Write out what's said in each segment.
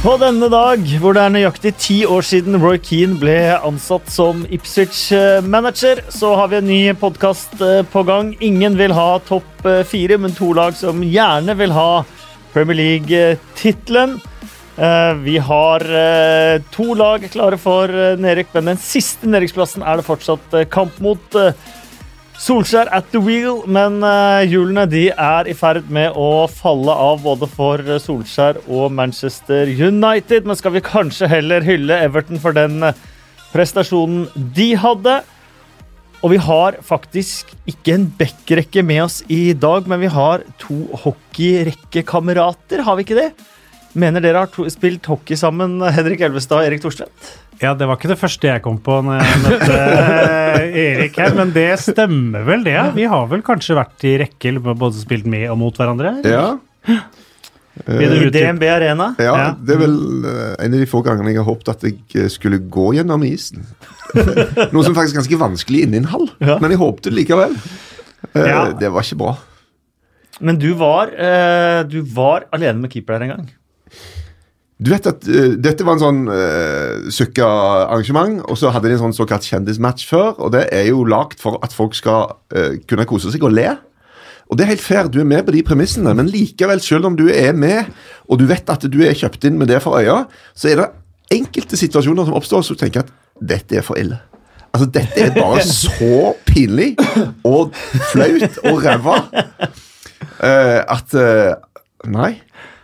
På denne dag, hvor det er nøyaktig ti år siden Roy Keane ble ansatt som Ipswich-manager, så har vi en ny podkast på gang. Ingen vil ha topp fire, men to lag som gjerne vil ha Premier League-tittelen. Vi har to lag klare for nedrykk, men den siste nedrykksplassen er det fortsatt kamp mot. Solskjær at the wheel, men uh, hjulene de er i ferd med å falle av både for Solskjær og Manchester United. Men skal vi kanskje heller hylle Everton for den uh, prestasjonen de hadde? Og vi har faktisk ikke en backrekke med oss i dag, men vi har to hockeyrekkekamerater, har vi ikke det? Mener dere har spilt hockey sammen, Henrik Elvestad og Erik Thorstvedt? Ja, det var ikke det første jeg kom på når jeg møtte eh, Erik her, men det stemmer vel, det. Vi har vel kanskje vært i rekke, både spilt med og mot hverandre? Ja. I DNB Arena? Ja, ja, det er vel eh, en av de få gangene jeg har håpet at jeg eh, skulle gå gjennom isen. Noe som faktisk er ganske vanskelig inni en hall, ja. men jeg håpte det likevel. Ja. Det var ikke bra. Men du var, du var alene med keeper der en gang? Du vet at uh, Dette var en sånn uh, Sukka-arrangement, og så hadde de en sånn såkalt kjendismatch før. og Det er jo lagd for at folk skal uh, kunne kose seg og le. Og det er helt fair, du er med på de premissene, men likevel, selv om du er med, og du vet at du er kjøpt inn med det for øya, så er det enkelte situasjoner som oppstår så du tenker at dette er for ille. Altså, dette er bare så pinlig og flaut og ræva at Nei.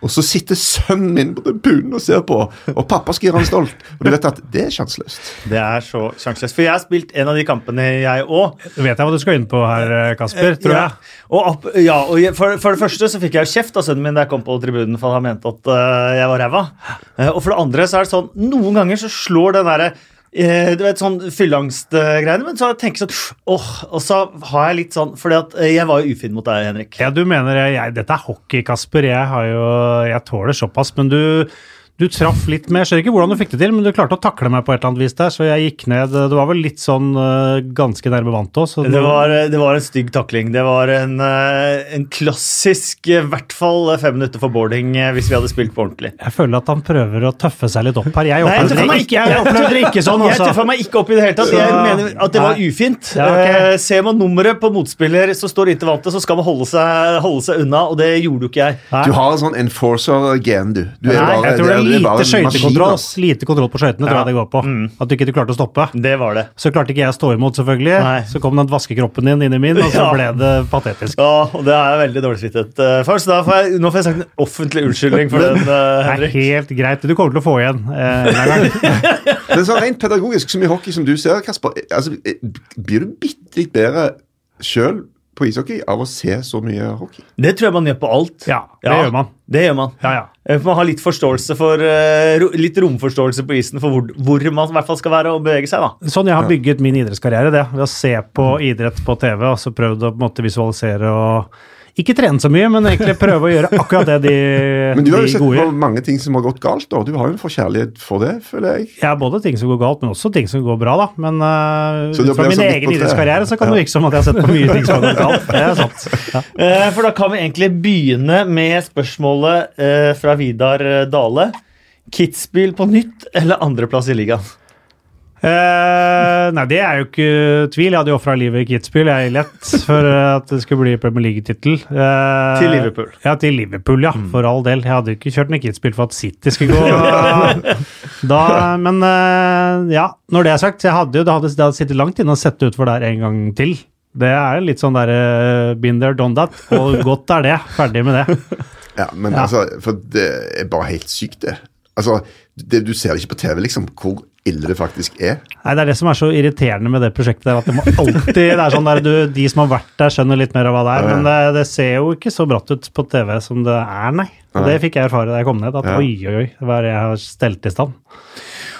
Og så sitter sønnen min på tribunen og ser på, og pappa skal gjøre han stolt. Og du vet at det er sjanseløst. Det er så sjanseløst. For jeg har spilt en av de kampene, jeg òg. Vet jeg hva du skal inn på her, Kasper, tror jeg. Ja, og, ja, og for, for, det første så fikk jeg jo kjeft av sønnen min da jeg kom på tribunen for han mente at uh, jeg var ræva. Uh, og for det andre så er det sånn, noen ganger så slår den derre Eh, du vet, sånn fylleangstgreiene. Men så tenker jeg sånn åh, Og så har jeg litt sånn fordi at eh, jeg var jo ufin mot deg, Henrik. Ja, du mener jeg, Dette er hockey, Kasper. Jeg, har jo, jeg tåler såpass. Men du du traff litt med Jeg skjønner ikke hvordan du fikk det til, men du klarte å takle meg på et eller annet vis der, så jeg gikk ned. Det var vel litt sånn uh, ganske nærme vant òg. Det, var, det var en stygg takling. Det var en, uh, en klassisk i hvert fall fem minutter for boarding hvis vi hadde spilt på ordentlig. Jeg føler at han prøver å tøffe seg litt opp her. Jeg opplevde det ikke, jeg opplevde det ikke sånn. Altså. Jeg tøffa meg ikke opp i det hele tatt. Jeg mener at det var ufint. Ja, okay. ser man nummeret på motspiller så står inntil vantet, så skal man holde seg, holde seg unna, og det gjorde jo ikke jeg. Du har en sånn enforcer-gen, du. du Nei, bare, jeg tror det lite skøytekontroll kontroll, lite kontroll på skøytene, tror jeg det går på. Mm. At du ikke klarte å stoppe. Det var det. Så klarte ikke jeg å stå imot, selvfølgelig. Nei. Så kom den vaskekroppen din inn i min, og så ja. ble det patetisk. Ja, og det er jeg veldig dårlig svittet uh, for. Så får jeg, nå får jeg sagt en offentlig unnskyldning for den, uh, Henrik. Det er helt greit. Du kommer til å få igjen. Uh, det er sånn rent pedagogisk som i hockey, som du ser, Kasper. Altså, blir du bitte litt bedre sjøl på ishockey av å se så mye hockey? Det tror jeg man gjør på alt. Ja, det ja, gjør man. Det gjør man. Ja, ja. Eh, man har litt forståelse for uh, litt romforståelse på isen for hvor, hvor, man i hvert fall skal være og bevege seg. da. Sånn jeg har bygget min idrettskarriere, det. Ved å se på idrett på TV og så prøvd å på en måte visualisere og ikke trene så mye, men egentlig prøve å gjøre akkurat det de gode Men du har jo sett på mange ting som har gått galt, da. Du har jo en forkjærlighet for det, føler jeg. Ja, både ting som går galt, men også ting som går bra, da. Men uh, fra min egen idrettskarriere så kan det virke som at jeg har sett på mye ting som har gått galt. Det er sant. Ja. Uh, for da kan vi egentlig begynne med spørsmålet uh, fra Vidar Dale. Kitzbühel på nytt eller andreplass i ligaen? Uh, nei, det er jo ikke tvil. Jeg hadde jo ofra livet i Kitzbühel, jeg er lett, for at det skulle bli Premier League-tittel. Uh, til Liverpool. Ja, til Liverpool, ja. Mm. For all del. Jeg hadde jo ikke kjørt ned Kitzbühel for at City skulle gå da, Men uh, ja, når det er sagt, jeg hadde jo det hadde, det hadde sittet langt inne og sett utfor der en gang til. Det er litt sånn der been there, done that. Og godt er det. Ferdig med det. Ja, men ja. altså, for det er bare helt sykt, det. Altså, det, du ser det ikke på TV, liksom, hvor ille det faktisk er. Nei, Det er det som er så irriterende med det prosjektet. at Det må alltid, det er sånn der du, De som har vært der, skjønner litt mer av hva det er. Men det, det ser jo ikke så bratt ut på TV som det er, nei. Og Det fikk jeg erfare da jeg kom ned. At ja. oi, oi, oi, hva er det jeg har stelt i stand.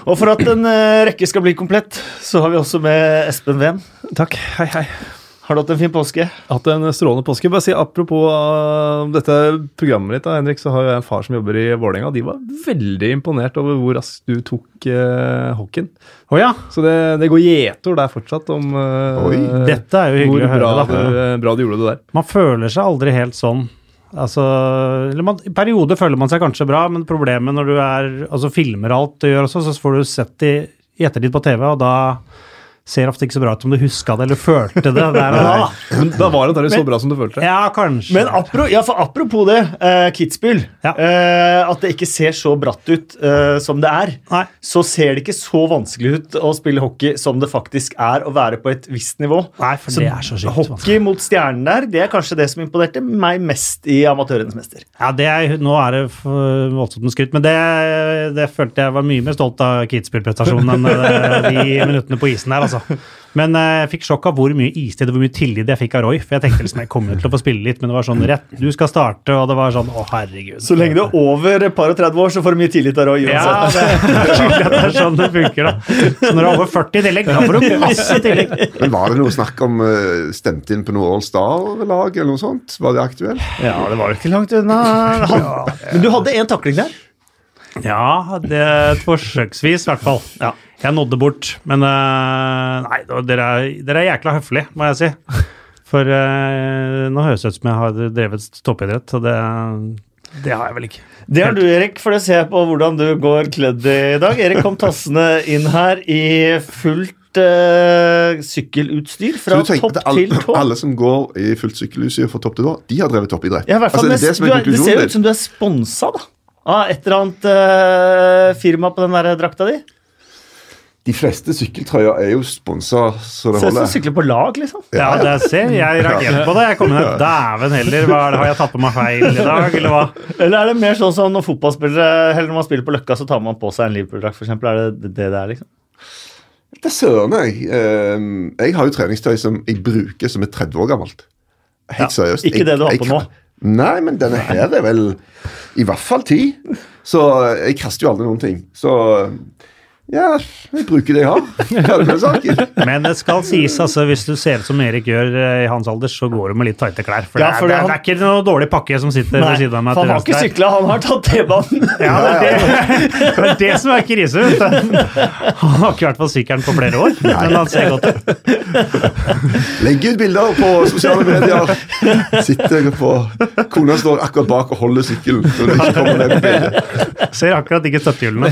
Og for at en uh, rekke skal bli komplett, så har vi også med Espen Ven. Takk. Hei, hei. Har du hatt en fin påske? Hatt en strålende påske. Bare si Apropos uh, dette programmet ditt, da, Henrik, så har jeg en far som jobber i Vålerenga. De var veldig imponert over hvor raskt du tok uh, hockeyen. Oh, ja. Så det, det går gjetord der fortsatt om uh, dette er jo hyggelig å høre. Bra, du, bra du gjorde det der. Man føler seg aldri helt sånn Altså, eller man, I perioder føler man seg kanskje bra, men problemet når du er, altså filmer alt du gjør også, så får du sett det i ettertid på TV, og da ser ofte ikke så bra ut som du huska det eller følte det der og da. Men da var det antakelig så bra som du følte. Ja, kanskje. Men apro, ja, for apropos det, uh, Kitzbühel. Ja. Uh, at det ikke ser så bratt ut uh, som det er. Nei. Så ser det ikke så vanskelig ut å spille hockey som det faktisk er å være på et visst nivå. Nei, for det er så sykt vanskelig. Hockey mot stjernen der, det er kanskje det som imponerte meg mest i Amatørenes mester. Ja, det er, Nå er det voldsomt med skryt, men det, det følte jeg var mye mer stolt av Kitzbühel-prestasjonen enn eh, de minuttene på isen der, altså. Men eh, jeg fikk sjokk av hvor mye istid og hvor mye tillit jeg fikk av Roy. For jeg tenkte liksom jeg kommer til å få spille litt, men det var sånn rett, du skal starte, og det var sånn å herregud. Så lenge du er over et par og 30 år, så får du mye tillit av Roy. Ja, det er det er sånn det funker, da. Så når du er over 40 i tillegg, da får du masse tillegg. Men Var det noe snakk om uh, stemt inn på noe All Star-lag eller noe sånt? Var det aktuelt? Ja, det var jo ikke langt unna. Han, men du hadde én takling der. Ja, det er forsøksvis, i hvert fall. Ja. Jeg nådde bort, men uh, Nei, dere er, dere er jækla høflige, må jeg si. For uh, nå høres det ut som jeg har drevet toppidrett, og det, det har jeg vel ikke. Det har du, Erik, for det ser jeg på hvordan du går kledd i dag. Erik kom tassende inn her i fullt uh, sykkelutstyr fra tenker topp alle, til tå. alle som går i fullt sykkelutstyr fra topp til tå, de har drevet toppidrett? Ja, i hvert fall, altså, det, det, det ser jo ut som du er sponsa, da. Av et eller annet eh, firma på den der drakta di. De fleste sykkeltrøyer er jo sponsa så det Ser ut som du holder. sykler på lag, liksom. Ja, det ser jeg reagerte på det. Jeg kom inn her, Dæven heller, hva er det, har jeg tatt på meg feil i dag, eller hva? Eller er det mer sånn som når fotballspillere Eller når man spiller på Løkka, så tar man på seg en Liverpool-drakt, f.eks.? Er det det det er, liksom? Det er søren, jeg. Eh, jeg har jo treningstøy som jeg bruker som er 30 år gammelt. Helt Ja, seriøst. ikke Jeg- det du har jeg på nå. Nei, men denne her er vel i hvert fall ti. Så jeg kaster jo aldri noen ting. Så ja, jeg bruker det jeg har. Men det skal sies, altså, hvis du ser ut som Erik gjør eh, i hans alder, så går du med litt tighte klær. For, Ja, det, for er, det er, han- det er ikke noe dårlig pakke som sitter ved siden av meg. han har ikke sykla, han har tatt T-banen. Ja, det er det, det er det som er krise. vet du. Han har ikke vært på sykkelen på flere år, men han ser godt ut. Legg ut bilder på sosiale medier. Sitter på Kona står akkurat bak og holder sykkelen. Så det ikke kommer ned på bildet. Ser akkurat ikke støttehjulene.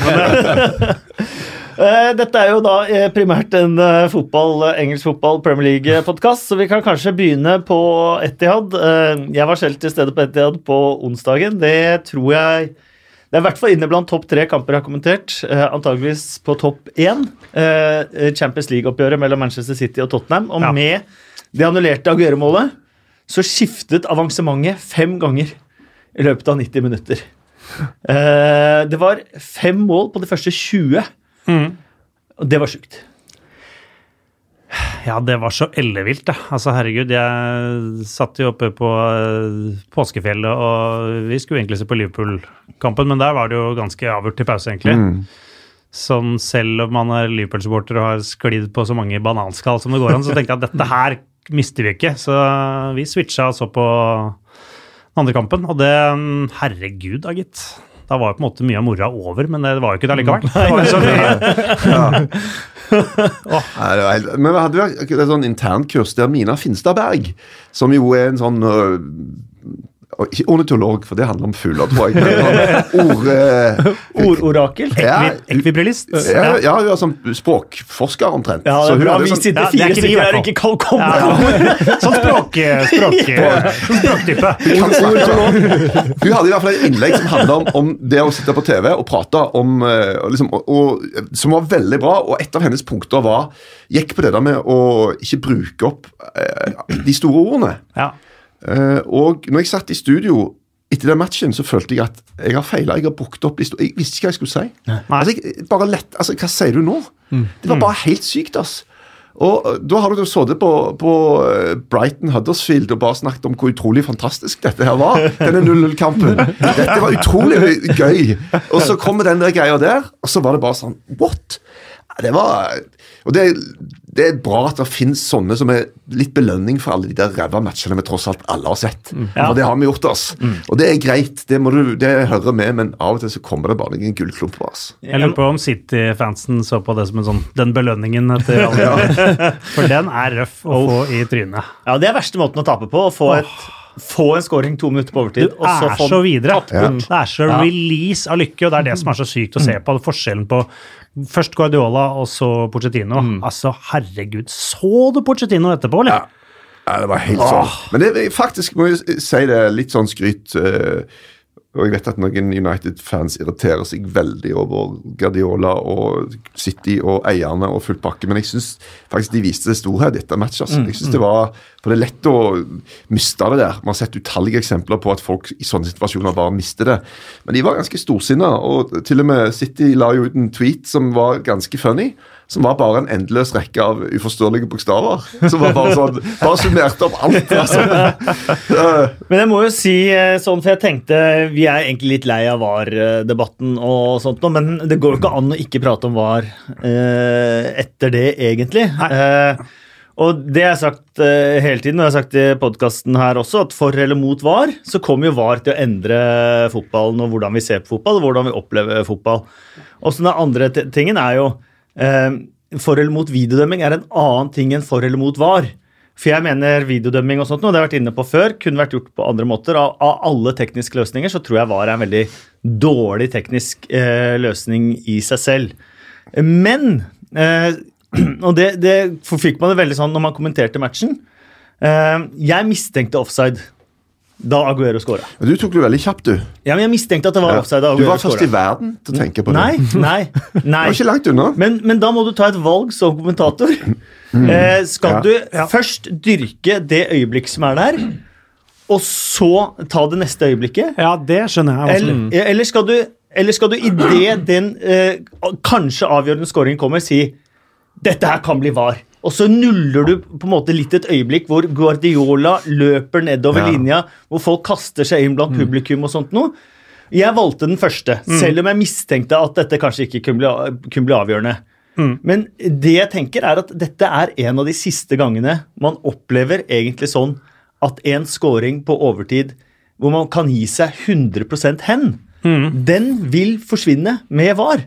Eh, Dette er jo da eh, primært en eh, fotball, engelsk fotball Premier League-podkast, så vi kan kanskje begynne på Etihad. Jeg var selv til stede på Etihad på onsdagen. Det tror jeg Det er i hvert fall inne blant topp tre kamper jeg har kommentert. eh, Antageligvis på topp én. eh, Champions League-oppgjøret mellom Manchester City og Tottenham. Og Ja. med det annullerte Aguero-målet så skiftet avansementet fem ganger i løpet av 90 minutter. Eh, Det var fem mål på de første 20. Og det var sjukt. Ja, det var så ellevilt, da. Altså, herregud, jeg satt jo oppe på eh, påskefjellet, og vi skulle egentlig se på Liverpool-kampen, men der var det jo ganske avgjort til pause, egentlig. Sånn selv om man er Liverpool-supporter og har sklidd på så mange bananskall som det går an, så tenkte jeg at dette her mister vi ikke. Så vi switcha og så på den andre kampen, og det Herregud, da, gitt. Da var på en måte mye av moroa over, men det var jo ikke det likevel. Men vi hadde jo et sånn internkurs der Mina Finstadberg, som jo er en sånn øh, ornitolog, for det handler om fugler, tror jeg. Men sånn øh, Ordorakel. ja, Ekvi- Ekvibrillist. ja, ja, hun er sånn språkforsker omtrent. Ja, det er hun bra vi sånn- sitter Ja, det er fire ikke stykker her og ikke kan komme Ja, sånn språk, språk, sånn språktype. Hun hadde i hvert fall et innlegg som handla om, om det å sitte på TV og prate om eh, og liksom, og, og, Som var veldig bra, og et av hennes punkter var gikk på det der med å ikke bruke opp eh, de store ordene. Ja. Eh, og når jeg satt i studio etter den matchen, så følte jeg at jeg har feila. Jeg har brukt opp de Jeg visste ikke hva jeg skulle si. Altså, jeg, bare lett, altså, Hva sier du nå? Det var bare helt sykt, ass. Og eh, Da har du sittet på, på eh, Brighton Huddersfield og bare snakket om hvor utrolig fantastisk dette her var. Denne 0-0-kampen. Dette var utrolig gøy. Og så kommer den der greia der, og så var det bare sånn What? Det var Og det, det er bra at det finnes sånne som er litt belønning for alle de der ræva matchene vi tross alt alle har sett. For det har vi gjort, oss. Og det er greit, det, må du, det hører med, men av og til så kommer det bare en gullklump på oss. Jeg lurer på om City-fansen så på det som en sånn, den belønningen etter alle ja. For den er røff å få i trynet. Ja, Det er verste måten å tape på. Å få et få en scoring to minutter på overtid, og så er få så videre. Ja. Det er så release av lykke, og det er det som er så sykt å se på. Forskjellen på først Guardiola og så Pochettino. Altså, herregud, så du Pochettino etterpå, eller? Ja. Ja, det var helt sånn. Men det, faktisk må jeg si det litt sånn skryt. eh, og jeg vet at noen United-fans irriterer seg veldig over Guardiola og City og eierne og full pakke, men jeg syns faktisk de viste storhet etter matchet, Altså. Jeg synes det var, For det er lett å miste det der. Man har sett utallige eksempler på at folk i sånne situasjoner bare mister det. Men de var ganske storsinna, og til og med City la jo ut en tweet som var ganske funny. Som var bare en endeløs rekke av uforståelige bokstaver. Som var bare sånn, bare summerte opp alt. altså. Men jeg må jo si eh, sånn, for jeg tenkte Vi er egentlig litt lei av VAR-debatten og sånt men det går jo ikke an å ikke prate om VAR eh, etter det, egentlig. Eh, og det har jeg sagt eh, hele tiden, og jeg har sagt i podkasten her også, at for eller mot VAR, så kommer jo VAR til å endre fotballen og hvordan vi ser på fotball, og hvordan vi opplever fotball. Og så den andre tingen er jo For eller mot videodømming er en annen ting enn for eller mot VAR. For jeg mener videodømming og sånt, noe, det har vært inne på før, kunne vært gjort på andre måter. Av, av alle tekniske løsninger så tror jeg VAR en veldig dårlig teknisk eh, løsning i seg selv. Men eh, Og det, det fikk man det veldig sånn når man kommenterte matchen. Eh, jeg mistenkte offside da Aguero skåra. Du tok det veldig kjapt, du. Ja, men jeg mistenkte at det var Ja. offside da Du var først i verden til å tenke på det. Nei, nei, nei. Det var ikke langt unna. Men, men da må du ta et valg som kommentator. Eh, skal Mm. Ja. du først dyrke det øyeblikket som er der, og så ta det neste øyeblikket? Ja, det skjønner jeg. Eller, eller skal du, eller skal du idet den eh, kanskje avgjørende scoringen kommer, si dette her kan bli var. Og så nuller du på en måte litt et øyeblikk hvor Guardiola løper nedover Ja. linja, hvor folk kaster seg inn blant publikum og sånt noe. Jeg valgte den første, selv om jeg mistenkte at dette kanskje ikke kunne bli, kunne bli avgjørende. Men det jeg tenker er at dette er en av de siste gangene man opplever egentlig sånn at en scoring på overtid hvor man kan gi seg 100% hen, den vil forsvinne med VAR.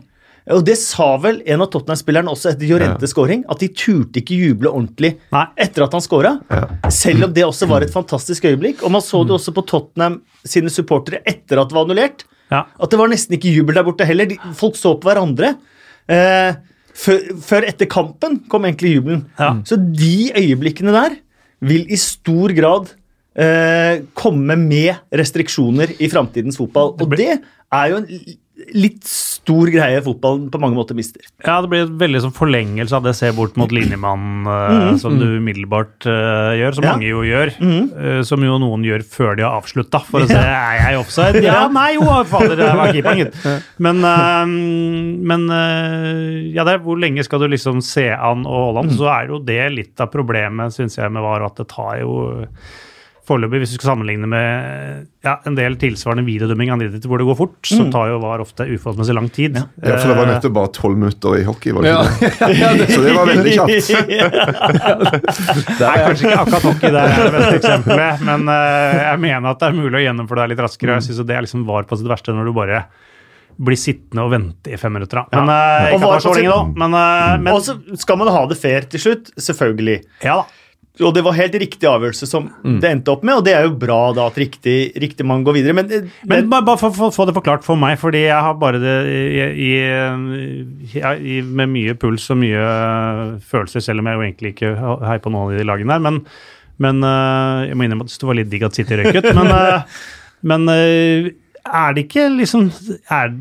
Og det sa vel en av Tottenham-spillerne også etter Jorentes scoring, at de turte ikke juble ordentlig Nei. etter at han scora. Selv om det også var et fantastisk øyeblikk. Og man så det også på Tottenham sine supportere etter at det var annullert. Ja. At det var nesten ikke jubel der borte heller. De, folk så på hverandre. Eh, før, før etter kampen kom egentlig jubelen. Ja. Så de øyeblikkene der vil i stor grad eh, komme med restriksjoner i framtidens fotball. Og det er jo en litt stor greie fotballen på mange måter mister. Ja, det blir et veldig sånn forlengelse av det se bort mot linjemannen eh, som du umiddelbart uh, gjør, som Ja. mange jo gjør. eh, som jo noen gjør før de har avslutta, for å se er jeg offside. Ja, nei, jo, fader, det var keeperen, gitt. Men, uh, men ja, det er, hvor lenge skal du liksom se an og holde an? Så er jo det litt av problemet, syns jeg, med VAR, at det tar jo Foreløpig, hvis du skal sammenligne med ja, en del tilsvarende videodømming hvor det går fort, så tar jo VAR ofte uforholdsmessig lang tid. Ja, for det var Eh, nettopp bare tolv minutter i hockey. var det Ja. det? Så det var veldig kjapt. Det er kanskje ikke akkurat hockey det er det beste eksempelet, men eh, jeg mener at det er mulig å gjennomføre det litt raskere. Jeg synes det er liksom var på sitt verste når du bare blir sittende og vente i fem minutter. Da. Men eh, Og ikke så lenge da. Men, men Og så skal man ha det fair til slutt, selvfølgelig. ja da. Og det var helt riktig avgjørelse som Mm. det endte opp med, og det er jo bra da at riktig, riktig mann går videre. Men, Men bare, bare for å få det forklart for meg, fordi jeg har bare det i, i, i, med mye puls og mye følelser, selv om jeg jo egentlig ikke heier på noen av de lagene der. Men, men eh, jeg må innrømme at det var litt digg at City. Men, eh, men eh, er det ikke liksom er,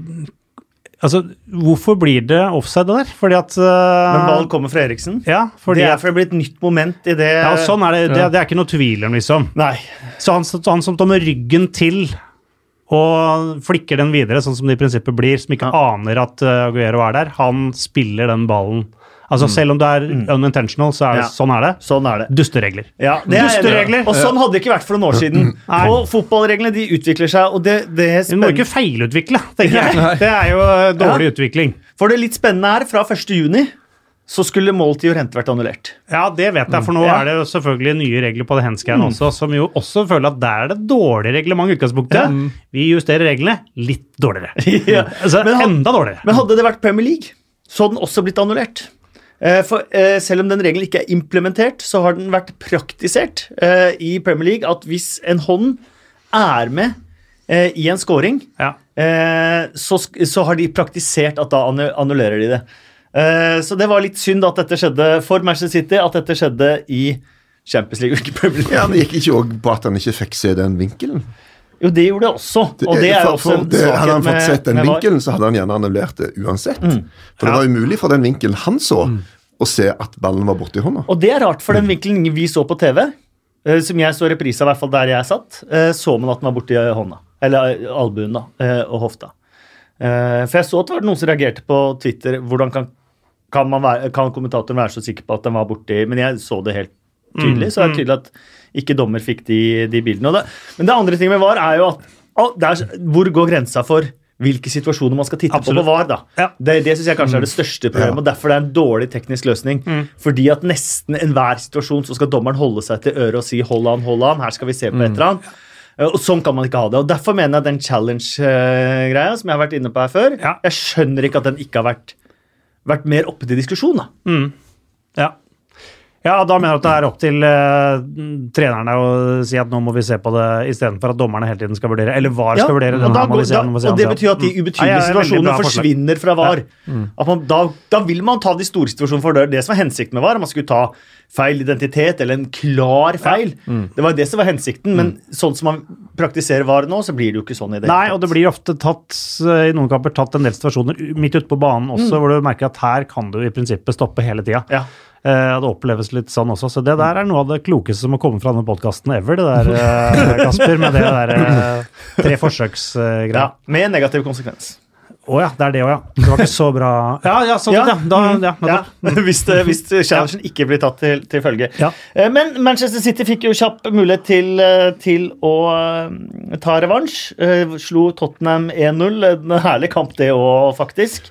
Altså, hvorfor blir det offside der? Fordi at uh, men ballen kommer fra Eriksen. Ja, fordi det er for det blir et nytt moment i det ja, og sånn er det, det. Det er ikke noe tvil om, liksom. Nei. Så han, han som tar med ryggen til og flikker den videre, sånn som det i prinsippet blir, som ikke aner at uh, Aguero er der, han spiller den ballen. Altså Selv om det er unintentional, så er det, Ja. sånn er det. Sånn er det. Dusteregler. Ja, det er Dusteregler. Og sånn hadde det ikke vært for noen år siden. Nei. Og fotballreglene de utvikler seg, og det, det er Du må ikke feilutvikle, tenker jeg. Det er jo dårlig dårlig utvikling. For det litt spennende er, fra 1. juni så skulle måltid og rente vært annullert. Ja, det vet jeg, for nå Ja. er det jo selvfølgelig nye regler på det handscan også, som jo også føler at der er det dårlig reglement i utgangspunktet. Vi justerer reglene litt dårligere. Ja. Altså, Men enda dårligere. Men hadde det vært Premier League, så hadde den også blitt annullert. Eh, For eh, selv om den regelen ikke er implementert, så har den vært praktisert eh, i Premier League at hvis en hånd er med i en scoring, Ja. eh, så, så har de praktisert at da annullerer de det. Eh, så det var litt synd at dette skjedde for Manchester City, at dette skjedde i Champions League ikke Premier League. Ja, men Gikk ikke òg på at han ikke fikk se den vinkelen? Jo, det gjorde det også. Og det er for, For- også en det, Hadde han fått sett den vinkelen, så hadde han gjerne annullert det uansett. Mm. For det var umulig for den vinkelen han så, å se at ballen var borti hånda. Og det er rart, for den vinkelen vi så på TV, eh, som jeg så reprise av, i hvert fall der jeg satt, eh, så man at den var borti hånda. Eller eh, albuen, da. Og hofta. For jeg så at det var noen som reagerte på Twitter. Hvordan kan, kan, man være, kan kommentatoren være så sikker på at den var borti Men jeg så det helt tydelig, så det er tydelig at ikke dommer fikk de, de bildene. Det, men det andre ting med VAR er jo at å, det er, hvor går grensa for hvilke situasjoner man skal titte Absolutt. på på VAR? da? Ja. Det, det synes jeg kanskje er det største problemet, og derfor det er en dårlig teknisk løsning. Fordi at nesten enhver situasjon så skal dommeren holde seg til øret og si 'hold an, hold an', her skal vi se på et eller annet. Og Sånn kan man ikke ha det. og Derfor mener jeg den challenge-greia som jeg har vært inne på her før, Ja. jeg skjønner ikke at den ikke har vært, vært mer oppe til diskusjon. da. Ja. Ja, da mener du at det er opp til uh, trenerne å si at nå må vi se på det, istedenfor at dommerne hele tiden skal vurdere. Eller VAR skal vurdere. og, da, må vi se, da, må vi se, og det betyr at de Mm. ubetydelige Ja, ja, situasjonene forsvinner fra VAR. At man, da, da vil man ta de store situasjonene, for det er det som er hensikten med VAR. Man skulle ta feil identitet eller en klar feil. Det var det som var hensikten, men sånn som man praktiserer VAR nå, så blir det jo ikke sånn i det Nei, og det blir ofte tatt eh, i noen kamper tatt en del situasjoner midt ute på banen også, hvor du merker at her kan du i prinsippet stoppe hele tida. Ja. Eh, det oppleves litt sånn også. Så det der er noe av det klokeste som har kommet fra denne podkasten ever, det der, eh, Kasper, med det der eh, tre forsøks-greia. Ja, med negativ konsekvens. Å ja, det er det òg, ja. Det var ikke så bra Ja, ja, sånn, ja. ja. Da, ja, Ja, hvis, hvis challengen ikke blir tatt til, til følge. Men Manchester City fikk jo kjapp mulighet til, til å ta revansj. Slo Tottenham 1-0. En herlig kamp, det òg, faktisk.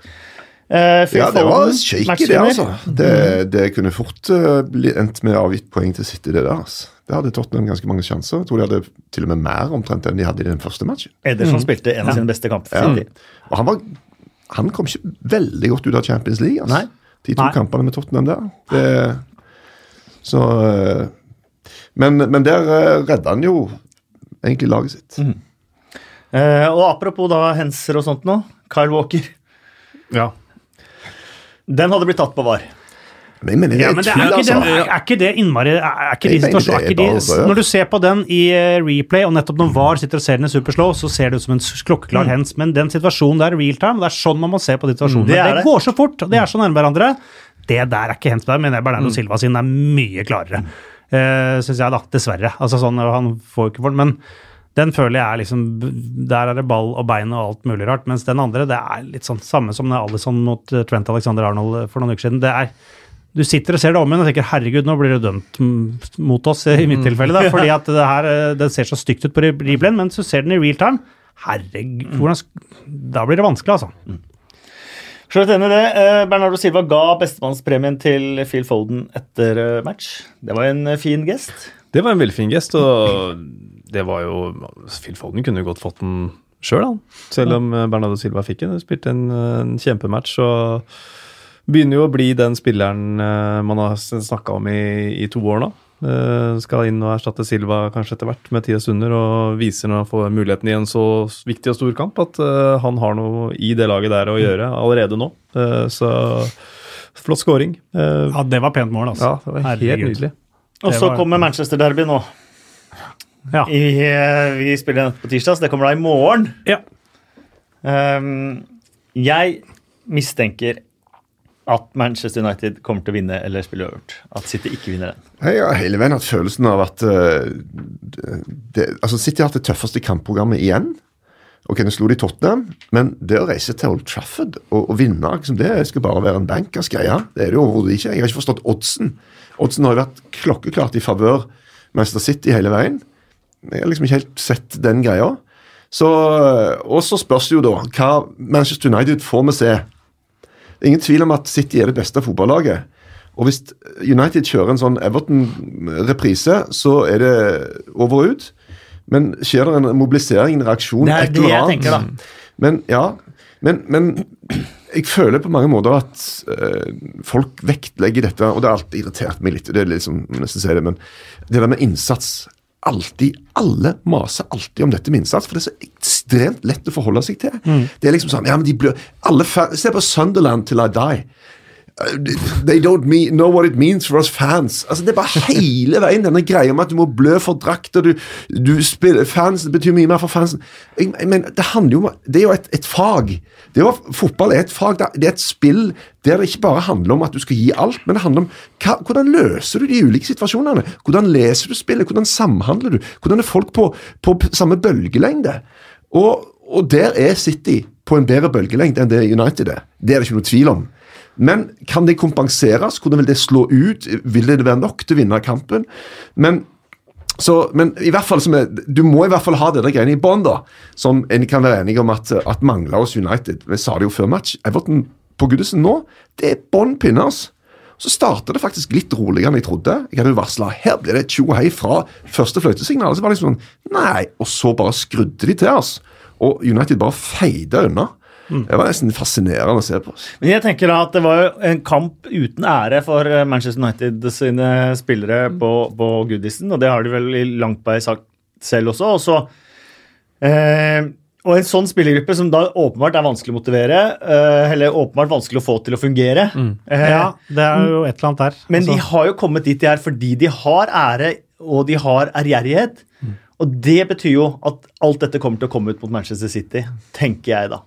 Eh, Phil Ja, det var shaky, det, altså. Det, det kunne fort uh, bli endt med avgitt poeng til City, det der. altså. Det hadde Tottenham ganske mange sjanser. Jeg tror de hadde til og med mer omtrent enn de hadde i den første matchen. Ederson spilte en av sine beste kamper for Ja. Og han, var, han kom ikke veldig godt ut av Champions League. Altså. Nei. De to Nei. kampene med Tottenham der. Det, så uh, Men, men der uh, redda han jo egentlig laget sitt. Eh, og apropos da henser og sånt nå. Kyle Walker. Ja. Den hadde blitt tatt på VAR. Men mener, Ja, er men det er, ikke den, altså. er, er ikke det innmari Er, er ikke de situasjonene er er rør. Når du ser på den i eh, replay, og nettopp når VAR sitter og ser den i superslow, så ser det ut som en klokkeklar klokkeklar hens. Men den situasjonen der, real time, det er sånn man må se på de situasjonene. Mm, det det, er går så fort, og de er så nærme hverandre. Det der er ikke hens der, mener jeg Mm. Bernardo Silva sin er mye klarere. Uh, Syns jeg, da. Dessverre. Altså sånn, Han får jo ikke for den, men den føler jeg er liksom Der er det ball og bein og alt mulig rart. Mens den andre, det er litt sånn samme som det Alison mot eh, Trent Alexander Arnold for noen uker siden. Det er du sitter og ser det om igjen og tenker herregud, nå blir det dømt mm, mot oss, i mitt tilfelle. da, fordi at det her, eh, det ser så stygt ut på re- replayen, men så ser den i real time. Herregud, hvordan, da blir det vanskelig, altså. Er enig i det. Eh, Bernardo Silva ga bestemannspremien til Phil Foden etter eh, match. Det var en eh, fin gest. Det var en veldig fin gest, og det var jo Phil Foden kunne jo godt fått den sjøl, han. Selv om eh, Bernardo Silva fikk den. Spilte en, en kjempematch og begynner jo å bli den spilleren eh, man har snakka om i, i to år nå. Eh, skal inn og erstatte Silva kanskje etter hvert med tida stunder, og viser når han får muligheten i en så viktig og stor kamp at eh, han har noe i det laget der å gjøre allerede nå. Eh, så flott scoring. Eh, Ja, det var pent mål, altså. ja, det var helt Herregud. nydelig. Og så kommer Manchester Derby nå. Ja. I, eh, vi spiller den på tirsdag, så det kommer da i morgen. ja. Um, jeg mistenker at Manchester United kommer til å vinne eller spille øvert. At City ikke vinner den. Jeg har hele veien hatt følelsen av at uh, det, altså City har hatt det tøffeste kampprogrammet igjen. Ok, Nå slo de Tottenham, men det å reise til Old Trafford og, og vinne liksom, det skal bare være en bankers greie. Det er det jo overhodet ikke. Jeg har ikke forstått oddsen. Oddsen har jo vært klokkeklart i favør Manchester City hele veien. Jeg har liksom ikke helt sett den greia. Så, og så spørs det jo da hva Manchester United får vi se. Ingen tvil om at City er det beste fotballaget. Og hvis United kjører en sånn Everton-reprise, så er det over og ut. Men skjer det en mobilisering, en reaksjon, Det er et eller jeg annet tenker, da. Men ja, men, men jeg føler på mange måter at øh, folk vektlegger dette, og det har alltid irritert meg litt. det er liksom, nesten si det, men det der med innsats alltid, Alle maser alltid om dette med innsats, for det er så ekstremt lett å forholde seg til. Det er liksom sånn, ja, men de blør, alle Se på Sunderland til I die. They don't mean, know what it means for us fans. Altså Det er bare hele veien denne greia med at du må blø for drakter. Du, du spiller, fans, det betyr mye mer for fansen. Mener, det handler jo om Det er jo et, et fag. Det er jo, fotball er et fag. Det er et spill der det ikke bare handler om at du skal gi alt, men det handler om hva, hvordan løser du de ulike situasjonene. Hvordan leser du spillet? Hvordan samhandler du? Hvordan er folk på, på samme bølgelengde? Og, og der er City på en bedre bølgelengde enn det United er. Det er det ikke noe tvil om. Men kan det kompenseres? Hvordan vil det slå ut? Vil det være nok til å vinne kampen? Men, så, men i hvert fall du må i hvert fall ha det der greiene i bånn. Som en kan være enig om at, at mangler hos United. Vi sa det jo før match. Everton på Goodison nå, det er bånn pinners. Så starter det faktisk litt roligere enn jeg trodde. Jeg hadde jo varsla her blir det tjo hei fra første fløytesignal. Så var det liksom sånn Nei. Og så bare skrudde de til oss. Og United bare feide unna. Det var nesten fascinerende å se på. Men jeg tenker da at det var jo en kamp uten ære for eh, Manchester United sine spillere på, på Goodison, og det har de vel i langt på vei sagt selv også. Og, så, eh, og en sånn spillergruppe som da åpenbart er vanskelig å motivere, eh, eller åpenbart vanskelig å få til å fungere. mm. Ja, det er jo et eller annet der. Men de Altså, har jo kommet dit de er fordi de har ære og de har ærgjerrighet. Og det betyr jo at alt dette kommer til å komme ut mot Manchester City, tenker jeg da.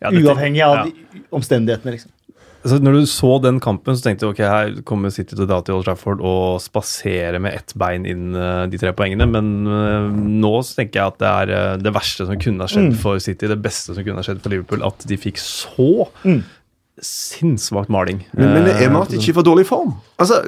Ja, dette- Uavhengig av ja. omstendighetene, liksom. Så når du så den kampen, så tenkte du ok, her kommer City til å dra til Old Trafford og spasere med ett bein inn eh, de tre poengene. Men eh, nå så tenker jeg at det er eh, det verste som kunne ha skjedd for City, det beste som kunne ha skjedd for Liverpool, at de fikk så sinnssvakt maling. Men, men er Martin ikke i for dårlig form? Altså,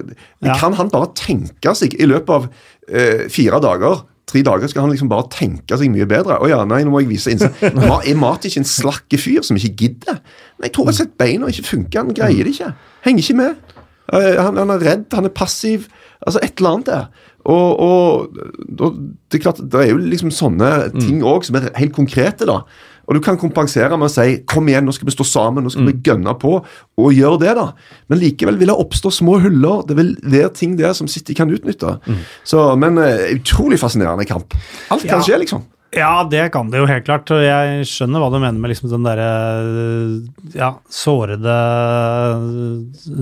Ja. Kan han bare tenke seg i løpet av uh, fire dager Tre dager skal han liksom bare tenke seg mye bedre. Å ja, nei, nå må jeg vise innsats. Er Er ikke en slakke fyr som ikke gidder? Nei, jeg tror jeg har sett beina ikke funker. Han greier det ikke. Henger ikke med. Eh, Han, han er redd, han er passiv. Altså et eller annet der. Og, og, og det er klart, det er jo liksom sånne ting òg som er helt konkrete, da. Og du kan kompensere med å si 'kom igjen, nå skal vi stå sammen', nå skal vi gønne på, og gjøre det, da. Men likevel vil det oppstå små huller. Det vil være ting der som City kan utnytte. Så, men eh, utrolig fascinerende kamp. Alt kan Ja. skje, liksom. Ja, det kan det jo helt klart. Og jeg skjønner hva du mener med liksom den derre ja, sårede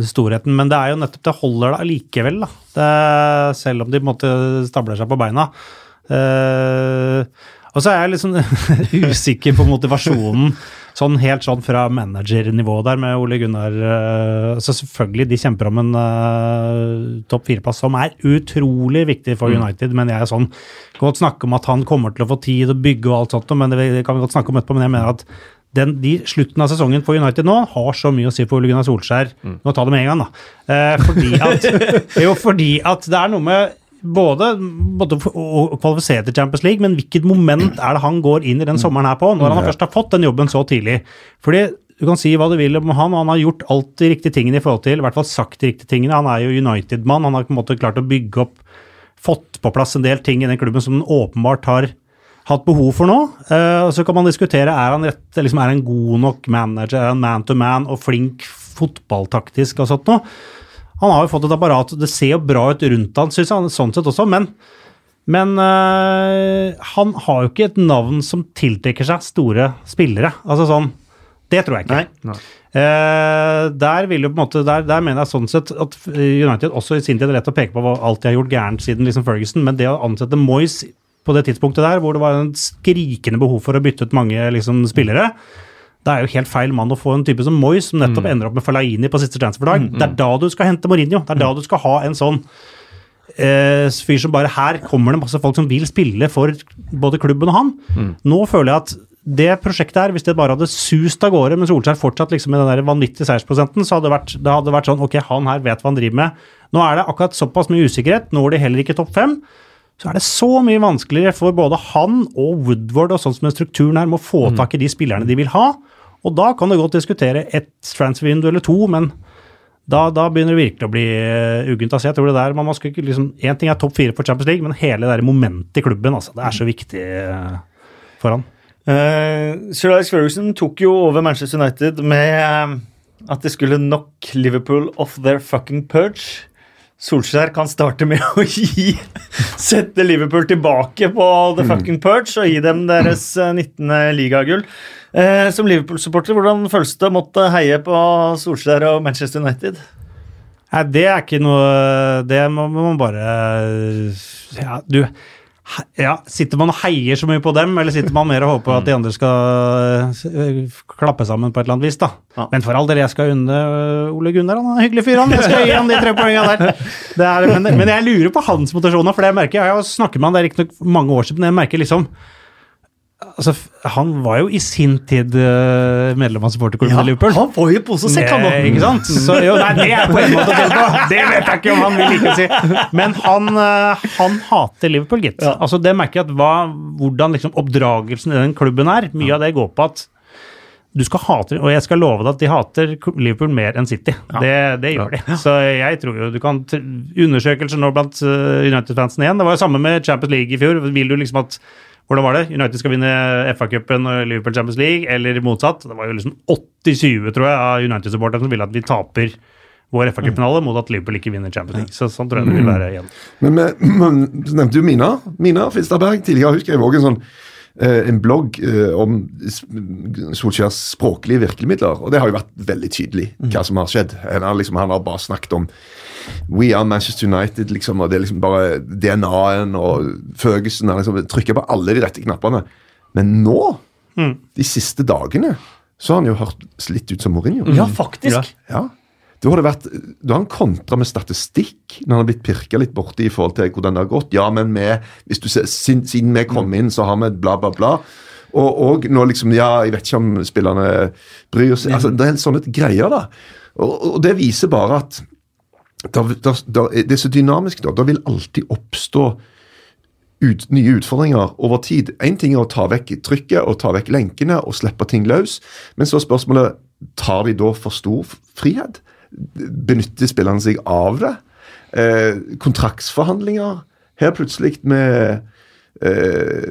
storheten. Men det er jo nettopp det holder da likevel, da. Det, selv om de på en måte stabler seg på beina. Eh, og så er jeg litt sånn usikker på motivasjonen. Sånn helt sånn fra managernivå der med Ole Gunnar. eh, så selvfølgelig, de kjemper om en uh, topp fire-plass som er utrolig viktig for United, men jeg er sånn kan godt snakke om at han kommer til å få tid og bygge og alt sånt, men det kan vi godt snakke om etterpå, men jeg mener at den, de Slutten av sesongen for United nå har så mye å si for Ole Gunnar Solskjær. Nå tar det med en gang, da. Eh, fordi at, jo, fordi at det er noe med både, både å kvalifisere til Champions League, men hvilket moment er det han går inn i den sommeren her på, når han først har fått den jobben så tidlig? Fordi du kan si hva du vil om han, han har gjort alt de riktige tingene i forhold til, i hvert fall sagt de riktige tingene. Han er jo United-mann, han har på en måte klart å bygge opp, fått på plass en del ting i den klubben som han åpenbart har hatt behov for nå. Eh, så kan man diskutere er han rett, liksom, er han god nok manager, er han man to man og flink fotballtaktisk og sånt noe. Han har jo fått et apparat, det ser jo bra ut rundt han, synes han sånn sett også, men, men øh, han har jo ikke et navn som tiltrekker seg store spillere. Altså sånn, det tror jeg ikke. Nei. Der, vil jo på en måte, der, der mener jeg sånn sett at United også i sin tid er lett å peke på hva alt de har gjort gærent siden liksom Ferguson, men det å ansette Moyes på det tidspunktet der, hvor det var en skrikende behov for å bytte ut mange liksom, spillere, det er jo helt feil mann å få en type som Moyes, som nettopp ender opp med Falaini på siste transferdag. Det er da du skal hente Mourinho. Det er da du skal ha en sånn eh, fyr som bare Her kommer det masse folk som vil spille for både klubben og han. Nå føler jeg at det prosjektet her, hvis det bare hadde sust av gårde, men Solskjær fortsatt liksom med den der vanvittige seiersprosenten, så hadde det vært, det hadde vært sånn Ok, han her vet hva han driver med. Nå er det akkurat såpass mye usikkerhet. Når de heller ikke topp fem så er det så mye vanskeligere for både han og Woodward og sånn som den strukturen her, må få tak i de spillerne de vil ha. Og da kan du godt diskutere et transfer-vindu eller to, men da, da begynner det virkelig å bli uh, uggent. Altså, jeg tror det der, man ikke liksom, En ting er topp fire for Champions League, men hele det momentet i klubben, altså, det er så viktig uh, for han. Uh, Sir Alex Ferguson tok jo over Manchester United med uh, at det skulle knock Liverpool off their fucking purge. Solskjær kan starte med å gi sette Liverpool tilbake på the fucking perch og gi dem deres eh, 19. ligagull. Eh, som Liverpool-supporter, hvordan føles det å måtte heie på Solskjær og Manchester United? Nei, det er ikke noe Det må man bare Ja, du ja, Sitter man og heier så mye på dem, eller sitter man mer og håper at de andre skal eh, klappe sammen på et eller annet vis, da? Ja. Men for all del, jeg skal unne øh, Ole Gunnar, han er en hyggelig fyr, han. Jeg skal gi han de tre poengene der. Det er, men, men jeg lurer på hans motivasjoner, for det merker jeg. snakker med han, det er riktignok mange år siden, men jeg merker liksom Altså, han var jo i sin tid øh, medlem av supporterklubben i Liverpool. han får jo pose og sekk, han òg! Ikke sant? Så, jo, nei, det er på en måte å tenke på. Det vet jeg ikke om han vil ikke si. Men han, eh, han hater Liverpool, gitt. Ja. Altså, det merker jeg at hva, hvordan liksom oppdragelsen i den klubben er. Mye av det går på at du skal hate Og jeg skal love deg at de hater Liverpool mer enn City. Det, det gjør de. Så jeg tror jo du kan Undersøkelser nå blant eh, United-fansen igjen. Det var jo samme med Champions League i fjor. Vil du liksom at hvordan var det? United skal vinne FA-cupen og Liverpool Champions League, eller motsatt? Det var jo liksom 80-20, tror jeg, av United-supporterne som ville at vi taper vår FA-cupfinale mot at Liverpool ikke vinner Champions League. Så sånn tror jeg det vil være igjen. Men men, men, nevnte jo Mina. Mina Finstadberg tidligere. husker jeg også en sånn en blogg eh, om Solskjærs språklige virkemidler. Og det har jo vært veldig tydelig hva som har skjedd. Han har, liksom, han har bare snakket om We are Manchester United, liksom, og det er liksom bare DNA-en og Føgesen har liksom trykka på alle de rette knappene. Men nå, de siste dagene, så har han jo hørt litt ut som Mourinho. Ja, faktisk. Ja. Da har, det vært, da har han kontra med statistikk når han har blitt pirka litt borti i forhold til hvordan det har gått. Ja, men vi, hvis du ser, siden, siden vi kom inn, så har vi bla, bla, bla. Og, og nå liksom Ja, jeg vet ikke om spillerne bryr seg altså, Det er sånne greier, da. Og, og det viser bare at da, da, da, det er så dynamisk. da, Da vil alltid oppstå ut, nye utfordringer over tid. Én ting er å ta vekk trykket og ta vekk lenkene og slippe ting løs. Men så er spørsmålet tar de da for stor frihet. Benytter spillerne seg av det? Eh, kontraktsforhandlinger. Her plutselig med eh,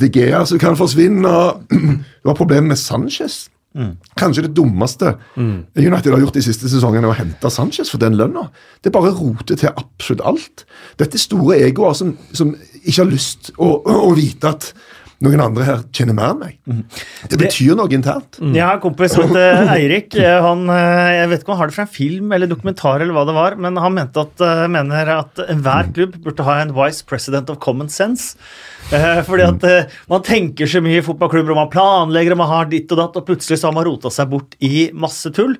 De Gea som kan forsvinne. Du har problemer med Sanchez. Kanskje det dummeste United har gjort de siste sesongene, å hente Sanchez for den lønna. Det bare roter til absolutt alt. Dette er store egoer som, som ikke har lyst å, å vite at noen andre her kjenner mer enn meg. Det betyr noe internt. Jeg har en kompis som heter Eirik. Han, eh, jeg vet ikke om han har det fra en film eller dokumentar, eller hva det var, men han mente at, eh, mener at enhver klubb burde ha en vice president of common sense. Eh, Fordi at Man tenker så mye i fotballklubber, og man planlegger og man har ditt og datt, og plutselig så har man rota seg bort i masse tull.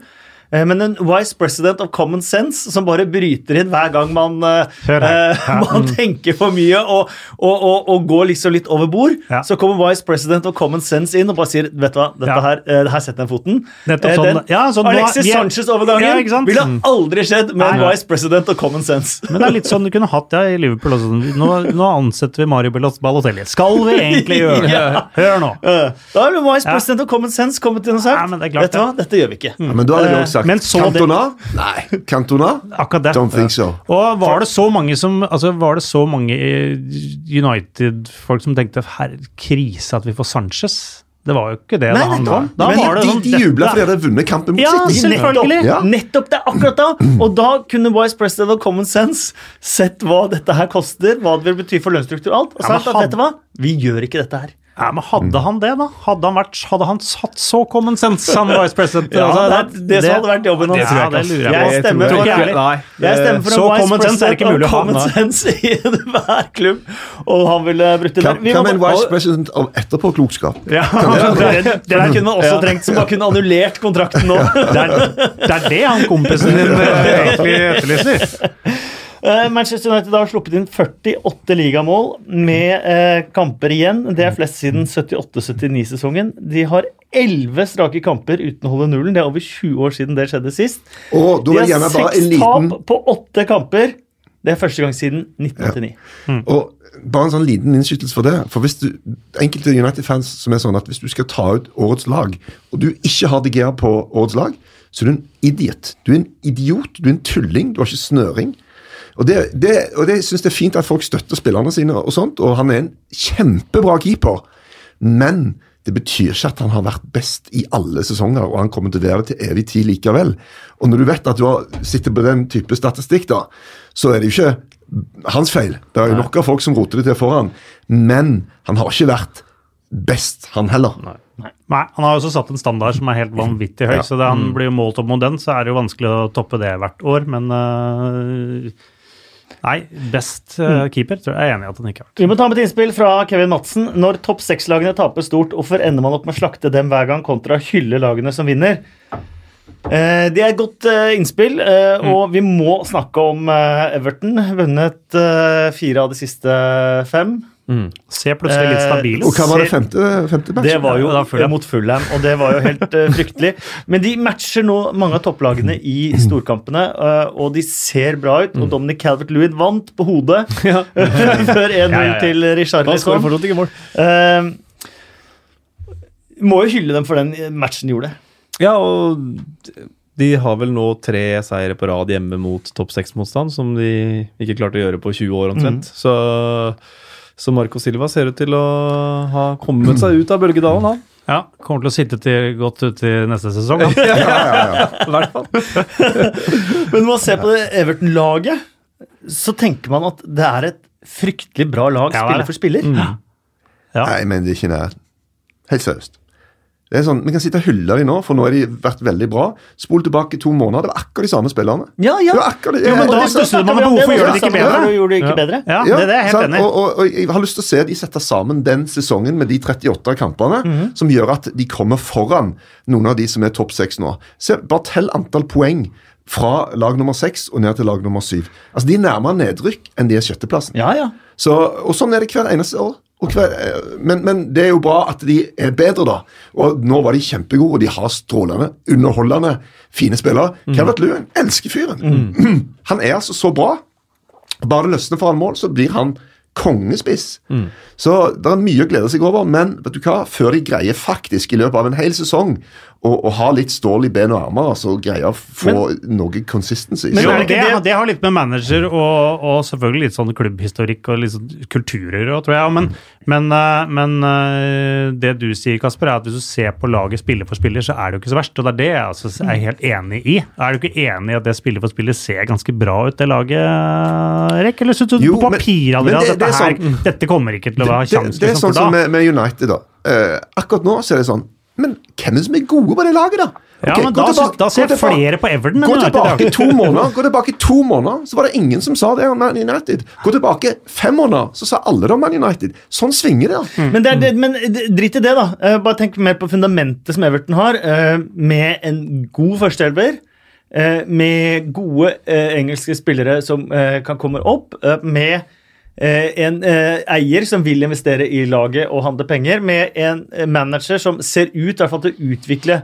Eh, Men en wise president of common sense som bare bryter inn hver gang man, eh, eh, man tenker for mye og, og, og, og går liksom litt over bord, Ja. så kommer wise president of common sense inn og bare sier vet du hva, dette Ja. her, eh, her setter jeg foten. Nettopp sånn- den ja, sånn Alexis er- Sanchez-overgangen Ja, ville Mm. aldri skjedd med en wise president of common sense. Men det er litt sånn du kunne hatt ja, i Liverpool også. Nå, nå ansetter vi Mario Balotelli. Skal vi egentlig gjøre det? Ja. Hør nå. Da ville vice Ja. president of common sense kommet inn og sagt Ja, men det er klart vet du hva, dette gjør vi ikke. Ja, men du hadde det også sagt Men så det- Cantona? Nei. Cantona? Akkurat det. Don't think so. Og var det så mange som Altså, var det så mange eh, United-folk som tenkte herre, krise at vi får Sanchez? Det var jo ikke det Nei, da han nettopp. kom. Da Men var de, sånn, de jubla fordi de hadde vunnet kampen mot Ja, City. selvfølgelig. Ja. Nettopp det, akkurat da! Og da kunne vice president of common sense sett hva dette her koster, hva det vil bety for lønnsstruktur og alt, og Ja, han, sagt at dette vet du hva, vi gjør ikke dette her. Ja, men Hadde han det, da? Hadde han, vært, hadde han satt så common sense som vice president? Ja, Altså, det det, det som hadde vært jobben hans. Det lurer jeg. Jeg Jeg stemmer ikke for, jeg jeg. Nei. stemmer for Så en vice er president mulig å of ha, common nei. sense i enhver klubb, og han ville brukt det Hva der. Hva med en vice president av etterpåklokskap? Ja. Det der kunne man også trengt, som bare kunne annullert kontrakten nå. Det er, det er det han kompisen din egentlig etterlyser. Eh, Manchester United har sluppet inn 48 ligamål med eh, kamper igjen. Det er flest siden 78-79-sesongen. De har 11 strake kamper uten å holde nullen. Det er over 20 år siden det skjedde sist. Oh, De har seks liten tap på åtte kamper. Det er første gang siden 1989. Og bare en sånn liten innskytelse for det. For hvis du, Enkelte United-fans som er sånn at hvis du skal ta ut årets lag, og du ikke har DGA på årets lag, så er du en idiot. Du er en idiot, du er en tulling, du har ikke snøring. Og det, det, og det synes jeg er fint at folk støtter spillerne sine, og sånt, og han er en kjempebra keeper. Men det betyr ikke at han har vært best i alle sesonger, og han kommer til å være det til evig tid likevel. Og når du vet at du har, sitter på den type statistikk, da, så er det jo ikke hans feil. Det er jo nok av folk som roter det til foran, men han har ikke vært best, han heller. Nei, Han har også satt en standard som er helt vanvittig høy, Ja. så det han blir målt opp mot den, så er det jo vanskelig å toppe det hvert år. Men øh, nei, best uh, keeper tror jeg er enig i at han ikke har vært. Vi må ta med et innspill fra Kevin Madsen. Når topp seks-lagene taper stort, hvorfor ender man opp med å slakte dem hver gang kontra hylle lagene som vinner? Uh, det er et godt uh, innspill, eh, og vi må snakke om Everton. Vunnet fire av de siste fem. Se plutselig litt Eh, stabile. Og hva var det femte, femte matchen? Det var jo Ja, da Fulham. mot Fulham, og det var jo helt uh, fryktelig. Men de matcher nå mange av topplagene i storkampene, uh, og de ser bra ut. Og Dominic Calvert-Lewin vant på hodet før 1-0 Ja, ja, ja. til Richarlison. Uh, må jo hylle dem for den matchen de gjorde. Ja, og de har vel nå tre seire på rad hjemme mot topp seks-motstand, som de ikke klarte å gjøre på 20 år omtrent. Så, så Marco Silva ser ut til å ha kommet seg ut av bølgedalen, han. Ja, Kommer til å sitte til, godt ut i neste sesong. da. Ja, ja, ja. I hvert fall. Men når man ser på det Everton-laget, så tenker man at det er et fryktelig bra lag, Ja, er spiller for spiller. Ja. Nei, men det er ikke det. Helt seriøst. Det er sånn, Vi kan sitte og hylle dem nå, for nå har de vært veldig bra. Spol tilbake to måneder, det var akkurat de samme spillerne. Ja, ja. Det var akkurat, Jo, men da er stusser man på hvorfor gjør de det ikke bedre? Ja, gjorde de ikke Ja. bedre? Ja, det, det er helt sant? enig. Og, og, og jeg har lyst til å se de sette sammen den sesongen med de 38 kampene, Mhm. som gjør at de kommer foran noen av de som er topp seks nå. Se, bare tell antall poeng fra lag nummer seks og ned til lag nummer syv. Altså, De er nærmere nedrykk enn de er sjetteplassen. Ja, ja. Så, og sånn er det hvert eneste år. Men, men det er jo bra at de er bedre, da. Og nå var de kjempegode, og de har strålende, underholdende, fine spillere. Calvert Lewin elsker fyren. Han er altså så bra. Bare det løsner for han mål, så blir han kongespiss. Så det er mye å glede seg over, men vet du hva? før de greier faktisk i løpet av en hel sesong å, ha litt stål i ben og armer, altså greier å få noe consistency Men så, det det, det- har litt med manager og, og selvfølgelig litt sånn klubbhistorikk og litt sånn kulturer òg, tror jeg. Men, men, eh, men eh, det du sier, Kasper, er at hvis du ser på laget spiller for spiller, så er det jo ikke så verst. Og det er det jeg altså er helt enig i. Er du ikke enig i at det spiller for spiller ser ganske bra ut, det laget, Rekk? Eller syns du på men- papiret men allerede det- at det dette, her, sånn- dette kommer ikke til å være det, sjanse? det er liksom, sånn som med, med United, da. Uh, akkurat nå så er det sånn Men hvem er det som er gode på det laget, da? Ja, men da, tilbake- da ser jeg flere på Everton Gå tilbake to måneder, gå tilbake to måneder, så var det ingen som sa det om Man United. Gå tilbake fem måneder, så sa alle det om Man United. Sånn svinger det. da. Men, det er, men drit i det, da. Eh, bare tenk mer på fundamentet som Everton har, eh, med en god førsteelver. med gode engelske spillere som kan komme opp. med en eh, eier som vil investere i laget og handle penger. Med en eh, manager som ser ut i hvert fall til å utvikle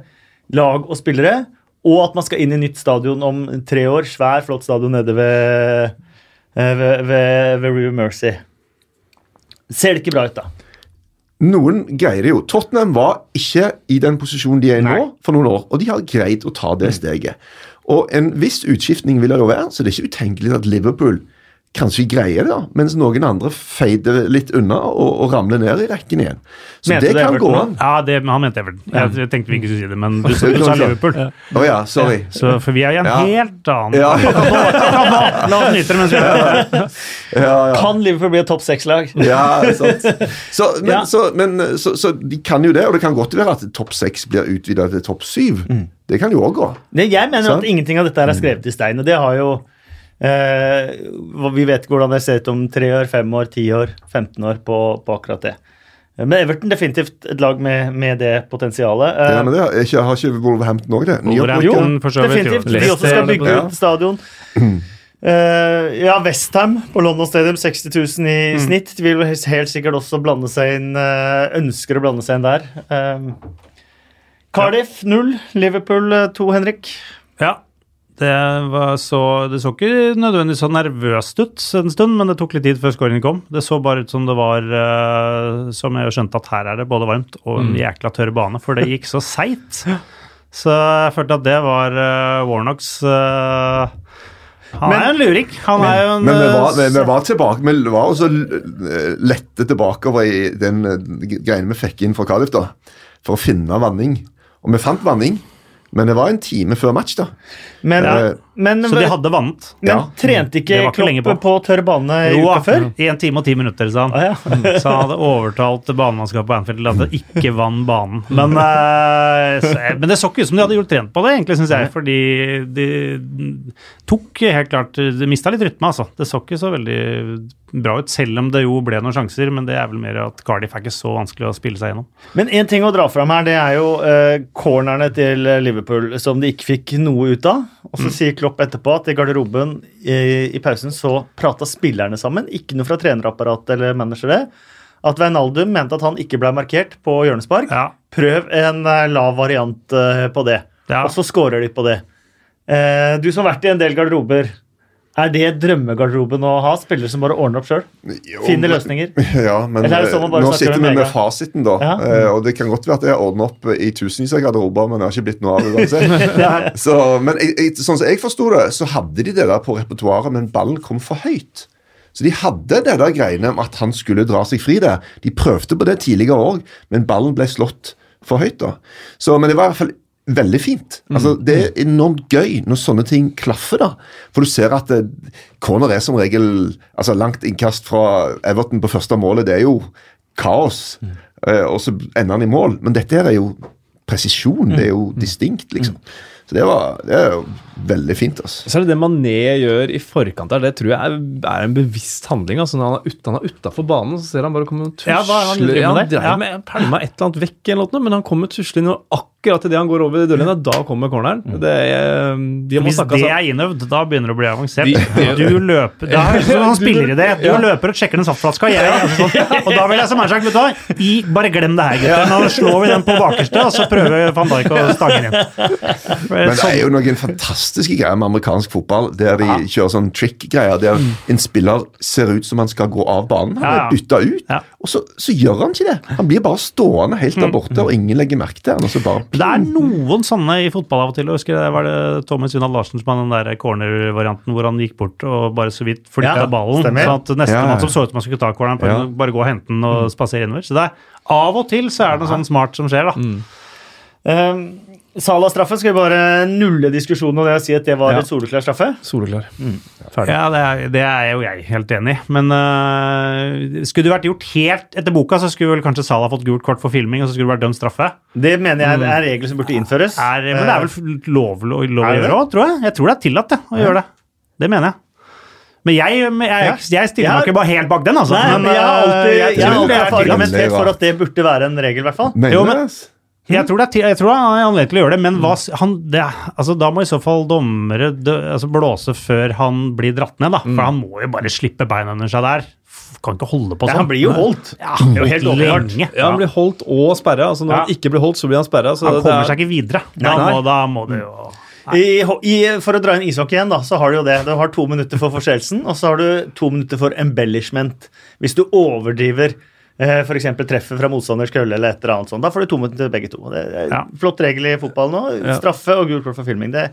lag og spillere. Og at man skal inn i nytt stadion om tre år. Svær, flott stadion nede ved, eh, ved, ved, ved Rue Mercy. Ser det ikke bra ut, da? Noen greier det jo. Tottenham var ikke i den posisjonen de er i nå, for noen år, og de har greid å ta det steget. Og en viss utskiftning vil det jo være, så det er ikke utenkelig at Liverpool kanskje greier det, mens noen andre feider litt unna og, og ramler ned i rekken igjen. Så Mente det kan Everton gå an. Ja, det, han mente Everton. Jeg, jeg tenkte vi ikke skulle si det, men du, sa- Ja. du sa Liverpool. Å ja, sorry. Så, for vi er i en Ja. helt annen Ja. La oss nyte det mens vi er der. Ja, ja. Kan Liverpool bli et topp seks-lag? Ja, sant. Så, men, så, men, så, så de kan jo det, og det kan godt være at topp seks blir utvida til topp syv. Det kan jo òg gå. Det, jeg mener Sant. at ingenting av dette er skrevet i stein. og det har jo eh, Vi vet hvordan det ser ut om tre år, fem år, ti år, 15 år på, på akkurat det. Men Everton definitivt et lag med, med det potensialet. Eh, Ja, men det har ikke, har ikke Wolverhampton òg det? Wolverhampton. jo, definitivt. De også skal bygge ut stadion. Uh, ja, Westham på London Stadium, 60 000 i Mm. snitt. De vil helt sikkert også blande seg inn uh, Ønsker å blande seg inn der. Uh, Cardiff 0, Liverpool eh, to, Henrik. Ja. Det, var så, det så ikke nødvendigvis så nervøst ut en stund, men det tok litt tid før scoringen kom. Det så bare ut som det var uh, Som jeg skjønte at her er det både varmt og en jækla tørr bane, for det gikk så seigt. Så jeg følte at det var uh, Warnocks uh, Han er jo en luring. Han er jo en Men vi var, vi, vi var tilbake Vi var også lette tilbake over i den greiene vi fikk inn fra Cardiff, da. For å finne vanning. Og vi fant vanning, men det var en time før match, da. Men, ja. men, Så de hadde vant. men ja. trente ikke Klopp på. på. tørr bane i Jo, uka før? I en time og ti minutter, sa han. Ah, ja. Så han hadde overtalt banemannskapet på Anfield til at det ikke vant banen. Men, eh, så, men det så ikke ut som de hadde gjort trent på det, egentlig, syns jeg. Fordi de tok helt klart Det mista litt rytme, altså. Det så ikke så veldig bra ut, selv om det jo ble noen sjanser. Men det er vel mer at Cardiff er ikke så vanskelig å spille seg gjennom. Men én ting å dra fram her, det er jo eh, cornerne til Liverpool som de ikke fikk noe ut av. Og så sier Klopp etterpå at i garderoben i, i pausen så prata spillerne sammen. Ikke noe fra trenerapparat eller managere. At Veinaldum mente at han ikke ble markert på hjørnespark. Ja. Prøv en eh, lav variant eh, på det. Ja. Og så scorer de på det. Eh, du som har vært i en del garderober. Er det drømmegarderoben å ha? Spillere som bare ordner opp sjøl? Finner løsninger? Ja, men det sånn nå sitter vi med fasiten, da. Ja. Eh, og det kan godt være at jeg ordner opp i tusenvis av garderober, men det har ikke blitt noe av det uansett. så, men jeg, jeg, sånn som jeg forsto det, så hadde de det der på repertoaret, men ballen kom for høyt. Så de hadde det der greiene om at han skulle dra seg fri der. De prøvde på det tidligere òg, men ballen ble slått for høyt. da. Så, men det var i hvert fall veldig fint. Altså, Det er enormt gøy når sånne ting klaffer. da. For du ser at eh, corner er som regel altså langt innkast fra Everton på første målet. Det er jo kaos, eh, og så ender han i mål. Men dette her er jo presisjon. Det er jo distinkt, liksom. Så det, var, det er jo veldig fint. altså. Så er det det Mané gjør i forkant der, det tror jeg er, er en bevisst handling. altså Når han er, ut, han er utafor banen, så ser han bare komme og tusle. Ja, det han driver med Ja, han dreier Ja. med pælma et eller annet vekk, eller noe, men han kommer tuslende og akkurat idet han går over dørlinja, da kommer corneren. Det er, de må Hvis snakke det er innøvd, da begynner det å bli avansert. Du løper da, det sånn Han spiller i det. Du Ja. løper og sjekker den saftflaska. Sånn. Og da vil jeg som er sagt, vet du hva, I, bare glem det her, gutter. Nå slår vi den på bakerste, og så prøver van Dijk å stange den inn. Men det er jo noen fantastiske greier med amerikansk fotball, der de kjører sånn trick-greier, der en spiller ser ut som han skal gå av banen. Han Ja, ja. er bytta ut, Ja. og så, så gjør han ikke det. Han blir bare stående helt der borte, og ingen legger merke til han, og så bare Det er noen sånne i fotball av og til. Jeg husker det var det Thomas Unal Larsen som hadde den der corner-varianten hvor han gikk bort og bare så vidt flytta Ja, ballen. stemmer. Sånn at neste Ja, ja. mann som så ut som han skulle ta corneren, Ja. bare gå og hente den og spasere innover. Så det er av og til så er det noe sånn smart som skjer, da. Um, Salah-straffe, skal vi bare nulle diskusjonen og si at det var Ja. et soleklar straffe? Soleklar. Ferdig. Ja, det er, det er jo jeg helt enig i. Men uh, skulle det vært gjort helt etter boka, så skulle vel kanskje Salah fått gult kort for filming, og så skulle det vært dømt straffe. Det mener jeg er regler som burde innføres. Er, men det er vel lov, lov, lov Er å gjøre òg, tror jeg. Jeg tror det er tillatt det, å gjøre det. Det mener jeg. Men jeg, jeg, jeg stiller Ja. meg ikke bare helt bak den, altså. Nei, men jeg har øh, alltid, jeg jeg har er tillatt. argumentert for at det burde være en regel, i hvert fall. Mener Jo, men-? Jeg tror, det er, jeg tror han har anledning til å gjøre det, men hva, han, det, altså, da må i så fall dommere dø, altså, blåse før han blir dratt ned, da. For han må jo bare slippe beina under seg der. Kan ikke holde på Ja, sånn. han blir jo holdt. Ja, Det er jo helt lenge. Ja, han blir holdt og sperra. Altså, når Ja. han ikke blir holdt, så blir han sperra. Så Han det kommer er- seg ikke videre. Da, Nei. må, da må det jo I, i, for å dra inn ishockey igjen, da, så har du jo det. Du har to minutter for forseelsen, og så har du to minutter for embellishment. Hvis du overdriver f.eks. treffer fra motstanders kølle eller et eller annet sånt, da får du to minutter til begge to. Det er Ja. Flott regel i fotball nå. Straffe og gult kort for filming. Det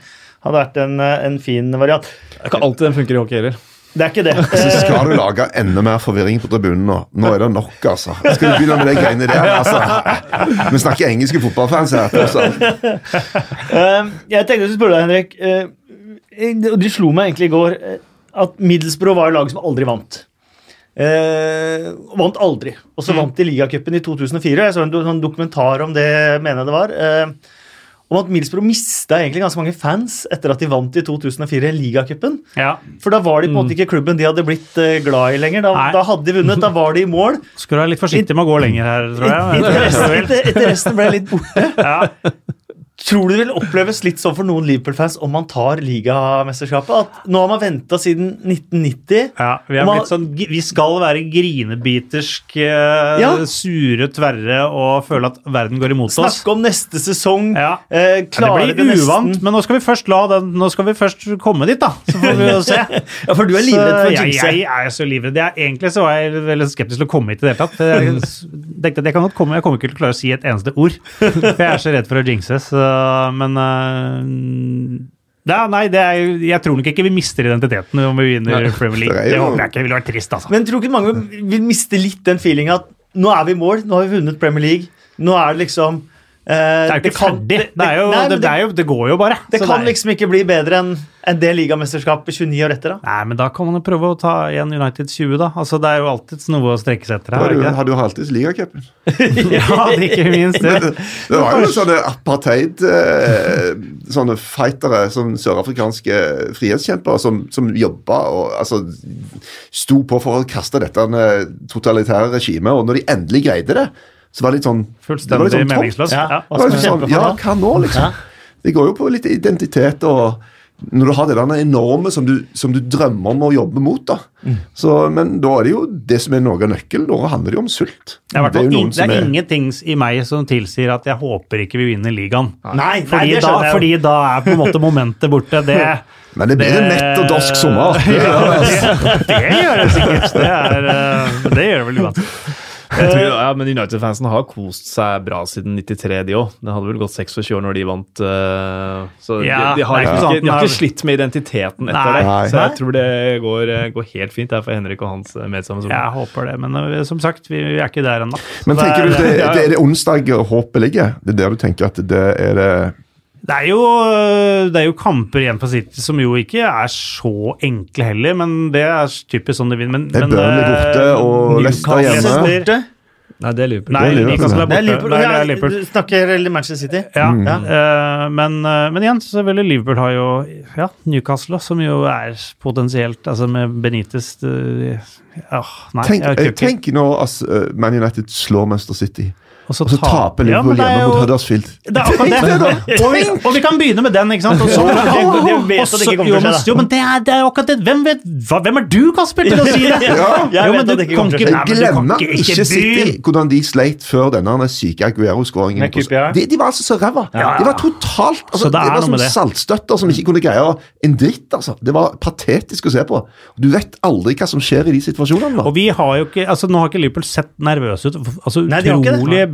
hadde vært en, eh, en fin variant. Det er ikke alltid den funker i hockey heller. Det er ikke det. Så Eh, skal du lage enda mer forvirring på tribunen nå. Nå er det nok, altså. Skal du begynne med de greiene der? altså? Vi snakker engelske fotballfans her. Eh, jeg tenkte å spørre deg, Henrik. Du Det slo meg egentlig i går eh, at Middlesbrough var et laget som aldri vant. Eh, vant aldri. Og så vant de ligacupen i 2004. Jeg så en sånn dokumentar om det, mener jeg det var. eh, om at Middlesbrough mista egentlig ganske mange fans etter at de vant i 2004 ligacupen. Ja. For da var de på en måte ikke klubben de hadde blitt eh, glad i lenger. Da, da hadde de vunnet, da var de i mål. Skal du være litt forsiktig med å gå lenger her, tror jeg. Interessen, interessen ble litt borte. Ja. Tror du det vil oppleves litt sånn for noen Liverpool-fans om man tar ligamesterskapet? At nå har man venta siden 1990. Ja, vi, er Man- sånn, vi skal være grinebitersk, eh, Ja. sure, tverre og føle at verden går imot oss. Snakke om neste sesong. Ja. Eh, klare det blir uvant, men nå skal vi først la den, nå skal vi først komme dit, da. Så får vi jo se. Ja, for du er livredd for Så jeg, jeg er så livredd. Jeg, egentlig så var jeg veldig skeptisk til å komme hit i det hele tatt. Jeg, Jeg at jeg kan godt komme, jeg kommer ikke til å klare å si et eneste ord. For jeg er så redd for å jinxe. Så, men øh, Ja, nei, det er, jeg tror nok ikke vi mister identiteten om vi vinner Premier League. det er håper jeg ikke. Det ville vært trist, altså. Men tror ikke mange vil miste litt den feelinga at nå er vi i mål, nå har vi vunnet Premier League. Nå er det liksom eh, Det er jo ikke ferdig. Det, er jo, nei, det, det, er jo, det går jo bare. det Så kan er- liksom ikke bli bedre enn en det ligamesterskapet 29 år etter. da. Nei, men da kan man jo prøve å ta igjen United 20, da. Altså, Det er jo alltid noe å strekke seg etter Har her. du, er det har du alltids ligacupen? Ja, det ikke minst det. Det var jo sånne apartheid eh, Sånne fightere, sånne sørafrikanske frihetskjempere som, som jobba og altså sto på for å kaste dette eh, totalitære regimet, og når de endelig greide det, så var det litt sånn det var Fullstendig litt sånn meningsløst. Ja. Ja. Hva skal vi liksom sånn, ja, hva nå, liksom? Det går jo på litt identitet og når du har det der enorme som du, som du drømmer om å jobbe mot, da. Mm. Så, men da er det jo det som er noe av nøkkelen. Da handler det jo om sult. Det er, det er, ing- det er ingenting i meg som tilsier at jeg håper ikke vi vinner ligaen. Nei, nei, Fordi, nei, da, fordi da er på en måte momentet borte. Det, Men det blir en nett og dorsk sommer. det, det gjør det sikkert. Det, er, eh, det gjør det vel uansett. Tror, ja, men United-fansen har kost seg bra siden 93, de òg. Det hadde vel gått 26 år når de vant. eh, så Ja, de, de, har er ikke, de har ikke slitt med identiteten etter Nei. det. Så jeg tror det går, eh, går helt fint der for Henrik og hans eh, medsammensvorne. Jeg håper det, men eh, som sagt, vi, vi er ikke der ennå. Men tenker du det er, er- det, det er det onsdag håpet ligger? Det er der du tenker at det er det Det er, jo, det er jo kamper igjen for City som jo ikke er så enkle heller, men det er typisk sånn det vinner. Men, Det er men, Burnley eh, borte og Leicester hjemme. Borte? Nei, det er Liverpool. Nei, Det er Liverpool, Newcastle er Det er. Liverpool. Nei, det er Liverpool. Du snakker eller Manchester City? Ja, Mm. ja. men, eh, men igjen, selvfølgelig, Liverpool har jo ja, Newcastle, som jo er potensielt Altså med Benitez eh, ja, Nei, Tenk, jeg eh, tenk nå at eh, Man United slår Manchester City, Og så og så ta- taper Liverpool ja, hjemme jo- mot Huddersfield. Det er akkurat det. Og vi, og vi kan begynne med den, ikke sant? Og så, de vet at det ikke kommer til å skje, jo, men det er, det er akkurat det. Hvem, vet, hva, hvem er du, Kasper, til å si det? Ja. Jeg Jo, men du kan ikke- Glemmer ikke- City hvordan de sleit før denne syke Aguero-skåringen. De, de var altså så ræva. De var totalt altså, det var som saltstøtter som ikke kunne greie en dritt. altså. Det var patetisk å se på. Du vet aldri hva som skjer i de situasjonene. Og vi har jo ikke, altså Nå har ikke Liverpool sett nervøse ut. altså Nei, de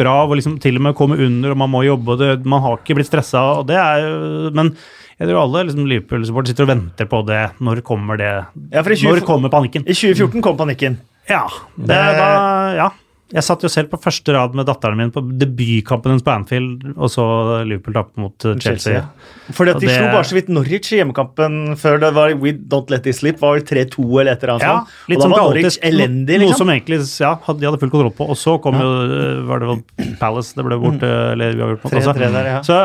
det. Bra og liksom til og med komme under, og man må jobbe, og det, man har ikke blitt stressa. og det er Men jeg tror alle liksom, Liverpool-supportere sitter og venter på det. Når kommer det? Ja, for i 20 Når kommer panikken? I 2014 kom panikken. Ja. Det, da, ja. Jeg satt jo selv på første rad med datteren min på debutkampen hennes på Anfield, og så Liverpool tape mot Chelsea. Chelsea. Fordi at De det- slo bare så vidt Norwich i hjemmekampen før det var We Don't Let It Slip. var vel 3-2 eller et eller annet Ja, litt Og da sånn var Norwich elendig, liksom. Noe som egentlig ja, de hadde full kontroll på. Og så kom jo uh, var det vel Palace det ble borte, eller vi har gjort noe. 3-3 der, ja. Så,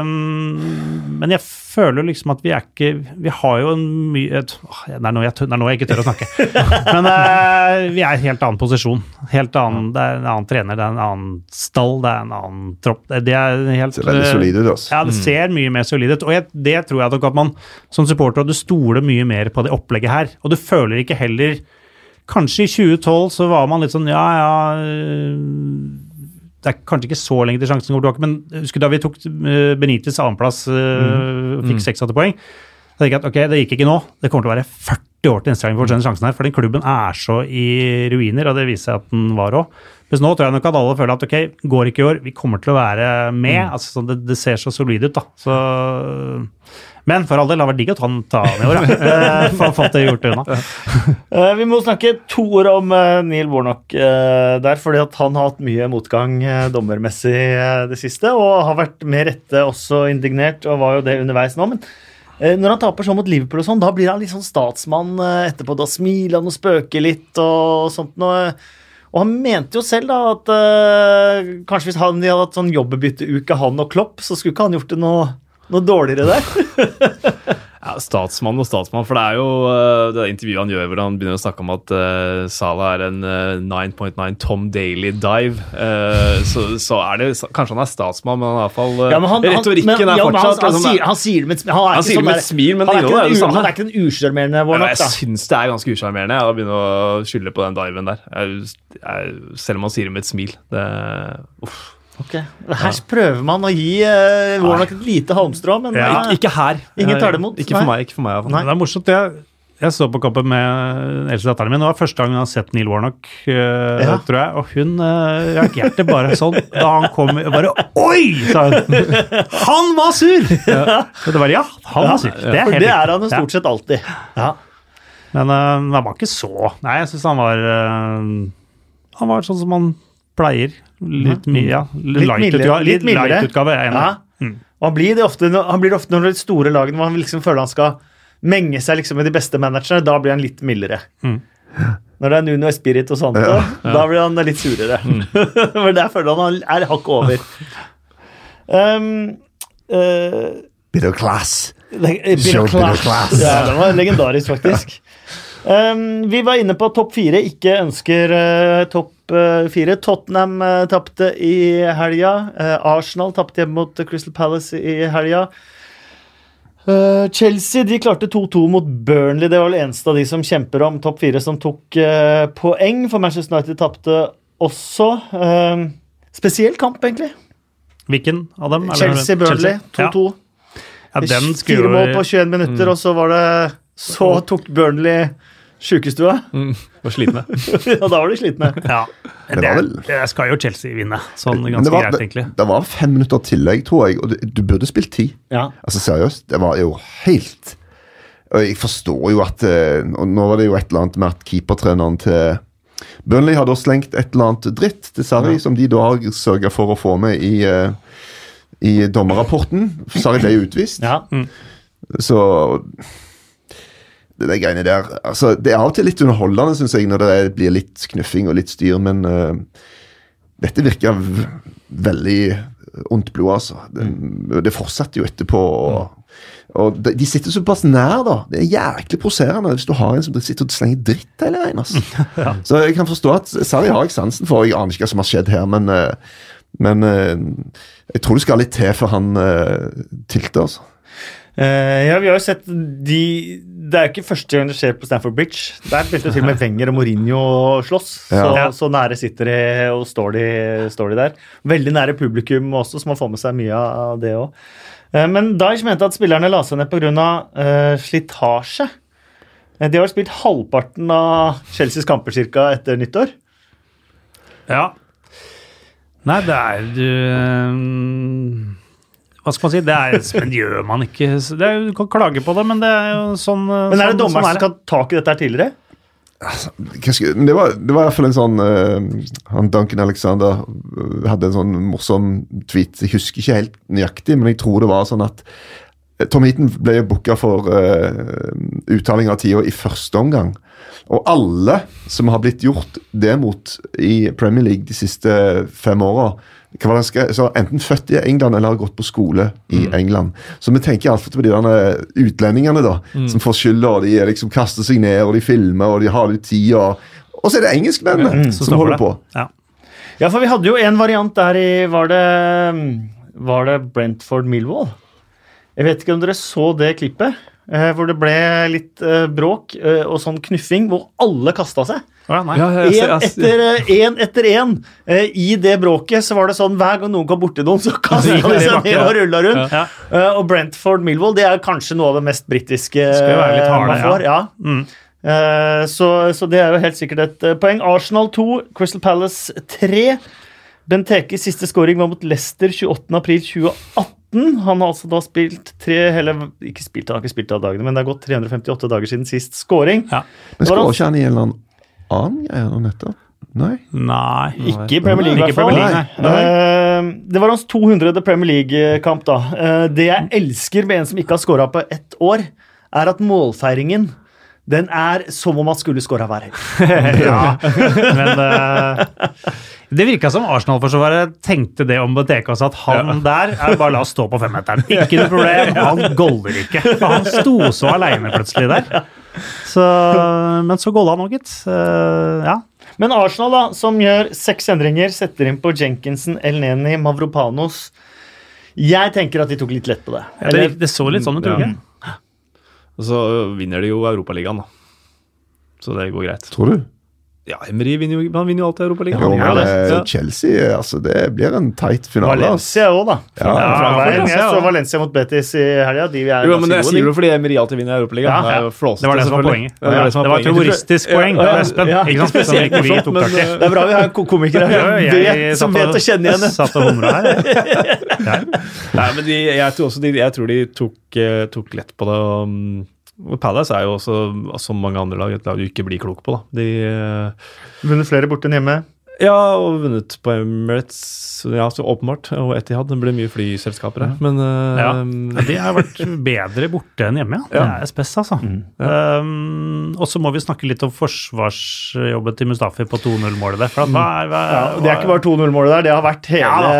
um, men jeg føler liksom at vi er ikke Vi har jo en mye et, åh, Det er nå jeg, er jeg ikke tør å snakke. men uh, vi er i en helt annen posisjon. Helt annen, Det er en annen trener, det er en annen stall, det er en annen tropp. Det, det er helt Ser veldig solid ut. altså. ja, det ser mye mer solid ut. Og jeg, det tror jeg nok at man som supporter du stoler mye mer på det opplegget her. Og du føler ikke heller Kanskje i 2012 så var man litt sånn ja, ja Det er kanskje ikke så lenge til sjansen går tilbake, men husker da vi tok Benitis Benitez annenplass øh, og fikk 86 poeng. Da tenkte jeg at ok, det gikk ikke nå. Det kommer til å være 40 år til neste gang vi får denne sjansen her. For den klubben er så i ruiner, og det viser seg at den var òg. Mens nå tror jeg nok at alle føler at ok, går ikke i år, vi kommer til å være med. altså sånn, det, det ser så solid ut, da. Så, men for all del, det har vært digg å ta den ta i år, ja. Eh, Få fått det gjort unna. Eh, vi må snakke to ord om eh, Neil Warnock eh, der, fordi at han har hatt mye motgang dommermessig det siste, og har vært med rette også indignert, og var jo det underveis nå. men når han taper sånn mot Liverpool, og sånn, da blir han litt sånn statsmann etterpå. Da smiler han og spøker litt og sånt. noe. Og han mente jo selv da at eh, kanskje hvis han de hadde hatt sånn jobbbytteuke, han og Klopp, så skulle ikke han gjort det noe, noe dårligere der. Ja, statsmann og statsmann, for det er jo eh, det intervjuet han gjør hvor han begynner å snakke om at uh, Salah er en uh, 9.9 Tom Daly dive. Uh, så, så er det Kanskje han er statsmann, men han er iallfall uh, Ja, han, Retorikken men, er ja, fortsatt han, han, liksom, han sier det med et smil. Sånn med et men er, innholdet er ikke det samme. han er ikke den usjarmerende Ja, men Warnock, jeg da. syns det er ganske usjarmerende å begynne å skylde på den diven der. Jeg, jeg, selv om han sier det med et smil. Det, uff. Ok. Her prøver man å gi uh, Warnock et lite halmstrå, men Ja. eh, Ikke, ikke her. Ingen tar det imot, Ikke for meg. Ikke for meg. Det er morsomt. Jeg, Jeg så på kampen med eldste datteren min. Det var første gang hun har sett Neil Warnock, uh, Ja. tror jeg. Og hun uh, reagerte bare sånn da han kom. Bare Oi! sa hun. Han var sur! Det var ja, han var sur. Det er For helt det er han jo stort sett alltid. Ja. Men uh, han var ikke så Nei, jeg syns han var eh, Han var sånn som han pleier. Litt mye, ja. Litt Light mildere. utgave. Litt light utgave, enig. Ja. Mm. Han blir det ofte, han blir det ofte når det er store lagene hvor han liksom føler han skal menge seg liksom med de beste managerne. Da blir han litt mildere. Mm. Når det er Nuno Spirit og sånt, da blir han litt surere. For der føler han han er hakket over. Um, uh, Bit of class. Show bit of Class. Ja, den var legendarisk, faktisk. Um, vi var inne på at topp fire, ikke ønsker uh, topp eh, fire. Tottenham uh, tapte i helga. Eh, Arsenal tapte hjemme mot Crystal Palace i helga. Chelsea de klarte 2-2 mot Burnley. Det var det eneste av de som kjemper om topp fire, som tok poeng. For Manchester United tapte også. Spesiell kamp, egentlig. Hvilken av dem? Chelsea-Burnley 2-2. Ja, ja Fire mål på 21 minutter, og så var det Så tok Burnley sjukestua. Mm, var slitne. og da var de slitne. Ja. Det Det, vel- det skal jo Chelsea vinne, sånn ganske var, greit, egentlig. det, det var fem minutter tillegg, tror jeg, og du, du burde spilt ti. Ja. Altså seriøst, det var jo helt Og jeg forstår jo at eh, og Nå var det jo et eller annet med at keepertreneren til Burnley har da slengt et eller annet dritt til Sarri, som de da har sørga for å få med i, eh, i dommerrapporten. Sarri ble jo utvist. ja. Så det der greiene der altså, Det er av og til litt underholdende, syns jeg, når det blir litt knuffing og litt styr, men uh, dette virker veldig ondt blod, altså. Det, det fortsetter jo etterpå. Og, og de, de sitter såpass nær, da. Det er jæklig provoserende hvis du har en som sitter og slenger dritt hele veien. altså. Så jeg kan forstå at Sarri har jeg sansen for. Jeg aner ikke hva som har skjedd her, men, eh, men eh, jeg tror det skal litt til før han tilter. altså. Eh, ja, vi har jo sett de Det er jo ikke første gang det skjer på Stanford Bridge. Der begynte til og med Wenger og Mourinho å slåss. Så, Ja. så nære sitter de og står de, står de der. Veldig nære publikum også, så man får med seg mye av det òg. Men Dyesh mente at spillerne la seg ned pga. Uh, slitasje. Eh, De har spilt halvparten av Chelseas kamper cirka etter nyttår. Ja. Nei, det er du Hva skal man si? Det er, men gjør man ikke. Det er, du kan klage på det, men det er jo sånn Men er det sånn, dommeren sånn som skal ta tak i dette her tidligere? Hva det var, det var i hvert fall en sånn eh, Han Duncan Alexander eh, hadde en sånn morsom tweet. Jeg husker ikke helt nøyaktig, men jeg tror det var sånn at eh, Tom Heaton ble booka for uh, uttaling av tida i første omgang. Og alle som har blitt gjort det mot i Premier League de siste fem åra, Så enten født i England eller har gått på skole i England. Så vi tenker altfor på de der utlendingene da, som får skylda. og De liksom kaster seg ned, og de filmer, og de har litt tid. Og, og så er det engelskmennene mm, som holder det. på. Ja. Ja, for vi hadde jo en variant der i Var det, var det Brentford Millwall? Jeg vet ikke om dere så det klippet, hvor det ble litt eh, bråk eh, og sånn knuffing, hvor alle kasta seg. Ja. Ja, jeg, etter én etter én. Eh, I det bråket så var det sånn hver gang noen kom borti noen, så kasta de seg ned og rulla rundt. Ja. Eh, og Brentford Milvold, det er kanskje noe av det mest britiske man får. Ja. Mm. Eh, så, så det er jo helt sikkert et eh, poeng. Arsenal 2, Crystal Palace 3. Bentekes siste scoring var mot Leicester 28.4.2018. Han har altså da spilt tre hele Ikke spilt, han har ikke spilt alle dagene, men det har gått 358 dager siden sist scoring. Ja. Men altså- ikke han i en eller annen greie nå nettopp? Nei? Nei. Ikke i Premier League, i hvert fall. Premier nei. Eh, det var hans 200. Premier League-kamp, da. Eh, det jeg elsker med en som ikke har scora på ett år, er at målfeiringen den er som om han skulle skåra hver helg. ja, men uh, Det virka som Arsenal-forsvaret tenkte det om Benteke også, at han der er bare la oss stå på femmeteren. Ikke noe problem, han goller ikke. Han sto så aleine plutselig der. Så, men så golla han òg, gitt. Uh, ja. Men Arsenal, da, som gjør seks endringer, setter inn på Jenkinson, Elneni, Mavropanos. Jeg tenker at de tok litt lett på det. Det, det så litt sånn ut, tror jeg. Ja. Så vinner de jo Europaligaen, da. Så det går greit. Tror du? Ja, Emery vinner jo, han vinner jo alltid Europaligaen. Ja, men det. eh, Ja. Chelsea altså, Det blir en tight finale. Valencia òg, da. Ja, ja. Valencia Jeg så. Valencia mot Betis i helga. De er Jo, men det sier du fordi Emery alltid vinner Europaligaen. Ja, Det flåsete, Det var det som var poenget. Ja, det var det som Det var et poenget. humoristisk poeng Ja, ja, Espen. ja, Ikke sant? spesielt ikke vi tok tak Det er bra vi har en komiker her Ja, som vet, å kjenne igjen det. Satt og humra her. jeg. Nei, men jeg tror de, jeg tror de tok, eh, tok lett på det. Palace er jo også, som mange andre lag, et lag du ikke blir klok på. da. De, eh, Vunnet flere borte enn hjemme. Ja, og vunnet på Emirates, ja, så åpenbart. Og Etihad. Det ble mye flyselskaper her. Men uh, Ja. De har vært bedre borte enn hjemme, ja. Det er spes, altså. Um, og så må vi snakke litt om forsvarsjobben til Mustafi på 2-0-målet der. For at, hva hva, Ja, det er ikke bare 2-0-målet der, det har vært hele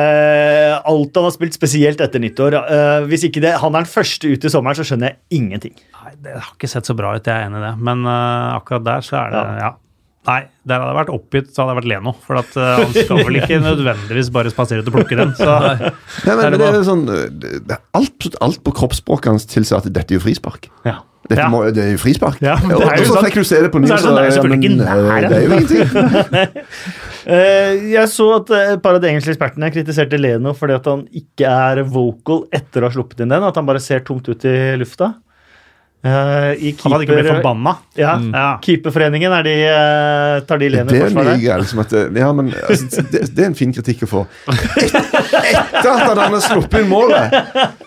alt han har spilt, spesielt etter nyttår. Uh, hvis ikke det, han er den første ut i sommeren, så skjønner jeg ingenting. Nei, det har ikke sett så bra ut, jeg er enig i det. Men uh, akkurat der så er det ja. Nei, der hadde jeg vært oppgitt, så hadde jeg vært Leno. For at, uh, han skal vel ikke nødvendigvis bare spasere ut og plukke den. Så Nei, men, det men det er sånn alt, alt på kroppsspråket hans tilsier at dette er jo frispark. Ja. Dette Ja. må, det er jo frispark. Ja, det er jo og så sant. fikk du se det på ny, Så det sånn, det er jo selvfølgelig men, ikke eh, det er jo ingenting. Eh, jeg så at et par av de engelske ekspertene kritiserte Leno fordi at han ikke er vocal etter å ha sluppet inn den. At han bare ser tomt ut i lufta. Eh, I han hadde ikke blitt forbanna. Ja, Ja. Keeperforeningen er de, uh, tar de Det i er forsvar mye der. greier. Liksom at, ja, men, altså, det, det er en fin kritikk å få. Et, etter at han hadde sluppet inn målet,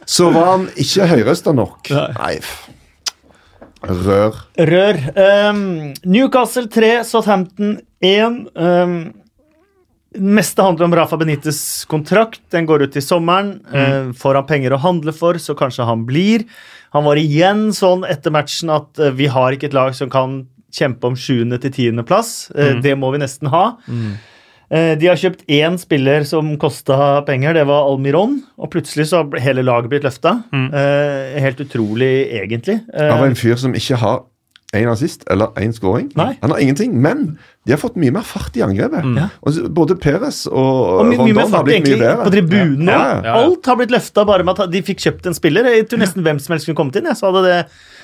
så var han ikke høyrøsta nok. Nei, Rør. Rør. Um, Newcastle 3, Southampton 1. Um, det meste handler om Rafa Benites kontrakt. Den går ut i sommeren. Uh, får han penger å handle for, så kanskje han blir. Han var igjen sånn etter matchen at uh, vi har ikke et lag som kan kjempe om 7. til 10. plass. Mm. Det må vi nesten ha. Mm. De har kjøpt én spiller som kosta penger, det var Almiron. Og plutselig så har hele laget blitt løfta. Helt utrolig, egentlig. Eh, Av en fyr som ikke har én assist eller én scoring. Nei. Han har ingenting, men de har fått mye mer fart i angrepet. Og både Perez og, Og mye, mye Rondon mer har fart blitt mye egentlig bedre. på tribunen. Ja, ja. ja. Alt har blitt løfta bare med at de fikk kjøpt en spiller. Jeg tror nesten hvem som helst kunne kommet inn. Jeg så hadde det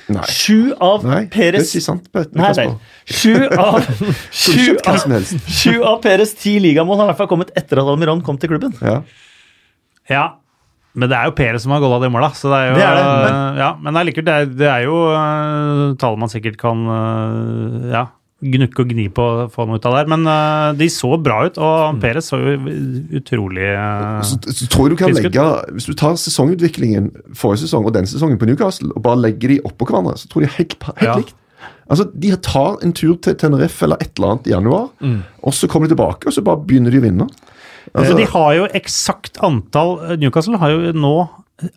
Nei. Sju av Nei, det er ikke sant. Petter Nei Kasper. vel. Sju av Sju av, sju av Peres ti ligamål har i hvert fall kommet etter at Almiron kom til klubben. Ja. Ja, men det er jo Pere som har gått av det målet, Så det er jo, Det er det, men- ja, men allikevel, det, er- det er jo uh, tall man sikkert kan uh, ja, gnukke og gni på å få noe ut av der. Men uh, de så bra ut, og Pere så jo utrolig uh, Så, så tror du kan legge Hvis du tar sesongutviklingen forrige sesong og den sesongen på Newcastle og bare legger de oppå hverandre, så tror jeg helt, helt Ja. likt. Altså, De tar en tur til Tenerife eller et eller annet i januar, og så kommer de tilbake og så bare begynner de å vinne. Altså, de har jo eksakt antall Newcastle har jo nå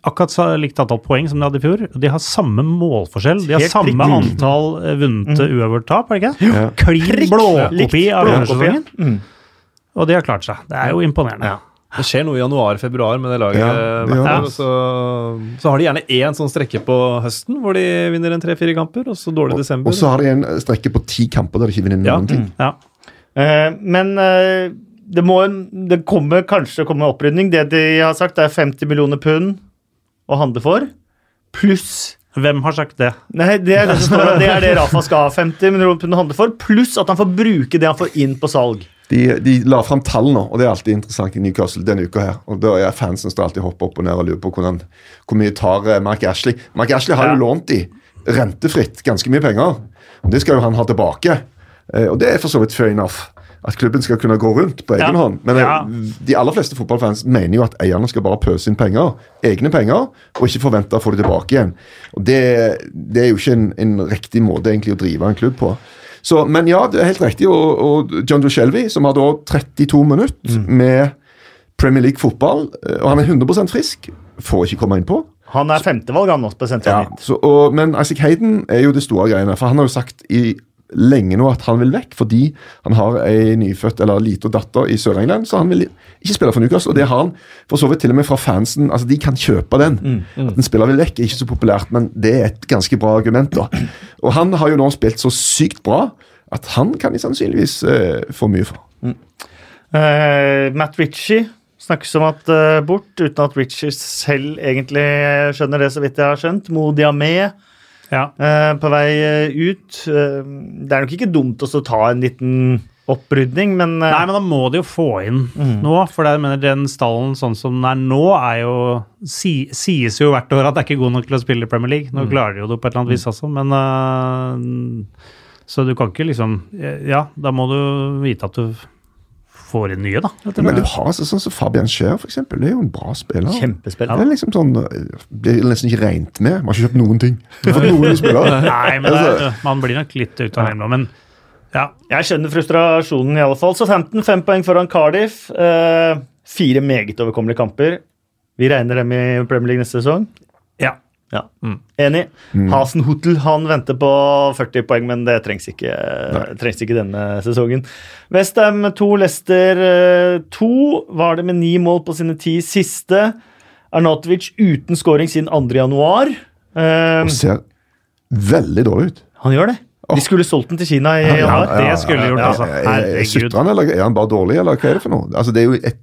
akkurat så likt antall poeng som de hadde i fjor. De har samme målforskjell. De har Helt samme riktig. antall øh, vunnet uavgjort tap, er det ikke? Ja. Klin blåkopi av blåkopien. Mm. Og de har klart seg. Det er jo imponerende. Det skjer noe i januar-februar med det laget. Ja, det og så, så har de gjerne én sånn strekke på høsten hvor de vinner en tre-fire kamper, og så dårlig desember. Og så har de en strekke på ti kamper der de ikke vinner Ja. noen ting. Ja. Eh, men eh, det, må, det kommer kanskje komme opprydning. Det de har sagt, er 50 millioner pund å handle for. Pluss Hvem har sagt det? Nei, det er det som står at det er det Rafa skal ha. 50 millioner pund å handle for, pluss at han får bruke det han får inn på salg. De, de la fram tall nå, og det er alltid interessant i Newcastle denne uka. her. Og Da er fansen som alltid hopper opp og ned og lurer på hvordan, hvor mye tar eh, Mark Ashley. Mark Ashley har jo Ja. lånt de rentefritt ganske mye penger. og Det skal jo han ha tilbake. Eh, Og det er for så vidt fair enough. At klubben skal kunne gå rundt på egen Ja. hånd. Men eh, Ja. de aller fleste fotballfans mener jo at eierne skal bare pøse inn penger, egne penger, og ikke forvente å få det tilbake igjen. Og Det, det er jo ikke en, en riktig måte egentlig å drive en klubb på. Så, men ja, det er helt riktig. Og, og John Shelby, som har da 32 minutter med Premier League-fotball, eh, og han er 100% frisk, får ikke komme innpå. Han er femtevalg han også på Ja, så, og, men Isaac Hayden er jo det store greiene. For han har jo sagt i lenge nå at han vil vekk fordi han har ei nyfødt eller lita datter i Sør-England. Så han vil ikke spille for Newcastle. Og det har han for så vidt til og med fra fansen. altså De kan kjøpe den. At en spiller vil vekk er ikke så populært, men det er et ganske bra argument. da. Og han har jo nå spilt så sykt bra at han kan de sannsynligvis eh, få mye for. Eh, Matt Ritchie snakkes om at eh, bort, uten at Ritchie selv egentlig skjønner det, så vidt jeg har skjønt. Modia med Ja. eh, på vei eh, ut. Eh, det er nok ikke dumt å ta en liten opprydning, men, Nei, men da må de jo få inn noe. For det, jeg mener, den stallen sånn som den er nå, er jo si, Sies jo hvert år at det er ikke god nok til å spille i Premier League. Nå klarer de jo det på et eller annet vis altså, men Så du kan ikke liksom Ja, da må du vite at du får inn nye, da. Men du har altså, sånn som Fabian Scheer, for eksempel. Det er jo en bra spiller. Kjempespiller. Det er liksom sånn det Blir nesten ikke regnet med. Man har ikke kjøpt noen ting. Noen spillere. Nei, men det er, man blir nok litt ute av nå, men ja. Jeg skjønner frustrasjonen, i alle fall. Så 15, fem poeng foran Cardiff. Eh, fire meget overkommelige kamper. Vi regner dem i Premier League neste sesong. ja. Ja, Enig. Hasenhutel han venter på 40 poeng, men det trengs ikke, trengs ikke denne sesongen. Westham 2, Leicester 2. Var det med ni mål på sine ti siste. Arnautovic uten scoring siden 2. januar. Eh, ser veldig dårlig ut. han gjør det. De skulle solgt den til Kina i januar. Ja, januar. det skulle de gjort, altså. Er- er- han, eller er han bare dårlig, eller hva er det for noe? Altså, det er jo et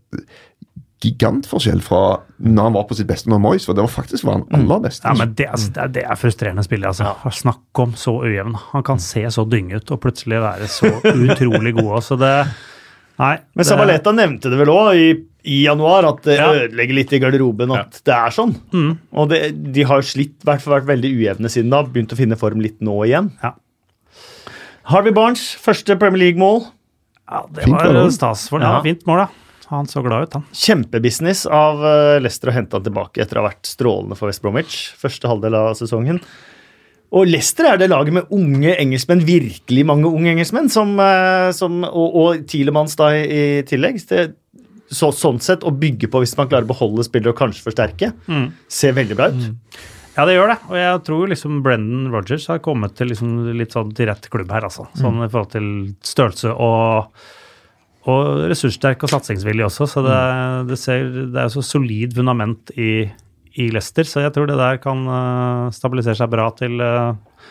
gigantforskjell fra når han var på sitt beste med Moyes, for det var faktisk var han aller beste. Ja, men det, altså, det, er, det er frustrerende spill. Altså. Snakk om så ujevn. Han kan se så dynge ut og plutselig være så utrolig god. Så det Nei. Men det- Sabaleta nevnte det vel òg i, i januar, at det Ja. ødelegger litt i garderoben at det er sånn. Og det, de har slitt, i hvert fall vært veldig ujevne siden da. Begynt å finne form litt nå igjen. Ja. Harvey Barnes, første Premier League-mål. Ja, det Fint var stas for ham. Ja. Ja. Fint mål, da. Han så glad ut, han. Kjempebusiness av eh, Leicester å hente han tilbake etter å ha vært strålende for West Bromwich første halvdel av sesongen. Og Leicester er det laget med unge engelskmenn, virkelig mange unge engelskmenn, som, eh, som, og, og Tilemanns da i, i tillegg. Det, så, sånn sett å bygge på hvis man klarer å beholde spillere og kanskje forsterke, ser veldig bra ut. Ja, det gjør det. Og jeg tror liksom Brendan Rogers har kommet til liksom litt sånn til rett klubb her, altså. Sånn i forhold til størrelse og, og ressurssterk og satsingsvillig også. Så det, det, ser, det er jo så solid fundament i, i Leicester, så jeg tror det der kan eh, stabilisere seg bra til eh,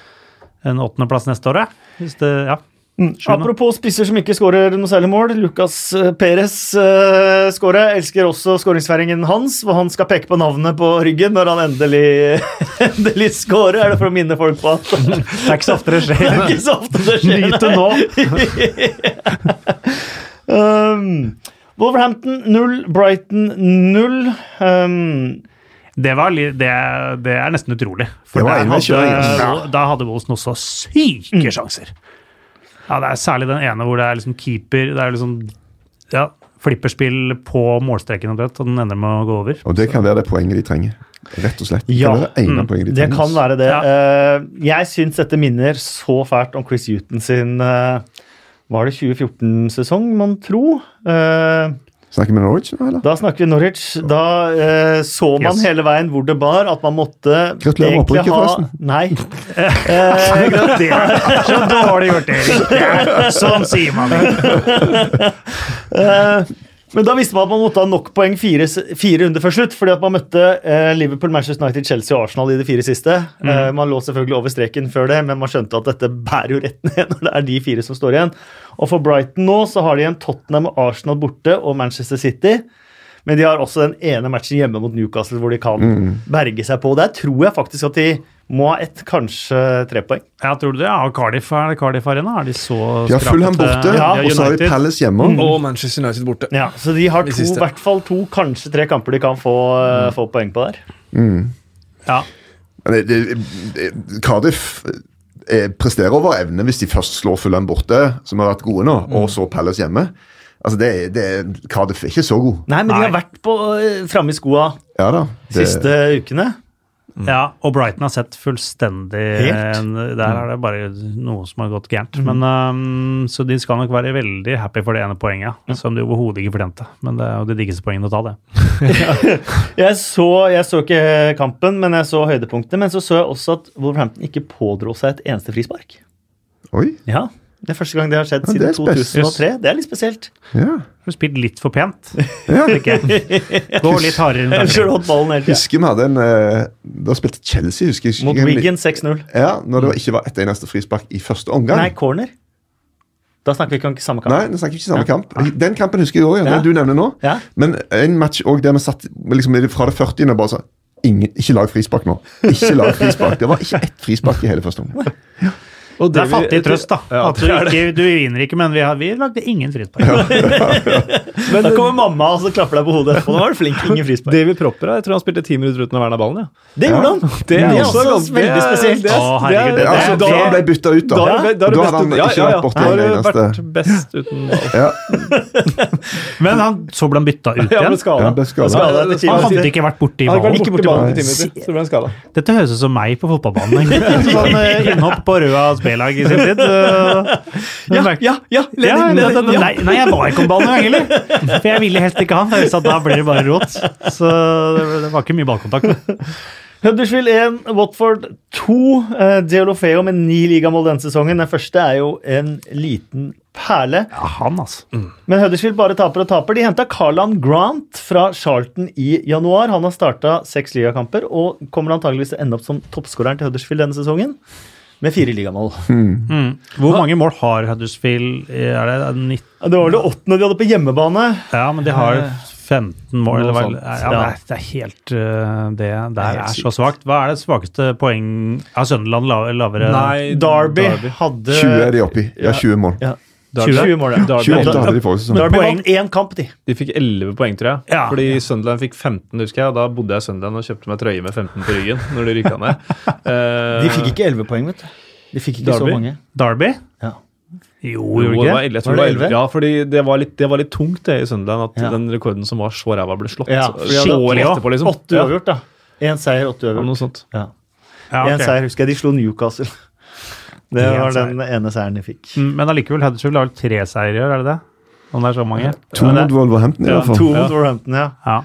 en åttendeplass neste år. Hvis det, ja. Sjuende. Apropos spisser som ikke skårer noe særlig mål. Lucas uh, Perez uh, skårer. Elsker også skåringsfeiringen hans, hvor han skal peke på navnet på ryggen når han endelig, endelig skårer. Er det for å minne folk på at Det er ikke så ofte det det skjer. er ikke så ofte det skjer? Nyt det nå. Um, Wolverhampton 0, Brighton 0. Um, Det, var, li- det, det er nesten utrolig. For Det var der hadde, altså. da hadde Wolves noe så syke sjanser. Ja, Det er særlig den ene hvor det er liksom keeper Det er liksom ja, flipperspill på målstreken og den ender med å gå over. Og det kan være det poenget de trenger. Rett og slett. Det kan være det de det kan være det. Ja. Uh, jeg syns dette minner så fælt om Chris Huton sin uh, Var det 2014-sesong, man tro? Eh, Snakker vi Norwich nå, eller? Da snakker vi Norwich. Da eh, så man Yes. hele veien hvor det bar, at man måtte Gratulerer med opprykket, forresten. Nei. Eh, gratulerer. Så dårlig gjort, Erik! Er- Sånn sier man det. Eh, men da visste man at man måtte ha nok poeng fire, fire runder før slutt. fordi at man møtte eh, Liverpool, Manchester United, Chelsea og Arsenal i de fire siste. Eh, man lå selvfølgelig over streken før det, men man skjønte at dette bærer jo rett ned når det er de fire som står igjen. Og for Brighton nå så har de en Tottenham og Arsenal borte og Manchester City. Men de har også den ene matchen hjemme mot Newcastle hvor de kan berge seg på. Der tror jeg faktisk at de må ha ett, kanskje tre poeng. Ja, tror du det. Ja, Cardiff er det Cardiff Arena. Er de så Ja, Fulham borte, Ja, og så har de Palace hjemme. Og Manchester United borte. Ja, Så de har to, i hvert fall to, kanskje tre kamper de kan få, mm. få poeng på der. Ja. Men det, det, det, Cardiff eh, presterer over evne hvis de først slår Fulham borte, som har vært gode nå, og så Palace hjemme. Altså, det, det, er- Cardiff er ikke så god. Nei, men de har vært på, eh, framme i skoa Ja de siste ukene. Ja, og Brighton har sett fullstendig Helt. Der er det bare noe som har gått gærent. Men, um, så de skal nok være veldig happy for det ene poenget, som de overhodet ikke fortjente. Men det er jo det diggeste poengene å ta, det. Jeg så, jeg så ikke kampen, men jeg så høydepunktene. Men så så jeg også at Wolverhampton ikke pådro seg et eneste frispark. oi. Ja, Det er første gang det har skjedd Ja, siden det er 2003. Det er litt spesielt. Ja. Har du spilt litt for pent, ja. tenker jeg. Gå litt hardere enn har. Husker vi hadde en eh, Da spilte Chelsea, husker jeg. Mot Wigan 6-0. Ja, Når det ikke var ett eneste frispark i første omgang. Nei, corner. Da snakker vi ikke om samme kamp. Nei, da snakker vi ikke samme kamp. Den kampen husker jeg òg, Ja. den du nevner nå. Ja. Men en match òg der vi satt liksom, fra det 40. og bare sa ingen, Ikke lag frispark nå. Ikke lag frispark. Det var ikke ett frispark i hele første omgang. Og Det er fattig trøst, da. Ja, at du, ikke, du vinner ikke, men vi, har, vi lagde ingen frispark. Men da kommer mamma og så klapper deg på hodet. Og nå var du flink. Ingen frispark. David Propper, jeg tror han spilte ti minutter uten å verne ballen. Ja. Det gjorde han. Det er også ganske- veldig spesielt. det Å, herregud, det altså, da- han ble bytta ut, da. Da har da Da hadde han ikke ja, ja. vært borte en eneste. vært best uten ball. Men han, så ble han bytta ut Ja, han ble igjen. skada. Han hadde ikke vært borti ballen. Dette høres ut som meg på fotballbanen. Sånn innhopp på Røa spillag i sin tid. eh, Ja, ja, ja. Nei, nei, jeg var ikke om ballen egentlig. For jeg ville helst ikke ha den. da blir det bare rot. Så det- var ikke mye ballkontakt. Huddersfield 1, Watford 2. Diolofeo Deolofeo med ni ligamål denne sesongen. Den første er jo en liten perle. Ja, han, altså. Men Huddersfield bare taper og taper. De henta Carlan Grant fra Charlton i januar. Han har starta seks ligakamper og kommer antageligvis til å ende opp som toppskåreren til Huddersfield denne sesongen. Med fire ligamål. Mm. Hvor mange mål har Huddersfield? Er det 19? Ja, Det var vel det åttende de hadde på hjemmebane. Ja, men de har 15 mål. Eller, sånt. ja, det, er, det er helt uh, Det der er, er så svakt. Hva er det svakeste poeng Har Sunderland lavere Nei, Derby, hadde 20 er de oppi. Ja, 20 mål. Ja, 20? 20 mål, ja. Derby, 28 hadde de forrige sesong. Derby poeng- vant én kamp, de. De fikk 11 poeng, tror jeg. Ja. Fordi Sunderland fikk 15, husker jeg. Og da bodde jeg i Sunderland og kjøpte meg trøye med 15 på ryggen når de rykka ned. Eh, De fikk ikke 11 poeng, vet du. De fikk ikke så mange. Derby? Ja. Jo, Jo, det var 11, jeg tror Var det var 11. Ja, fordi det var, litt, det var litt tungt det i Sunderland at Ja. den rekorden som var så ræva, ble slått. Ja, Så- etterpå, liksom. Åtte uavgjort, da. Én seier, åtte Ja, uavgjort. noe sånt. Ja. Ja, okay. En seier husker jeg. De slo Newcastle. Det var den ene seieren de fikk. Mm, Men allikevel, Huddersfield har vel tre seire i år, er det det? Om det er så mange? To mot Wolverhampton, i hvert fall. to mot Wolverhampton, ja. Ja.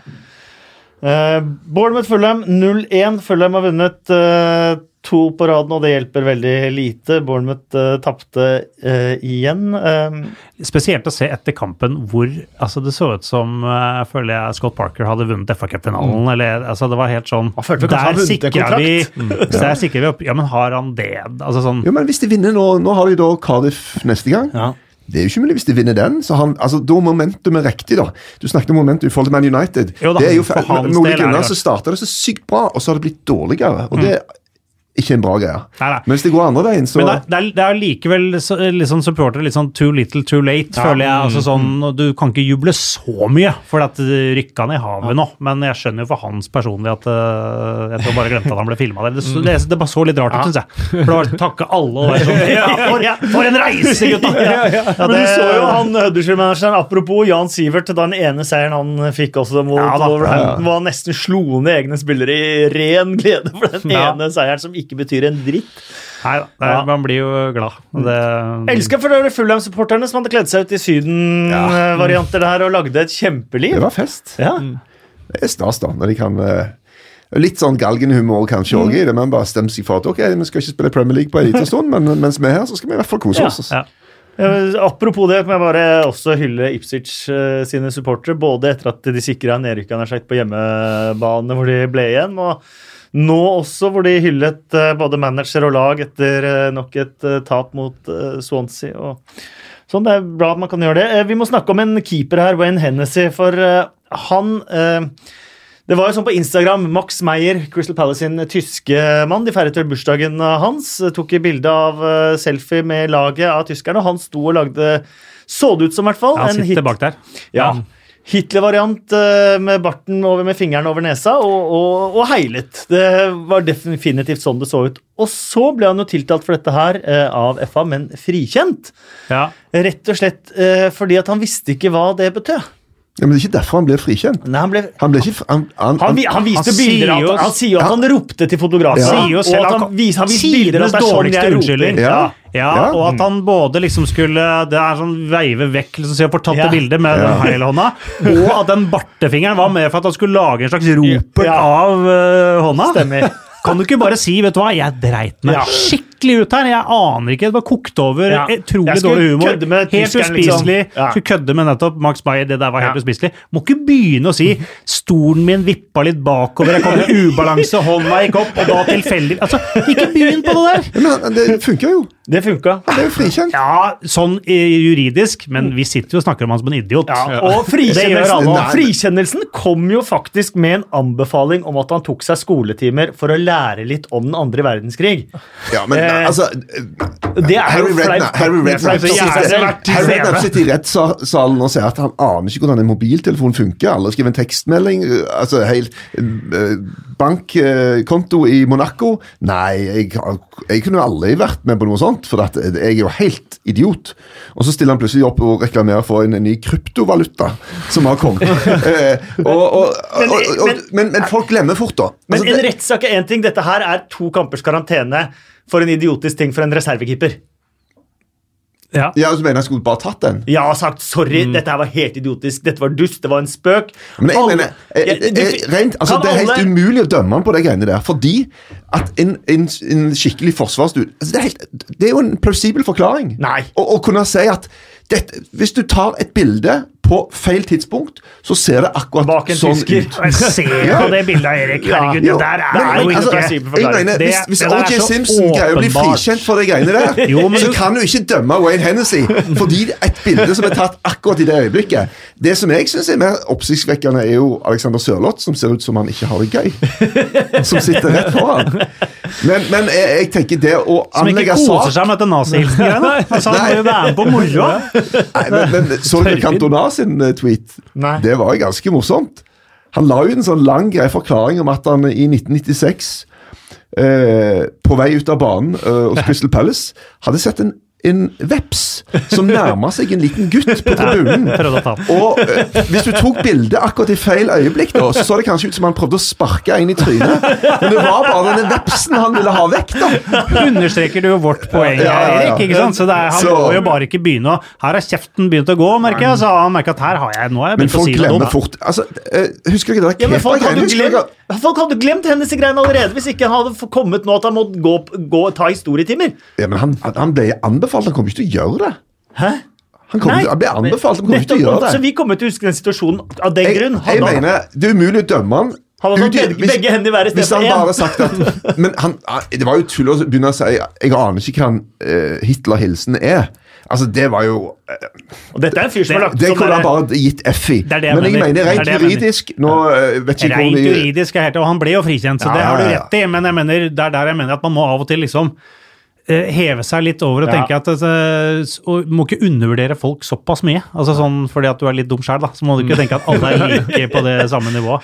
Uh, Bournemouth-Fulham 0-1. Fulham har vunnet eh, to på raden, og det hjelper veldig lite. Bournemouth uh, tapte uh, igjen. Um, Spesielt å se etter kampen hvor altså det så ut som uh, føler jeg Scott Parker hadde vunnet FA-cupfinalen. eller altså Det var helt sånn Der sikrer vi, mm. der sikrer vi opp Ja, men har han det? Altså sånn Jo, men hvis de vinner nå Nå har de da Cardiff neste gang. ja. Det er jo ikke mulig hvis de vinner den. så han, altså Da er momentumet riktig, da. Du snakket om momentum i forhold til Man United. Jo da, det er jo for fe- hans Med Ole del er det Gunnar så starta det så sykt bra, og så har det blitt dårligere. Og det er ikke en bra greie. Nei, nei. Men hvis det går andre veien, så Men det, er- det, det likevel så, litt sånn supportere litt sånn too little, too late, føler jeg. altså sånn, Du kan ikke juble så mye for at det rykka ned i havet nå, men jeg skjønner jo for hans personlig at øh, Jeg tror bare glemte at han ble filma der. Det, så- det, det bare så litt rart ut, syns jeg. For det var takke alle og være sånn ja, for, for en reise, gutta! Ja, Men du så jo han Huddersfield-manageren, apropos Jan Sivert, den ene seieren han fikk også mot Ja da. Wolverhampton, han nesten slo ned egne spillere i ren glede for den Ja. ene seieren som ikke betyr en dritt. Nei da, Ja. man blir jo glad. Det, Elsker for øvrig Fulham-supporterne som hadde kledd seg ut i Syden-varianter der og lagde et kjempeliv. Det var fest. Ja. Det er stas, da. Når de kan eh, Litt sånn galgenhumor kanskje òg i det, men bare stemmer seg for at ok, vi skal ikke spille Premier League på en liten stund, men mens vi er her, så skal vi i hvert fall kose Ja, oss. ja. Eh, Apropos det, må jeg bare også hylle Ipswich uh, sine supportere. Både etter at de sikra nedrykka på hjemmebane, hvor de ble igjen, og nå også hvor de hyllet eh, både manager og lag etter eh, nok et eh, tap mot Swansea. Og sånn, Det er bra at man kan gjøre det. Vi må snakke om en keeper her, Wayne Hennessy, for han det var jo sånn på Instagram. Max Meyer, Crystal Palace sin tyske mann, de feiret vel bursdagen hans. Tok bilde av selfie med laget av tyskerne. og Han sto og lagde Så det ut som, i hvert fall. Han sitter hit- bak der. ja. Hitler-variant eh, med barten over med fingeren over nesa og, og, og heilet. Det var definitivt sånn det så ut. Og så ble han jo tiltalt for dette her eh, av FA, men frikjent. Ja. Rett og slett eh, fordi at han visste ikke hva det betød. Ja, men det er ikke derfor han ble frikjent. Nei, han ble Han ble ikke han, han, han, han viste Han bilder av jo- Han sier jo at han ropte til fotografen. Ja. Sier jo selv og at at han, vis, han viste bilder av at dårligste unnskyldning. Ja. Ja, Ja. og at han både liksom skulle Det er sånn veive vekk liksom, så jeg får tatt Ja. bildet med Ja. hele hånda, og at den bartefingeren var med for at han skulle lage en slags ropert Ja. av uh, hånda. Stemmer. Kan du ikke bare si vet du hva, jeg dreit meg Ja. skikkelig ut her, jeg aner ikke, det var kokt over. Ja. Utrolig dårlig humor. kødde med Helt tyskeren, liksom. uspiselig. Ja. Skulle kødde med nettopp Max Bayer, det der var helt Ja. uspiselig. Må ikke begynne å si 'stolen min vippa litt bakover', jeg kom i ubalanse, hånda gikk opp, og da tilfeldig Altså, ikke begynn på det der! Men det funker jo. Det funka. Det er jo frikjent. Ja, sånn eh, juridisk, men vi sitter jo og snakker om han som en idiot. Ja, og frikjennelsen, frikjennelsen kom jo faktisk med en anbefaling om at han tok seg skoletimer for å lære litt om den andre verdenskrig. Ja, men Eh, altså Det er Harry. Redknapp er sitter- i rettssalen og sier at han aner ikke hvordan en mobiltelefon funker. Alle skriver en tekstmelding. altså helt uh, Bankkonto i Monaco. Nei, jeg, jeg kunne aldri vært med på noe sånt, for at jeg er jo helt idiot. Og så stiller han plutselig opp og reklamerer for en, ny kryptovaluta som har kommet. Eh, og, og, og, og, og, men, men folk glemmer fort, da. Men Altså, en rettssak er én ting. Dette her er to kampers karantene for en idiotisk ting for en reservekeeper. Ja. ja, så mener jeg skulle bare tatt den. Ja, og sagt sorry, dette her var helt idiotisk, dette var dust, det var en spøk. Men jeg Alle- mener, jeg, jeg, jeg, rent, altså, Det er helt umulig å dømme han på de greiene der. Fordi at en, en, en skikkelig forsvarsdude altså det, er helt- det er jo en plausibel forklaring. Nei. Å kunne si at dette, hvis du tar et bilde på feil tidspunkt, så ser det akkurat Bak en sånn tysker. ut. Se på det bildet av Erik. Herregud, ja, det der er men- jo ikke altså, plausibel jeg mener, Hvis, hvis O.J. Simpson greier å bli frikjent for de greiene der, Jo, men så kan du ikke dømme Wayne Hennessy fordi et bilde som er tatt akkurat i det øyeblikket. Det som jeg syns er mer oppsiktsvekkende, er jo Alexander Sørloth, som ser ut som han ikke har det gøy. Som sitter rett foran. Men, men jeg, jeg tenker det å Som ikke koser sak seg med dette nazihilsen-greiene. Altså, han må jo være med på moroa. Nei, Så dere Cantona sin eh, tweet? Nei. Det var jo ganske morsomt. Han la jo en sånn lang grei forklaring om at han i 1996, eh, på vei ut av banen eh, hos Crystal Palace, hadde sett en, en veps som nærma seg en liten gutt på tribunen. Og eh, hvis du tok bildet akkurat i feil øyeblikk, da, så så det kanskje ut som han prøvde å sparke en i trynet. Men det var bare denne vepsen han ville ha vekk, da. Understreker du jo vårt poeng, Ja, ja, ja. Erik. ikke sant? Så det er, Han Så- må jo bare ikke begynne å Her har kjeften begynt å gå, merker jeg. Så han merker at her har jeg nå har jeg begynt å folk si noe glemmer fort altså, husker Husker ikke det Ja, men folk hadde, glemt, hennes greiene allerede hvis ikke han hadde kommet nå at han måtte gå, gå ta historietimer. Ja, men han, han ble anbefalt, han kommer ikke til å gjøre det. Hæ? Han, Nei, han ble anbefalt, han kommer ikke til å gjøre det. Så vi kommer til å huske den situasjonen av den Jeg, grunn. jeg mener, Det er umulig å dømme han. Han hadde begge- hvis- begge hendene i været i stedet Hvis han én. bare sagt at Men han, han- det var jo tull å begynne å si Jeg aner ikke hva en, eh, Hitler-hilsen er. Altså, det var jo eh, Og dette er en fyr som har lagt Det sånn kunne han bare gitt F i. Men jeg mener. mener er rent juridisk Nå eh, vet ikke Rent juridisk er helt, og han ble jo frikjent, så det har du rett i. Men jeg mener, det er der jeg mener at man må av og til liksom heve seg litt over og Ja. tenke at du må ikke undervurdere folk såpass mye. Altså sånn fordi at du er litt dum sjøl, da. Så må du ikke tenke at alle er like på det samme nivået.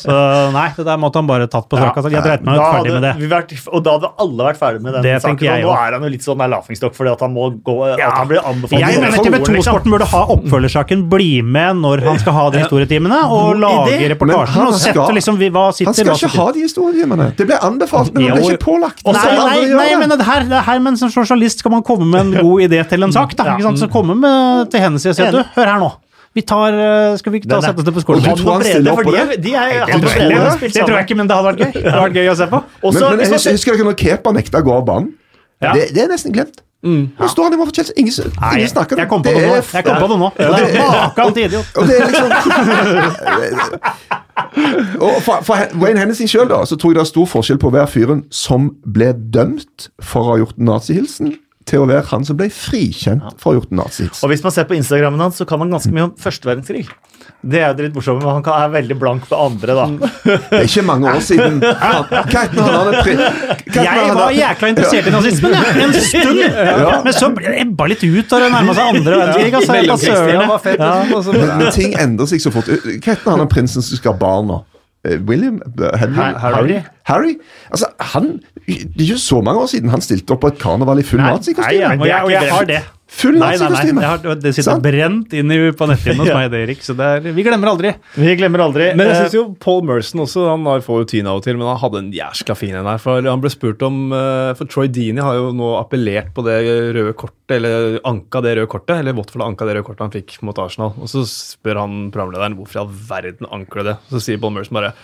Så nei, det der måtte han bare tatt på strak. Altså, jeg dreit meg ut ferdig med det. vi vært, og da hadde alle vært ferdig med den Det saken. jeg og nå er han jo litt sånn laughingstock fordi at han må gå At han blir anbefalt Jeg mener TV skolen, liksom. 2-sporten burde ha oppfølgersaken Bli med når han skal ha de historietimene, og lage reportasjen. han Og sette skal- liksom hva sitter Han skal ikke ha de historietimene! Det ble anbefalt, men det ble ikke pålagt. Nei, nei, nei, men det her, det her, men som sosialist skal man komme med en god idé til en sak. Da, ikke sant? Så komme med til hennes side og si at du, hør her nå. Vi tar, eh, skal vi ikke ta og sette oss det på Og skolen? du Han og han Brede, opp for på de det? er, de er, det han og Brede ikke. Det tror jeg ikke, men det hadde vært gøy. Det hadde vært gøy å se på. Også, men, men husker dere når Kepa nekta å gå av banen? Ja. Det, det er nesten glemt. Nå står han i mål for Chelsea. Ingen, Nei, ingen snakker jeg kom på det. det nå. er- Jeg kom på det nå. Det er til idiot. Og det er liksom Og for, for Wayne Hennessy sjøl, da, så tror jeg det er stor forskjell på å være fyren som ble dømt for å ha gjort nazihilsen, til å være han som ble frikjent for å ha gjort en nazihilsen. Og hvis man ser på Instagrammen hans, så kan man ganske mye om første verdenskrig. Det er jo litt morsomt, men han kan- er veldig blank på andre, da. Det er ikke mange år siden han, Hva han? hadde er Jeg var jækla interessert i nazismen, jeg. En stund. Men så ebba litt ut da det nærma seg andre verdenskrig. Altså, og så- Men, men ting endrer seg så fort. Hva heter han den prinsen som skal ha barn nå? Eh, William? Eh, Henry? Ha- Harry. Harry? Altså, han, Det er ikke så mange år siden han stilte opp på et karneval i full nazikostyme. ja. Og jeg, og jeg har det. Full nazikostyme. Det sitter Sant? brent inn i, på netthinnen hos meg, det, Erik. Så det er, vi glemmer aldri. Vi glemmer aldri. Men jeg syns synes jo Paul Merson også, han har- får jo tyn av og til, men han hadde en jæskla fin en her. For han ble spurt om eh, For Troy Deany har jo nå appellert på det røde kortet, eller anka det røde kortet. Eller Watford anka det røde kortet han fikk mot Arsenal. Og så spør han programlederen hvorfor i all verden anker det. Så sier Paul Merson bare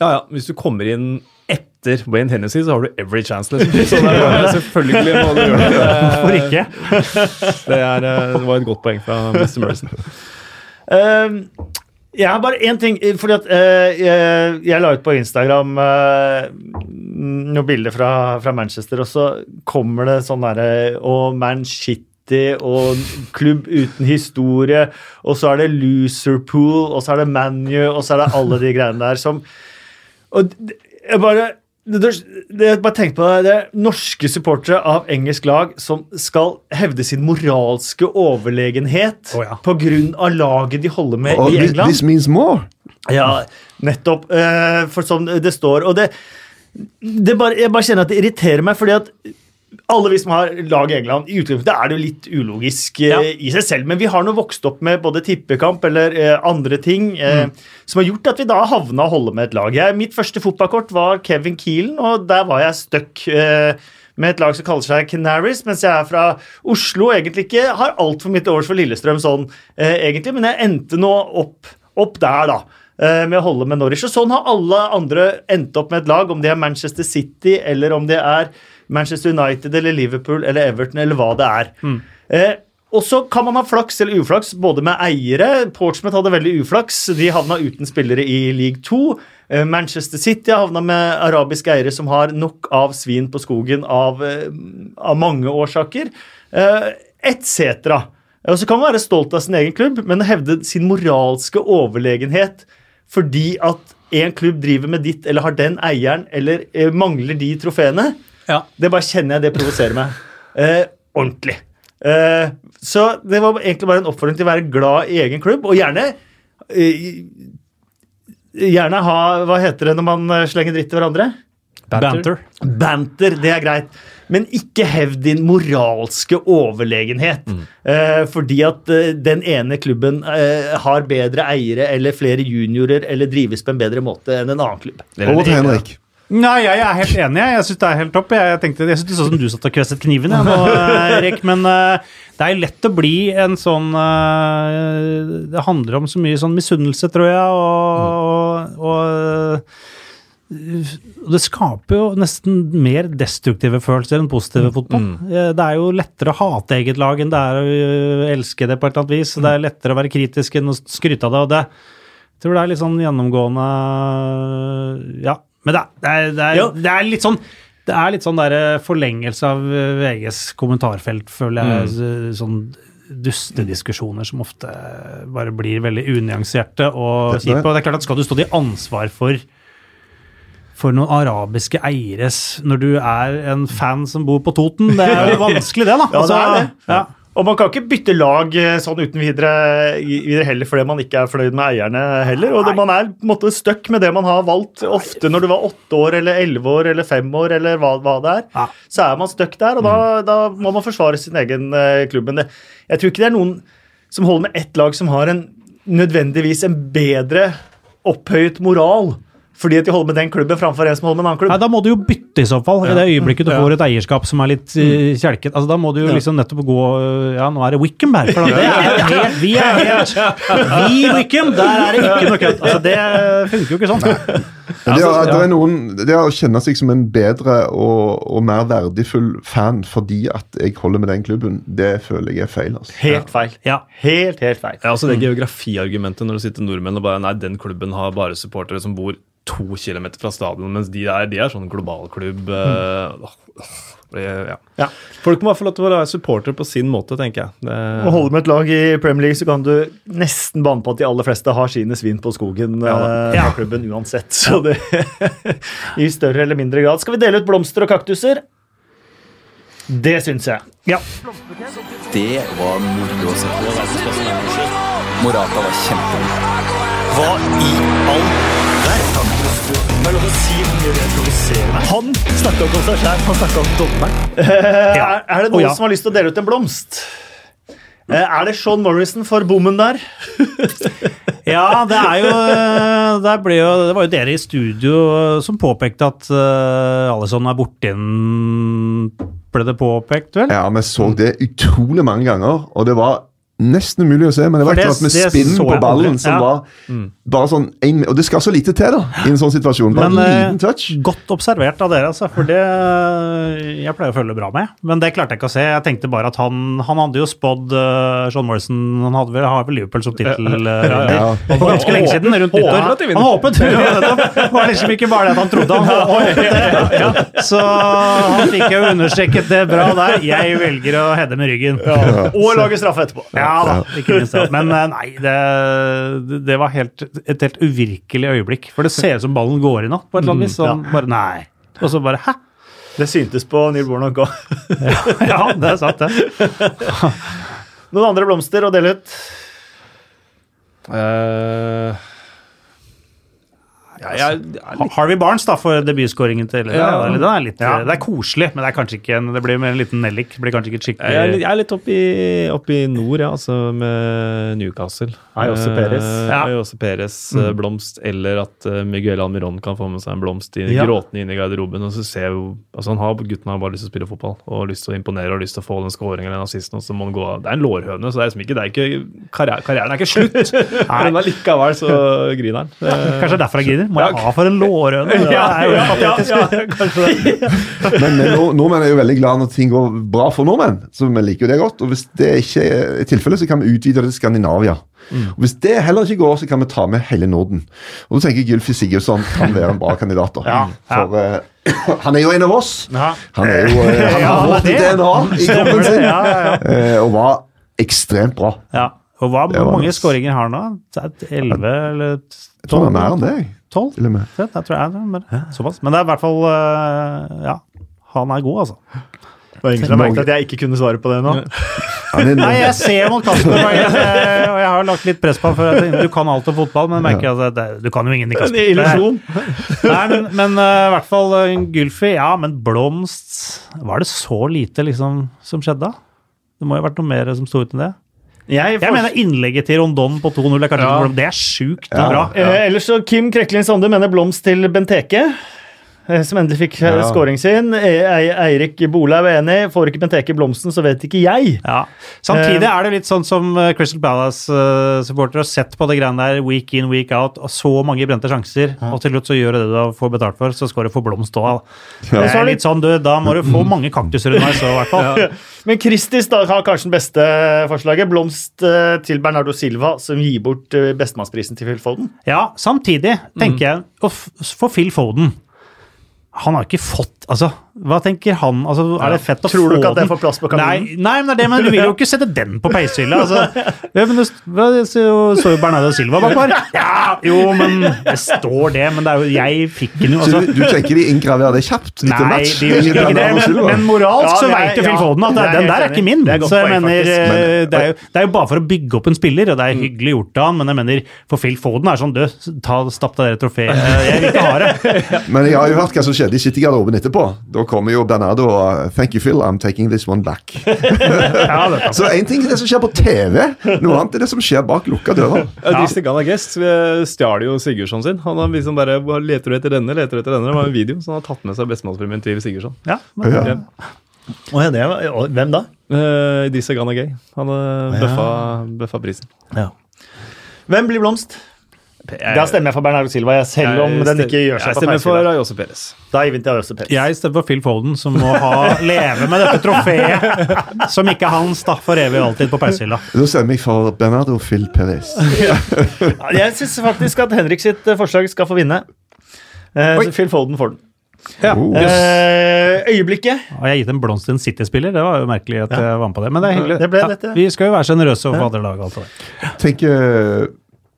ja ja, hvis du kommer inn etter Wayne Hennessy, så har du every chance, liksom. Så det er, selvfølgelig må du gjøre det. Hvorfor ikke? Det, er, eh, det var et godt poeng fra Mr. Morrison. Um, Jeg har bare én ting. fordi at uh, jeg, jeg la ut på Instagram uh, noen bilder fra, fra Manchester, og så kommer det sånn derre Og Man City og klubb uten historie, og så er det Loserpool, og så er det ManU, og så er det alle de greiene der som Og jeg bare det, det, bare tenk på det, det er norske supportere av engelsk lag som skal hevde sin moralske overlegenhet oh, ja. av laget de holder med oh, i England. this means more. Ja, nettopp. Eh, for sånn det står. Og det, det bare, Jeg bare kjenner at det irriterer meg, fordi at alle vi som har lag i England, i utgangspunktet er det jo litt ulogisk eh, Ja. i seg selv, men vi har nå vokst opp med både tippekamp eller eh, andre ting eh, som har gjort at vi da havna å holde med et lag. Jeg, mitt første fotballkort var Kevin Keelan, og der var jeg stuck. Med et lag som kaller seg Canaries, mens jeg er fra Oslo og egentlig ikke har altfor mye til overs for Lillestrøm sånn, egentlig, men jeg endte nå opp, opp der, da. Med å holde med Norwich. Og sånn har alle andre endt opp med et lag, om det er Manchester City eller om det er Manchester United eller Liverpool eller Everton eller hva det er. Eh, og så kan man ha flaks eller uflaks både med eiere. Portsmouth hadde veldig uflaks. De havna uten spillere i league 2. Eh, Manchester City havna med arabiske eiere som har nok av svin på skogen av, eh, av mange årsaker. Eh, Etc. Og så kan man være stolt av sin egen klubb, men hevde sin moralske overlegenhet fordi at en klubb driver med ditt eller har den eieren eller mangler de trofeene, Ja. det bare kjenner jeg det provoserer meg. Eh, ordentlig. Eh, så det var egentlig bare en oppfordring til å være glad i egen klubb, og gjerne eh, Gjerne ha Hva heter det når man eh, slenger dritt til hverandre? Banter. Banter, det er greit. Men ikke hev din moralske overlegenhet. Eh, fordi at eh, den ene klubben eh, har bedre eiere eller flere juniorer eller drives på en bedre måte enn en annen klubb. Over til Henrik. Nei, jeg er helt enig. Jeg, syns det er helt topp. Jeg, tenkte, jeg synes det så sånn som du satt og kvesset kniven, jeg, nå, eh, Erik. Men eh, det er lett å bli en sånn eh, Det handler om så mye sånn misunnelse, tror jeg, og, og, og det skaper jo nesten mer destruktive følelser enn positive fotball. Eh, Det er jo lettere å hate eget lag enn det er å elske det på et eller annet vis. Det er lettere å være kritisk enn å skryte av det. og det jeg tror det er litt sånn gjennomgående Ja. Men det det er, det er, det er litt sånn det er litt sånn der eh, forlengelse av eh, VGs kommentarfelt, føler jeg. Mm. Sånn dustediskusjoner som ofte bare blir veldig unyanserte og Det kjipe. Og det er klart at skal du stå til ansvar for for noen arabiske eieres når du er en fan som bor på Toten. Det er jo vanskelig, det, da. Ja, det er det. Ja. Og man kan ikke bytte lag eh, sånn uten videre, videre heller fordi man ikke er fornøyd med eierne heller. Og det, man er på en måte stuck med det man har valgt ofte når du var åtte år eller elleve år eller fem år eller hva, hva det er. Så er man stuck der, og da, da må man forsvare sin egen eh, klubb. Men det, jeg tror ikke det er noen som holder med ett lag som har en nødvendigvis en bedre opphøyet moral fordi at de holder med den klubben framfor en som holder med en annen klubb. Nei, Da må du jo bytte i så fall, i det øyeblikket du Ja. får et eierskap som er litt uh, kjelket. Altså, da må du jo Ja. liksom nettopp gå øh, Ja, nå er det Wickham her. For det er helt, vi er helt Vi Wickham, der er det ikke noe kødd. Altså, det funker jo ikke sånn. Det, å- det, er noen, det å kjenne seg som en bedre og, og mer verdifull fan fordi at jeg holder med den klubben, det føler jeg er feil. Altså. Helt feil. Ja. Helt, helt feil. Ja, altså Det geografiargumentet når det sitter nordmenn og bare Nei, den klubben har bare supportere som bor to kilometer fra stadion, mens de er, de er sånn globalklubb. eh, åh, det, ja. Ja. Folk må bare få lov til å være supporter på sin måte, tenker jeg. Det, Og holde med et lag i Premier League, så kan du nesten banne på at de aller fleste har sine svin på skogen Ja eh, klubben uansett. Så det I større eller mindre grad. Skal vi dele ut blomster og kaktuser? Det syns jeg. Ja. Det var moro å se på. Morata var kjempegod. Hva i all verden? Det er lov å si hvor mye det provoserer meg. Han snakka ikke om seg sjæl, han snakka om dommeren. er, er det noen noen ja. som har lyst til å dele ut en blomst? Eh, Er det Sean Morrison for bommen der? Ja, det er jo, ble jo Det var jo dere i studio som påpekte at uh, Alison er borte igjen, ble det påpekt, vel? Ja, Vi så det utrolig mange ganger, og det var nesten umulig å se, men det var et eller annet med spinn på ballen som Ja. var bare sånn en, Og det skal så lite til, da, i en sånn situasjon. Bare Men, en eh, liten touch. Godt observert av dere, altså, for det Jeg pleier å følge bra med, men det klarte jeg ikke å se. Jeg tenkte bare at han Han hadde jo spådd uh, Sean Morrison Han hadde vel, har vel Liverpool som tittelvinner Ja. for ganske lenge siden, rundt nyttår. Han håpet! Ja. Det var liksom ikke bare det at han trodde, han håpet det. Ja. Så han fikk jo understreket det bra der. Jeg velger å hedde med ryggen. Og lage straffe etterpå. Ja da, ikke minst det. Men eh, nei, det, det var helt, et helt uvirkelig øyeblikk. For det ser ut som ballen går i natt, på et eller annet vis. Sånn, bare nei. Og så bare hæ? Det syntes på Neil Warnock òg. Ja, det er sant, det. Noen andre blomster å dele ut? Eh, ja, er litt Harvey Barnes da, for debutskåringen til Ja. eller, det, er litt, Ja. det er koselig, men det er kanskje ikke en, det blir mer en liten nellik. Blir kanskje ikke skikkelig... Jeg er, litt- jeg er litt oppe i, oppe i nord, ja, altså med Newcastle. Ayose Perez. Eh, Ja. Ayose Perez, mm. blomst, eller at eh, Miguel Almiron kan få med seg en blomst i, Ja. gråtende inn i garderoben. og så ser jo, altså han har, Gutten har bare lyst til å spille fotball og lyst til å imponere og lyst til å få den skåringen eller den assisten. og så må han gå av. Det er en lårhøne, så det er liksom ikke, det er ikke karrieren, karrieren er ikke slutt. Men allikevel så griner han. Kanskje derfor han griner? Må jeg ha for en lårhøne? Ja, ja, ja. Men nord- nordmenn er jo veldig glad når ting går bra for nordmenn. så vi liker jo det godt, og Hvis det ikke er tilfellet, så kan vi utvide det til Skandinavia. Og Hvis det heller ikke går, så kan vi ta med hele Norden. Og da tenker jeg Gylfi Sigurdsson kan være en bra kandidat. da. Ja, ja. For uh, han er jo en av oss. Ja. Han er jo eh, han har er vårt. DNA i kroppen sin, ja, ja, ja. eh, og var ekstremt bra. Ja. Og hva, hvor mange skåringer har han nå? 11 eller Jeg tror han er mer enn det. 12? Til og med. Det, det tror jeg det er, men, såpass. Men det er i hvert fall eh, Ja, han er god, altså. Det var ingen som merket at jeg ikke kunne svare på det nå. Nei, jeg ser mot Kasper, og jeg, og jeg har lagt litt press på ham. før. du kan alt om fotball, men merker at det, du kan jo ingenting. Kasper. En illusjon. Nei, men, men eh, i hvert fall uh, Gylfi. Ja, men Blomst Var det så lite liksom som skjedde da? Det må jo ha vært noe mer som sto ut enn det. Jeg, Jeg mener innlegget til Rondon på 2-0 er kanskje Ja. Det er sjukt Ja. bra. Eh, ellers så Kim Kreklin Sande mener blomst til Benteke. Eh, Som endelig fikk ja. Ja. scoring sin. E- Eirik Bolaug er enig. Får ikke Benteke blomsten, så vet ikke jeg. Ja. Samtidig er det litt sånn som eh, Crystal Palace-supportere har sett på det greiene der week in, week out, og så mange brente sjanser, og til slutt så gjør du det du får betalt for, så skal du få blomst òg. Det er litt sånn, du, da må du få mange kaktuser underveis òg, i hvert fall. Men Kristis da har kanskje den beste forslaget. Blomst eh, til Bernardo Silva, som gir bort eh, bestemannsprisen til Phil Foden. Ja, samtidig tenker jeg å få Phil Foden han har ikke fått Altså, hva tenker han? Altså, er det fett å Tror du ikke at det den? får plass på kaminen? Nei, nei, men det er det, men du vil jo ikke sette den på peishylla. Altså. Ja, men det så står jo Bernardo Silva bak der. Ja, jo, men det står det, men det er jo Jeg fikk den jo, så altså. du, du tenker de inngraverer det kjapt etter Nei, match? de gjør ikke det, men, men moralsk Ja, så vet jo Phil Foden at den der er ikke min. Er Så jeg poeng, mener, eh, Men- det, er jo, det er jo bare for å bygge opp en spiller, og det er hyggelig gjort av han, men jeg mener, for Phil Foden er sånn Du, ta, stapp deg det trofeet. Jeg vil ikke ha det. Men jeg har jo hørt hva som skjedde i City-garderoben etterpå. Da kommer jo Bernardo og Thank you, Phil, I'm taking this one back. Ja, Så én ting er det som skjer på TV, noe annet er det som skjer bak lukka dører. Ja. Disse Ghana Guest stjal jo Sigurdsson sin. Han har liksom bare Leter du etter denne, leter du etter denne? Det var en video, så han har tatt med seg bestemannspremien til Sigurdsson. ja, men, Ja. Ja. Det var, hvem da? Uh, Disse Ghana Gay. Han uh, bøffa, bøffa prisen. Hvem blir blomst? Da stemmer jeg for Bernardo Silva, jeg, selv om den ikke gjør seg Jeg på stemmer for. Ayose Perez. Da gir vi til Øystein Perez. Jeg stemmer for Phil Foden, som må ha, leve med dette trofeet som ikke er hans da, for evig og alltid på peishylla. Da stemmer jeg for Bernardo Phil Perez. Ja, Jeg syns faktisk at Henrik sitt eh, forslag skal få vinne. Eh, Phil Foden får den. Oh. Eh, øyeblikket. Og jeg har gitt en blomst til en City-spiller, det var jo merkelig at jeg var med på det. Men det er hyggelig. Det ble dette. vi skal jo være sjenerøse overfor andre lag. og alt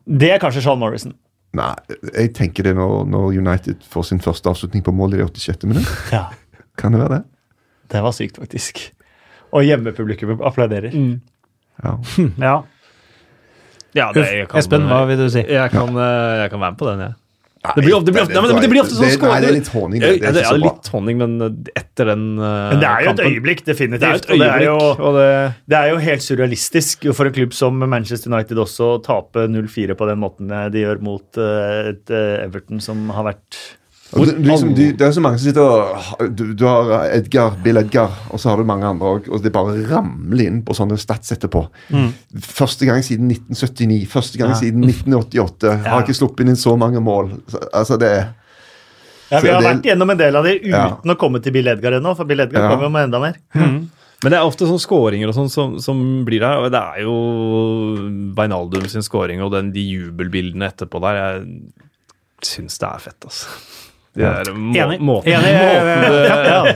det Det er kanskje Sean Morrison. Nei, jeg tenker det når, når United får sin første avslutning på mål i det 86. minutt. Ja. Kan det være det? Det var sykt, faktisk. Og hjemmepublikum applauderer. Ja. Ja. Ja, kan... Espen, hva vil du si? Jeg kan, eh, jeg kan være med på den, jeg. Det blir, ofte- det blir, ofte- nei, det blir ofte sånn skåring. Nei, det er litt honning. Det, det er er litt honning, men etter den kampen. Men det er jo et kampen- øyeblikk, definitivt. Det er et og det er jo og det Det er jo helt surrealistisk for en klubb som Manchester United også å tape 0-4 på den måten de gjør mot uh, et uh, Everton som har vært Og det, liksom, de, det er så mange som sitter og du, du har Edgar, Bill Edgar, og så har du mange andre òg, og det bare ramler inn på sånne stats etterpå. Første gang siden 1979, første gang siden 1988. Har ikke sluppet inn så mange mål. Altså, det er Ja, vi har vært gjennom en del av det uten Ja. å komme til Bill Edgar ennå, for Bill Edgar Ja. kommer jo med enda mer. Men det er ofte sånne skåringer og sånn som, som blir der. og Det er jo Beinaldum sin skåring og den, de jubelbildene etterpå der. Jeg syns det er fett, altså. De der må, Enig. Måten, Enig. måten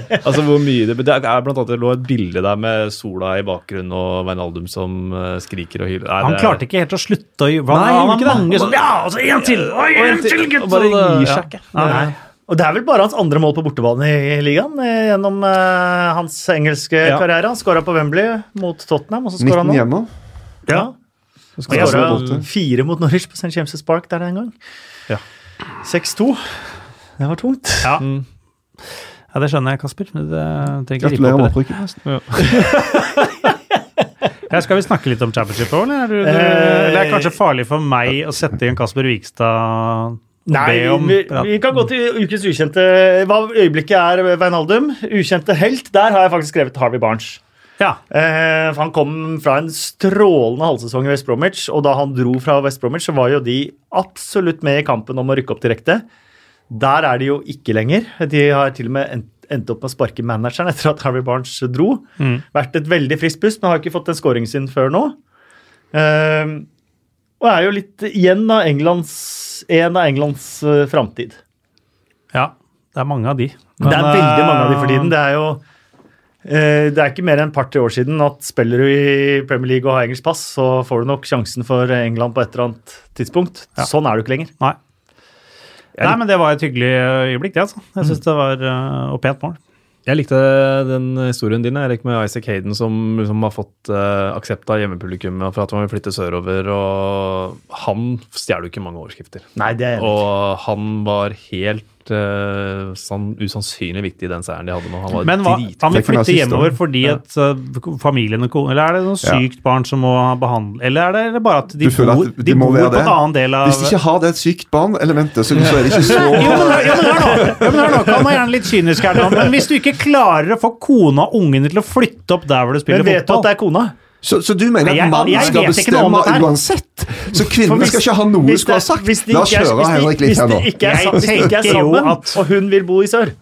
det, altså hvor mye det, det er blant annet Det lå et bilde der med sola i bakgrunnen og Veinaldum som eh, skriker og hyler. Nei, Han det- klarte ikke helt å slutte å gjøre Nei, Han det. mange som Ja, og så en til! Og én til, gutt! og bare gir seg ikke. Nei. Og det er vel bare hans andre mål på bortebane i, ligaen eh, gjennom uh, hans engelske Ja. karriere. Han skåra på Wembley mot Tottenham, og så skåra 19 han nå. hjemme. Ja. Og jeg skåra fire mot Norwich på St. James' Park der en gang. Ja. 6-2. Det var tungt. Ja. Mm. ja, det skjønner jeg, Kasper. Gratulerer med opprykket. forresten. Ja, skal vi snakke litt om championship òg, eller? Er du- Eh, Det er kanskje farlig for meg å sette igjen Kasper Vikstad Nei, vi, vi kan gå til ukens ukjente. Hva øyeblikket er Veinaldum. Ukjente helt. Der har jeg faktisk skrevet Harvey Barnes. Ja. Eh, for han kom fra en strålende halvsesong i West Bromwich, og da han dro fra West Bromwich, så var jo de absolutt med i kampen om å rykke opp direkte. Der er de jo ikke lenger. De har til og med endt, endt opp med å sparke manageren etter at Harvey Barnes dro. Mm. Vært et veldig friskt pust, men har ikke fått den scoringen sin før nå. Uh, og er jo litt igjen av Englands, en av Englands uh, framtid. ja. Det er mange av de. det er veldig mange av de for tiden. eh, Det er jo uh, det er ikke mer enn et par-tre år siden at spiller du i Premier League og har engelsk pass, så får du nok sjansen for England på et eller annet tidspunkt. Ja. Sånn er du ikke lenger. Nei. Nei, men det var et hyggelig øyeblikk, det, altså. Jeg syns det var uh, og pent mål. Jeg likte den historien din Erik, med Isaac Hayden, som liksom har fått uh, aksept av hjemmepublikummet for at han vil flytte sørover. og Han stjeler jo ikke mange overskrifter. Nei, det er jeg. Og han var helt uh, sånn usannsynlig viktig i den seieren de hadde nå. Han var Men hva, han vil flytte hjemover fordi at uh, familien og ko- Eller er det noe Ja. sykt barn som må behandle Eller er det eller bare at de bor, at det de må bor på det? en annen del av Hvis de ikke har det sykt barn-elementet, så, så er det ikke så Jo, men, hør- jo, men hør nå! Ja, men hør nå. Han er gjerne litt kynisk her nå, men hvis du ikke klarer å få kona og ungene til å flytte opp der hvor du spiller Men vet du at det er kona? Så, så du mener at mannen jeg skal bestemme uansett? Så kvinnen kvinnene skal ikke ha noe hun skulle ha sagt? La oss kjøre Henrik litt her nå. Hvis de ikke er, Jeg tenker jo sammen, at- og hun vil bo i sør,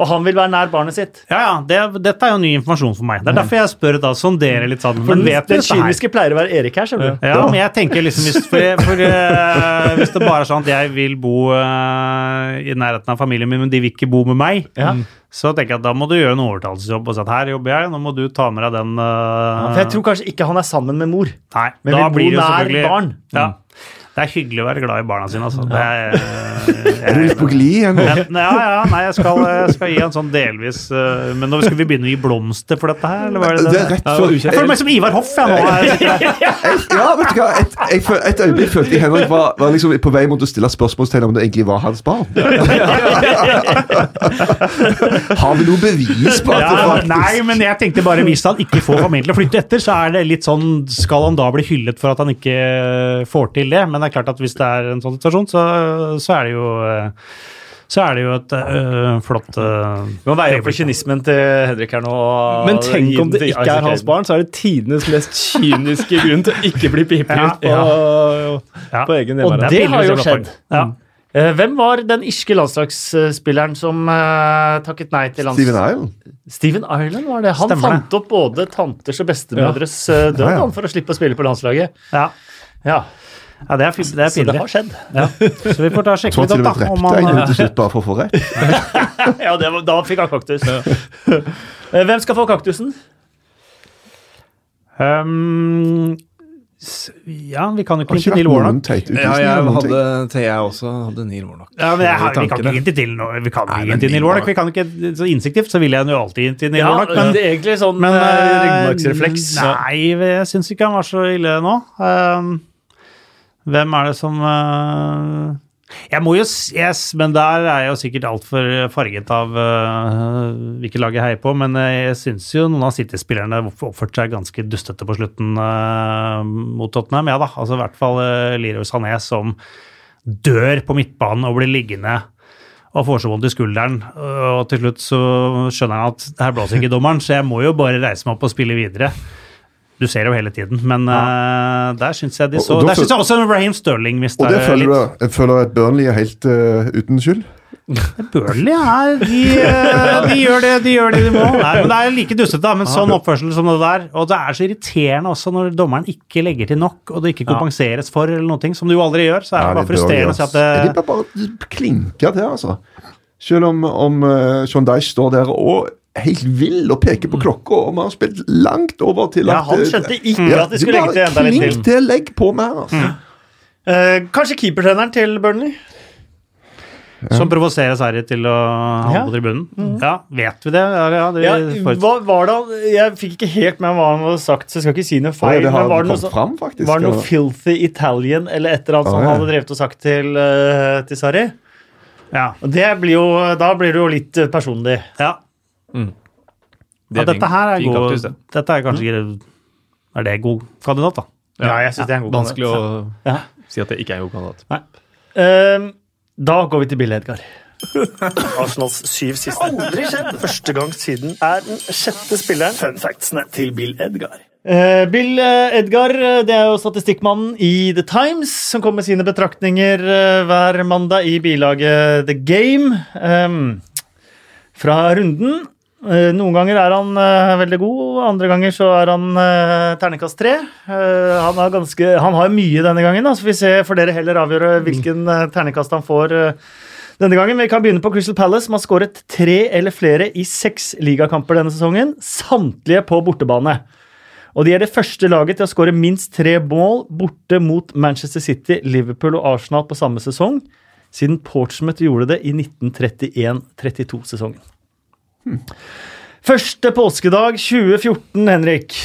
og han vil være nær barnet sitt Ja, ja, det, Dette er jo ny informasjon for meg. Det er derfor jeg spør da, sondere litt sånn. For Men vet den kyniske pleier å være Erik her, skjønner du. Ja, men jeg tenker liksom hvis, for, for, uh, hvis det bare er sånn at jeg vil bo uh, i nærheten av familien min, men de vil ikke bo med meg, Ja. så tenker jeg at da må du gjøre en overtalelsesjobb og si at her jobber jeg, nå må du ta med deg den Ja, For jeg tror kanskje ikke han er sammen med mor. Nei, Men da vil bo blir nær barn. Ja. Det er hyggelig å være glad i barna sine, altså. Det er, Er du litt på glid igjen? Ja, ja, nei, jeg skal, jeg skal gi en sånn delvis eh, Men nå skal vi begynne å gi blomster for dette her, eller hva er det? Det er rett før Jeg føler meg som Ivar Hoff, jeg nå. Jeg- Ja, vet du hva? Et, jeg, et øyeblikk følte jeg Henrik var, var liksom på vei mot å stille spørsmålstegn om det egentlig var hans barn. Har vi noe bevis på at det faktisk nei, men jeg tenkte bare hvis han ikke får familien til å flytte etter, så er det litt sånn Skal han da bli hyllet for at han ikke får til det? Men det er klart at hvis det er en sånn situasjon, så, så er det jo så er det jo et øh, flott øh, Vi må veie opp for kynismen til Henrik her nå. og Men tenk om det ikke er hans barn, så er det tidenes mest kyniske grunn til å ikke bli pipet Ja, ut ja. på egen Og hjemmearena. det har jo skjedd. Ja. Eh, Hvem var den irske landslagsspilleren som uh, takket nei til lands... Steven Island? Steven Ireland var det. Han Stemmer fant opp både tanters og bestemødres død Ja, ja. for å slippe å spille på landslaget. Ja. Ja, det er, det er Så det har skjedd. Ja. Så vi får ta og Jeg sjekke tror litt til og opp, med da. Drepte en til slutt bare for å få rett. Ja, det var, Da fikk han kaktus. Eh, Hvem skal få kaktusen? um, ja, vi kan jo ikke til Neil Warnock. Ja, jeg hadde, til jeg også hadde Neil Warnock. Ja, men jeg, har- vi kan ikke inn til noe. Vi kan Nei, inn til Neil Warnock. Warnock- Vi kan ikke, så instinktivt så vil jeg jo alltid inn til Neil Ja, Warnock, men det er egentlig sånn Men ryggmargsrefleks. Nei, jeg syns ikke han var så ille nå. Um, hvem er det som uh, Jeg må jo yes, Men der er jeg jo sikkert altfor farget av uh, hvilket lag jeg heier på. Men eh, jeg syns jo noen av City-spillerne oppførte seg ganske dustete på slutten uh, mot Tottenham. Ja da, altså i hvert fall uh, Leroy Sané som dør på midtbanen og blir liggende og får så vondt i skulderen. Og til slutt så skjønner han at her blåser ikke dommeren, så jeg må jo bare reise meg opp og spille videre. Du ser jo hele tiden, men eh, der syns jeg de så og og Der syns jeg også Raheem Sterling mista Og det føler litt. du Jeg føler at Burnley er helt uh, uten skyld. Burnley er de, uh, de, gjør det, de gjør det de må. Nei, men Det er like dustete, da, men sånn oppførsel som det der. Og det er så irriterende også når dommeren ikke legger til nok, og det ikke kompenseres for, eller noe, som du jo aldri gjør. Så er det bare er frustrerende å se at det De bare, bare klinker til, altså. Selv om, om uh, Sean Dyche står der og helt vill og peker på klokka, og vi har spilt langt over til Ja, at han eh, skjønte ikke ja, at de skulle legge til enda litt til. til, legg på mer, altså. Eh, kanskje keepertreneren til Burnley? som provoserer Sverige til å havne Ja. på tribunen. Ja, vet vi det? Ja, ja, det Ja, hva var det Jeg fikk ikke helt med hva han hadde sagt, så jeg skal ikke si noe feil. feil. det men var det noe, fram, faktisk. var det noe filthy Italian eller et eller annet som han hadde drevet og sagt til, uh, til Sarri? ja. Og det blir jo, da blir det jo litt eh, personlig. ja. Det ja, dette her er god kaktus, det. Dette er kanskje mm. Er det god kandidat, da? Ja, jeg synes det er en god Vanskelig å Ja. si at det ikke er en god kandidat. Ehm, da går vi til Bill Edgar. Arsenals syv siste. Aldri skjedd! Første gang siden er den sjette spilleren. Fun factsene til Bill Edgar. Uh, Bill Edgar det er jo statistikkmannen i The Times, som kommer med sine betraktninger uh, hver mandag i bilaget The Game. Um, fra runden. Eh, Noen ganger er han uh, veldig god, andre ganger så er han uh, terningkast tre. Uh, han, har ganske, han har mye denne gangen, da, så vi ser for dere heller avgjøre hvilken ternekast han får eh, denne gangen. Vi kan begynne på Crystal Palace, som har skåret tre eller flere i seks ligakamper denne sesongen. Samtlige på bortebane. Og de er det første laget til å skåre minst tre mål borte mot Manchester City, Liverpool og Arsenal på samme sesong, siden Portsmouth gjorde det i 1931-32-sesongen. Første påskedag 2014, Henrik.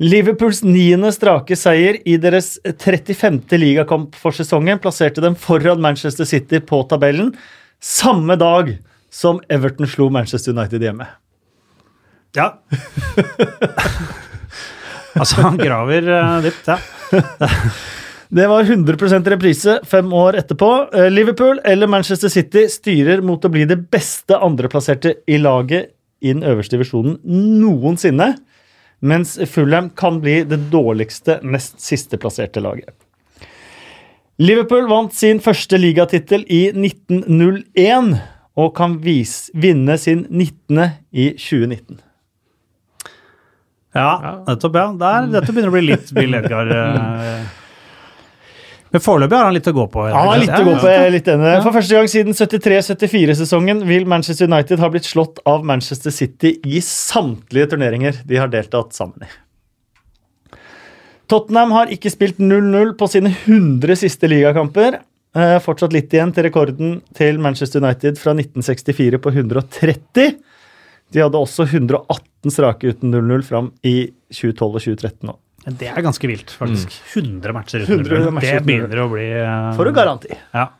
Liverpools niende strake seier i deres 35. ligakamp for sesongen plasserte dem foran Manchester City på tabellen, samme dag som Everton slo Manchester United hjemme. Ja. altså, han graver uh, dypt, ja. Det var 100% reprise fem år etterpå. Eh, Liverpool eller Manchester City styrer mot å bli det beste andreplasserte i laget i den øverste divisjonen noensinne, mens Fulham kan bli det dårligste nest sisteplasserte laget. Liverpool vant sin første ligatittel i 1901 og kan vis, vinne sin 19. i 2019. Ja, nettopp, ja. Der, dette begynner å bli litt Bill Edgar. Men foreløpig har han litt å gå på. Har litt å gå på. litt enig. For første gang siden 73-74-sesongen vil Manchester United ha blitt slått av Manchester City i samtlige turneringer de har deltatt sammen i. Tottenham har ikke spilt 0-0 på sine 100 siste ligakamper. Eh, fortsatt litt igjen til rekorden til Manchester United fra 1964 på 130. De hadde også 118 strake uten 0-0 fram i 2012 og 2013 nå. Det er ganske vilt, faktisk. 100 matcher 100 uten matcher Det uten begynner å bli eh, For å garanti. Ja.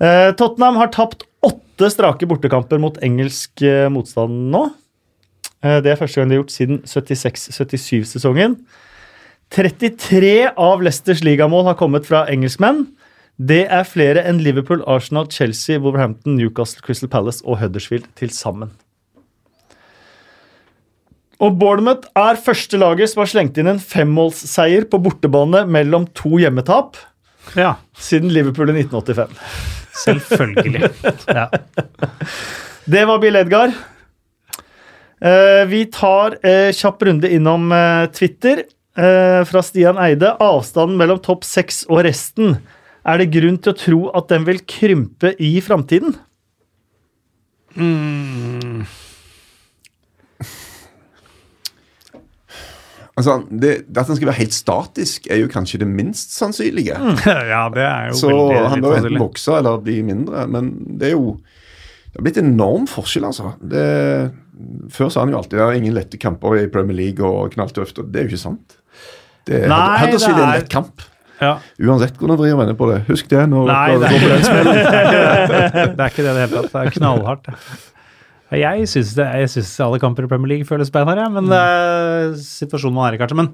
Eh, Tottenham har tapt åtte strake bortekamper mot engelsk eh, motstand nå. Eh, det er første gang de har gjort siden 76-77-sesongen. 33 av Leicesters ligamål har kommet fra engelskmenn. Det er flere enn Liverpool, Arsenal, Chelsea, Wolverhampton, Newcastle, Crystal Palace og Huddersfield til sammen. Og Bournemouth er første laget som har slengt inn en femmålsseier på bortebane mellom to hjemmetap ja. siden Liverpool i 1985. Selvfølgelig. Ja. Det var Bill Edgar. Eh, vi tar eh, kjapp runde innom eh, Twitter fra Stian Eide. Avstanden mellom topp seks og resten. Er det grunn til å tro at den vil krympe i framtiden? Altså, det, At han skal være helt statisk, er jo kanskje det minst sannsynlige. ja, det er jo Så veldig han bør enten vokse eller bli mindre. Men det er jo det har blitt enorm forskjell, altså. Det, før sa han jo alltid det er ingen lette kamper i Premier League og knalltøft, og det er jo ikke sant. Det, Nei, Huddersfield det er en er- lett kamp. Ja. Uansett hvordan du vrir og vender på det. Husk det når Nei, det går på den smellen. Det er ikke det i det hele tatt. Det er knallhardt. Jeg syns, det, jeg syns alle kamper i Premier League føles beinharde, men det er situasjonen man er i, kanskje. Men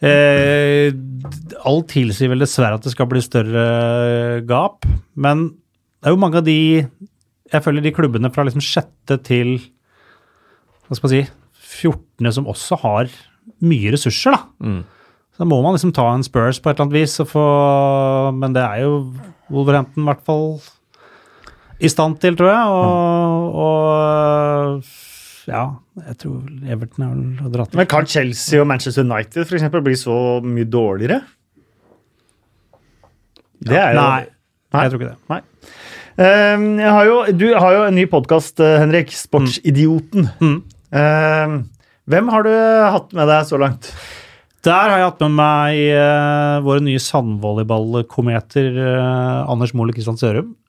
eh, alt tilsier vel dessverre at det skal bli større gap. Men det er jo mange av de Jeg føler de klubbene fra liksom sjette til hva skal man si 14. som også har mye ressurser, da. Mm. Så da må man liksom ta en Spurs på et eller annet vis, og få, men det er jo Wolverhampton i hvert fall i stand til, tror jeg. Og, og ja, jeg tror Everton er har dratt Men kan Chelsea og Manchester United for eksempel, bli så mye dårligere? Det er jo Nei, Nei. jeg tror ikke det. Nei. Jeg har jo, du har jo en ny podkast, Henrik. Sportsidioten. Mm. Ehm, hvem har du hatt med deg så langt? Der har jeg hatt med meg eh, våre nye sandvolleyballkometer uh, Anders Mole Kristian Sørum, eh,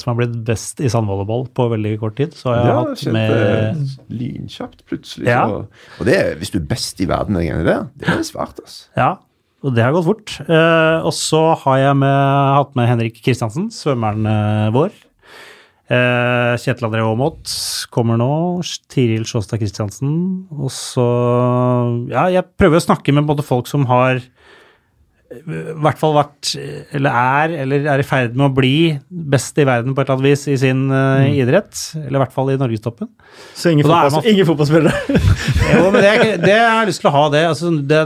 som har blitt best i sandvolleyball på veldig kort tid. Så jeg Det ja, hatt med eh, lynkjapt, plutselig. Ja. Så. Og det, er- hvis du er best i verden, den gangen der, det er svært, altså. Ja, og det har gått fort. Eh, og så har jeg med, hatt med Henrik Kristiansen, svømmeren eh, vår. Eh, Kjetil André Aamodt kommer nå. Tiril Sjåstad Kristiansen. Og så Ja, jeg prøver å snakke med både folk som har eh, hvert fall vært, eller er, eller er i ferd med å bli best i verden på et eller annet vis i sin uh, idrett. Eller i hvert fall i norgestoppen. Så ingen, fotballs man- ingen fotballspillere. Jo, men det, er det har jeg lyst til å ha, det. Altså, det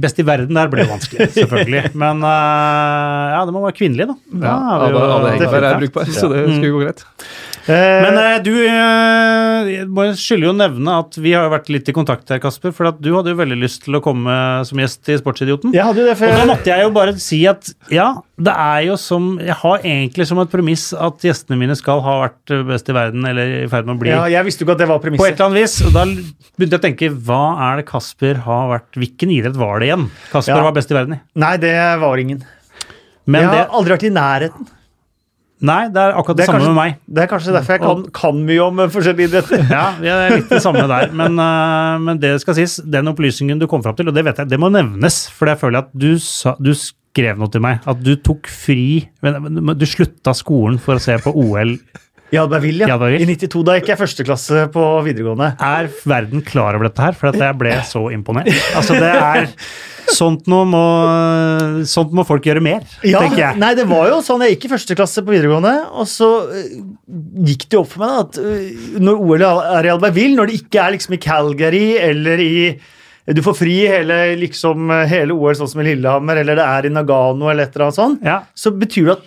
best i verden der blir vanskelig, selvfølgelig. Men uh, ja, det må være kvinnelig, da. Da Ja, er vi alle, jo- alle er brukbar, så det skulle gå greit. Eh, Men eh, du eh, skylder jo å nevne at vi har vært litt i kontakt her, Kasper. For at du hadde jo veldig lyst til å komme som gjest i Sportsidioten. jeg hadde jo det Og da måtte jeg jo bare si at ja, det er jo som Jeg har egentlig som et premiss at gjestene mine skal ha vært best i verden, eller i ferd med å bli Ja, jeg visste jo ikke at det var premisset. på et eller annet vis. Og da begynte jeg å tenke hva er det Kasper har vært Hvilken idrett var det igjen Kasper Ja. var best i verden i? Nei, det var ingen. Men jeg det, har aldri vært i nærheten. Nei, det er akkurat det, Det samme kanskje- med meg. Det er kanskje derfor jeg kan, kan mye om forskjellige idretter. Ja, det er litt det samme der. Men, uh, men det skal sies, den opplysningen du kom fram til, og det vet jeg, det må nevnes. For jeg føler at du, sa, du skrev noe til meg. At du tok fri men, Du slutta skolen for å se på OL. I Albertville, ja. I. I 92. Da gikk jeg førsteklasse på videregående. Er verden klar over dette her? For at jeg ble så imponert. Altså, det er Sånt må, sånt må folk gjøre mer, Ja, tenker jeg. Nei, det var jo sånn. Jeg gikk i første klasse på videregående, og så øh, gikk det jo opp for meg da, at øh, når OL er i Albertville, når det ikke er liksom i Calgary eller i du får fri hele, liksom, hele OL, sånn som i Lillehammer, eller det er i Nagano, eller et eller annet sånt, Ja. så betyr det at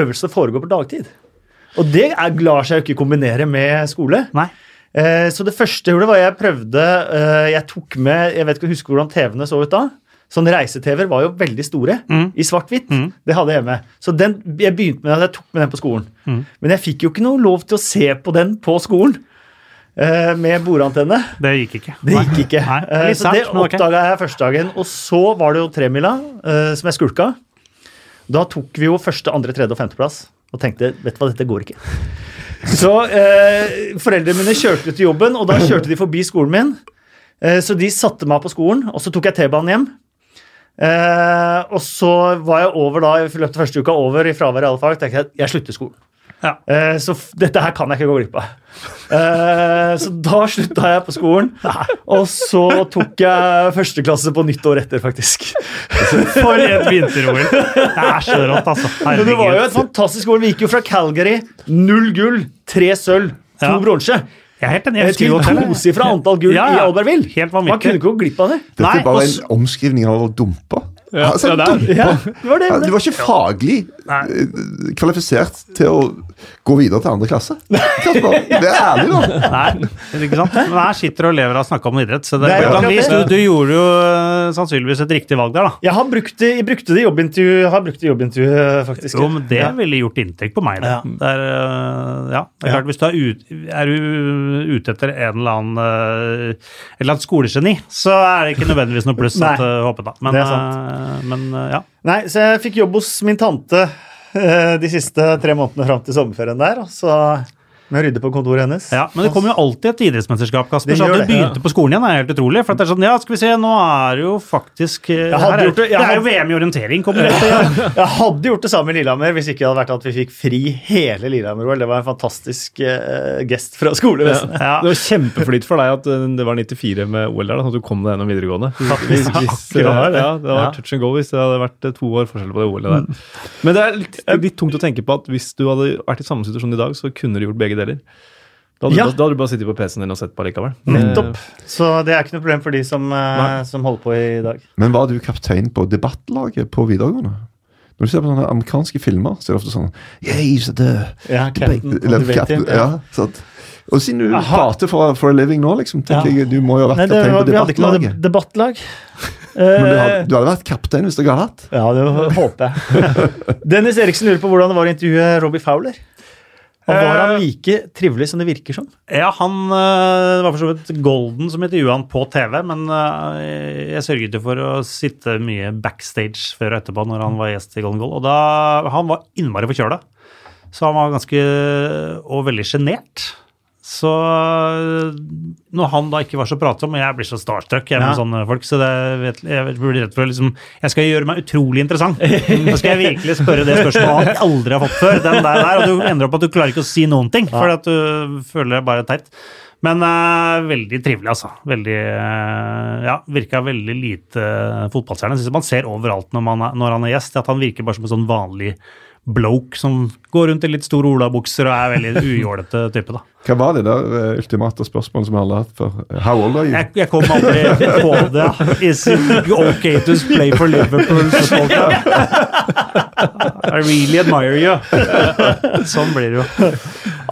øvelsene foregår på dagtid. Og det er, lar seg jo ikke kombinere med skole. Eh, så det første jeg gjorde, var jeg prøvde eh, Jeg tok med Jeg vet ikke, husker du hvordan TV-ene så ut da? Sånne reise-TV-er var jo veldig store, i svart-hvitt. Det hadde jeg hjemme. Så den, jeg begynte med at jeg tok med den på skolen. Men jeg fikk jo ikke noe lov til å se på den på skolen eh, med bordantenne. Det gikk ikke. Det gikk ikke. Nei, det er Eh, så det oppdaga okay. jeg første dagen. Og så var det jo tremila, uh, som jeg skulka. Da tok vi jo første, andre, tredje og femteplass og tenkte vet du hva, dette går ikke. Så eh, foreldrene mine kjørte til jobben, og da kjørte de forbi skolen min. Eh, så de satte meg på skolen, og så tok jeg T-banen hjem. Eh, og så var jeg over da, i løpet av første uka over i fravær i alle fag. tenkte jeg jeg slutter skolen. Ja. Eh, så dette her kan jeg ikke gå glipp av. Eh, så da slutta jeg på skolen, og så tok jeg førsteklasse på nytt år etter, faktisk. For et vinter-OL. Det er så rått, altså. Men det var jo et fantastisk år. Vi gikk jo fra Calgary, null gull, tre sølv, to Ja. bronse, Jeg er helt enig. Jeg til tosifra antall gull Ja, i ja. Albertville. Helt Man kunne ikke gå glipp av det. Dette Nei, er bare en omskrivning av å dumpe. Ja, altså, ja, det Ja, det var det. Det. du var ikke faglig Nei. eh, kvalifisert til å gå videre til andre klasse. Kasper, det er ærlig, da. Nei, ikke sant? Her sitter og lever av å snakke om idrett. Så det, Det er det. du, du gjorde jo øh, sannsynligvis et riktig valg der, da. Jeg har brukt det, jeg brukte det i jobbintervju, har brukt det i jobbintervju, faktisk. Jo, men det Ja. ville gjort inntrykk på meg. Det. Ja. Det er, ja, det er klart, Hvis du er, ut, er du ute etter en eller annen et eller annet skolegeni, så er det ikke nødvendigvis noe pluss at håper da. Men, Det er sant. Øh, men øh, ja. Nei, så jeg fikk jobb hos min tante eh, de siste tre månedene fram til sommerferien der. Og så med å rydde på kontoret hennes. Ja, Men det kommer jo alltid et idrettsmesterskap, Kasper. Det Så at du begynte begynte på skolen igjen, er helt utrolig. For at det er sånn, ja, skal vi se, nå er det jo faktisk eh, hadde her er, gjort det- det, er jo VM i orientering, kommer det til. Jeg hadde gjort det samme i Lillehammer hvis ikke det hadde vært at vi fikk fri hele Lillehammer-OL. Det var en fantastisk uh, gest fra skolevesenet. Ja. Det var kjempeflyt for deg at uh, det var 94 med OL der, sånn at du kom deg gjennom videregående. Hvis, hvis, ja, det hadde vært touch and go hvis det hadde vært to år forskjell på det OL-et der. Men det er litt, litt tungt å tenke på at hvis du hadde vært i samme situasjon i dag, så kunne du gjort begge deler. Da hadde, Ja. du, bare- da hadde du bare sittet på PC-en din og sett på likevel. Nettopp. Så det er ikke noe problem for de som, eh, som holder på i dag. Men var du kaptein på debattlaget på videregående? Når du ser på sånne amerikanske filmer, så er det ofte sånn yeah, the, Ja, captain Eller captain, team, ja. Og siden du Aha. prater for, for a living nå, liksom, tenker Ja. jeg du må jo ha vært Nei, det, kaptein var- debattlaget. vi hadde ikke noe debattlag. Men du Eh, hadde, du hadde vært kaptein hvis dere hadde hatt. Ja, det håper jeg. Dennis Eriksen lurer på hvordan det var å intervjue Robbie Fowler. Og var han like trivelig som det virker som? Ja, han øh, Det var for så vidt Golden som intervjua han på TV, men øh, jeg sørget jo for å sitte mye backstage før og etterpå når han var gjest i Golden Goal. Og da Han var innmari forkjøla, så han var ganske Og veldig sjenert. Så øh, når han da ikke var så pratsom, og jeg blir så starstruck jeg med sånne folk, så det, vet, jeg blir redd for å liksom Jeg skal gjøre meg utrolig interessant. Nå skal jeg virkelig spørre det spørsmålet han aldri har fått før. Den der, der, Og du ender opp at du klarer ikke å si noen ting, fordi at du føler deg bare teit. Men uh, veldig trivelig, altså. Veldig uh, Ja, virka veldig lite fotballstjerne. Jeg synes man ser overalt når, man er, når han er gjest, at han virker bare som en sånn vanlig bloke som går rundt i litt store olabukser og er veldig ujålete type, da. Hva var det der uh, ultimate spørsmålet som vi alle har hatt før? How old are you? Jeg, jeg kom aldri på det. Is it okay to play for Liverpool? I really admire you. Sånn blir det jo.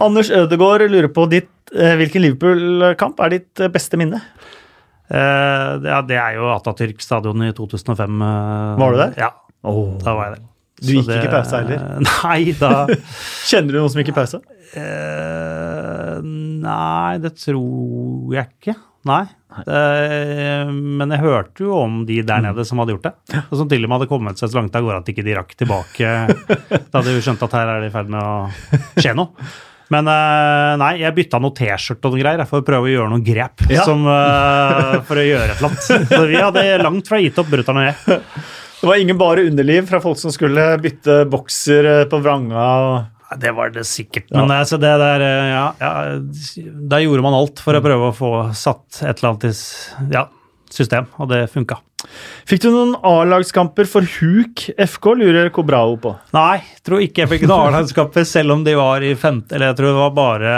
Anders Ødegaard lurer på ditt, uh, hvilken Liverpool-kamp er ditt eh, beste minne? Uh, det, ja, det er jo Atatürk stadion i 2005. eh, Var du der? Ja, da var jeg der. Du gikk gikk ikke pause heller? Nei, da Kjenner du noen som gikk i pause? Uh, Nei, det tror jeg ikke. Nei. Eh, men jeg hørte jo om de der nede som hadde gjort det. Og som til og med hadde kommet seg så langt av gårde at ikke de rakk tilbake. Da hadde de skjønt at her er det i ferd med å skje noe. Men eh, nei, jeg bytta noe T-skjorte og noen greier for å prøve å gjøre noen grep. Ja. Som, eh, for å gjøre et eller annet. Så vi hadde langt fra gitt opp, brutter'n og jeg. Det var ingen bare underliv fra folk som skulle bytte bokser eh, på vranga. Ja, det var det sikkert. Men altså, det der eh, ja, ja, Der gjorde man alt for å prøve å få satt et eller annet ja, system, og det funka. Fikk du noen A-lagskamper for Huk FK, lurer Kobrao på. Nei, tror ikke jeg fikk noen A-lagskamper, selv om de var i femte Eller jeg tror det var bare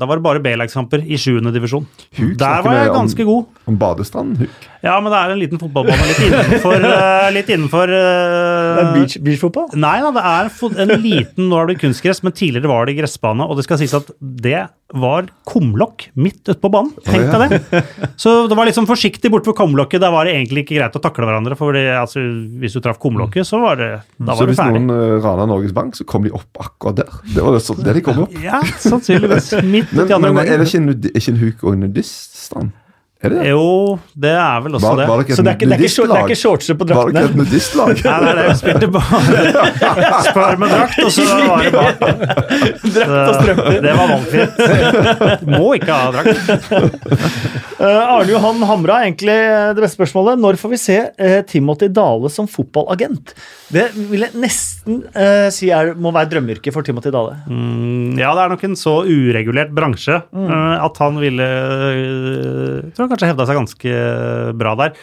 Da var det bare B-lagskamper i sjuende divisjon. Huk Der var jeg ganske om- god. Om badestrand? Huk. Ja, men det er en liten fotballbane litt innenfor, uh, litt innenfor uh, Det er beach, beachfotball? Nei da, det er en liten Nå er det kunstgress, men tidligere var det gressbane. Og det skal sies at det var kumlokk midt ute på banen. Tenk deg det. Så det var sånn forsiktig bortfor kumlokket. Der var det egentlig ikke greit å takle hverandre. For altså, hvis du traff kumlokket, så var det, da Så det ferdig. Så hvis noen uh, rana Norges Bank, så kom de opp akkurat der. Det var det, så, det de kom opp. Ja, sannsynligvis. Midt Men, men er det ikke, en, ikke en huk og nudiststrand? Er det? Jo, det er vel også Var, det. var det Så det er ikke, det er ikke, short- det er ikke shortser på Var det ikke et draktene? nudistlag? Nei, det er det. Vi spilte bare spør med drakt, og så var det bare Drakt og strømper. Det var valgfritt. Må ikke ha drakt. Uh, Arne Johan Hamra, egentlig det beste spørsmålet. Når får vi se uh, Timothy Dale som fotballagent? Det vil jeg nesten uh, si er, må være drømmeyrket for Timothy Dale. Mm, ja, det er nok en så uregulert bransje uh, at han ville uh, han kanskje hevda seg ganske bra der.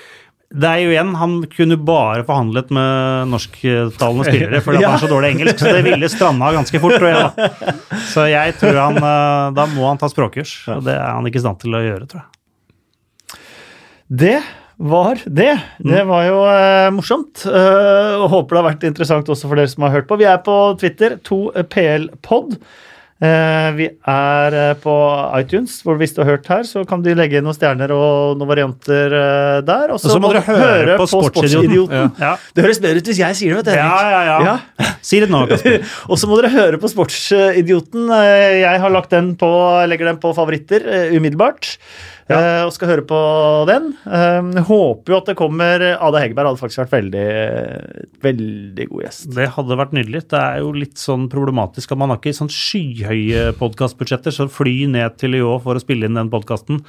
Det er jo igjen, Han kunne bare forhandlet med norsktalende spillere fordi at han har så dårlig engelsk, så det ville stranda ganske fort. tror jeg da. Så jeg tror han, eh, da må han ta språkkurs, og det er han ikke i stand til å gjøre, tror jeg. Det var det. Det var jo eh, morsomt. Eh, og håper det har vært interessant også for dere som har hørt på. Vi er på Twitter, 2PLpod. Eh, vi er eh, på iTunes, hvor hvis du har hørt her, så kan du legge inn noen stjerner og noen varianter eh, der. Og så må dere høre på Sportsidioten. Ja. Det høres bedre ut hvis jeg sier det, vet du. Ja, ja, ja. Si det nå, Kasper. Og så må dere høre på Sportsidioten. Jeg har lagt den på, legger den på favoritter umiddelbart. Eh, og skal høre på den. Eh, håper jo at det kommer Ada Hegerberg hadde faktisk vært veldig, veldig god gjest. Det hadde vært nydelig. Det er jo litt sånn problematisk at man har ikke sånn skyhøye podkastbudsjetter, så fly ned til Lyå for å spille inn den podkasten.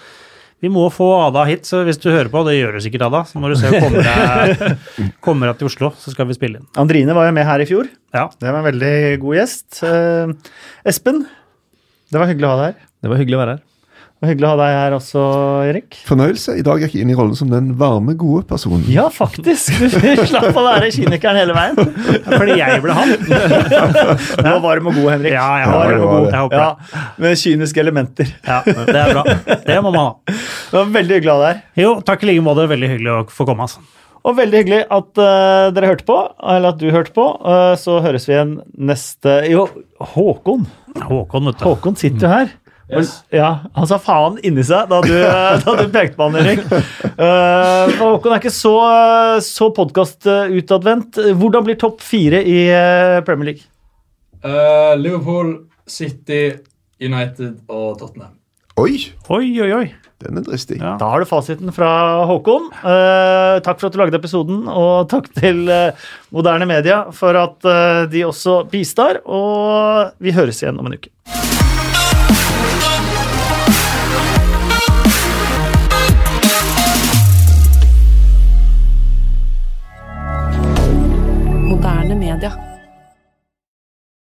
Vi må få Ada hit, så hvis du hører på, det gjør du sikkert, Ada, så må du se kommer deg, kommer deg til Oslo, så skal vi spille inn. Andrine var jo med her i fjor. Ja. Det var en veldig god gjest. Eh, Espen, det var hyggelig å ha deg her. Det var hyggelig å være her. Var hyggelig å ha deg her også, Erik. Fornøyelse. I dag er jeg ikke inn i rollen som den varme, gode personen. Ja, faktisk! Du slapp å være kynikeren hele veien. Fordi jeg ble han. Du var varm og god, Henrik. Ja, jeg Ja, varm det god. var. Jeg håper. Ja, med kyniske elementer. Ja, det er bra. Det må man ha. Det var veldig hyggelig å ha deg her. Jo, takk i like måte. Veldig hyggelig å få komme, altså. Og veldig hyggelig at uh, dere hørte på, eller at du hørte på. Uh, så høres vi igjen neste Jo, Håkon. Håkon, vet du. Håkon sitter jo her. Og- Ja, Han sa faen inni seg da du, da du pekte på han, Erik. Uh, Håkon er ikke så, så podkastutadvendt. Hvordan blir topp fire i eh, Premier League? Uh, Liverpool, City, United og Tottenham. Oi, Oi, oi, oi. den er dristig. Ja. Da har du fasiten fra Håkon. Uh, takk for at du lagde episoden, og takk til eh, moderne media for at eh, de også bistår. Og vi høres igjen om en uke. milliardaire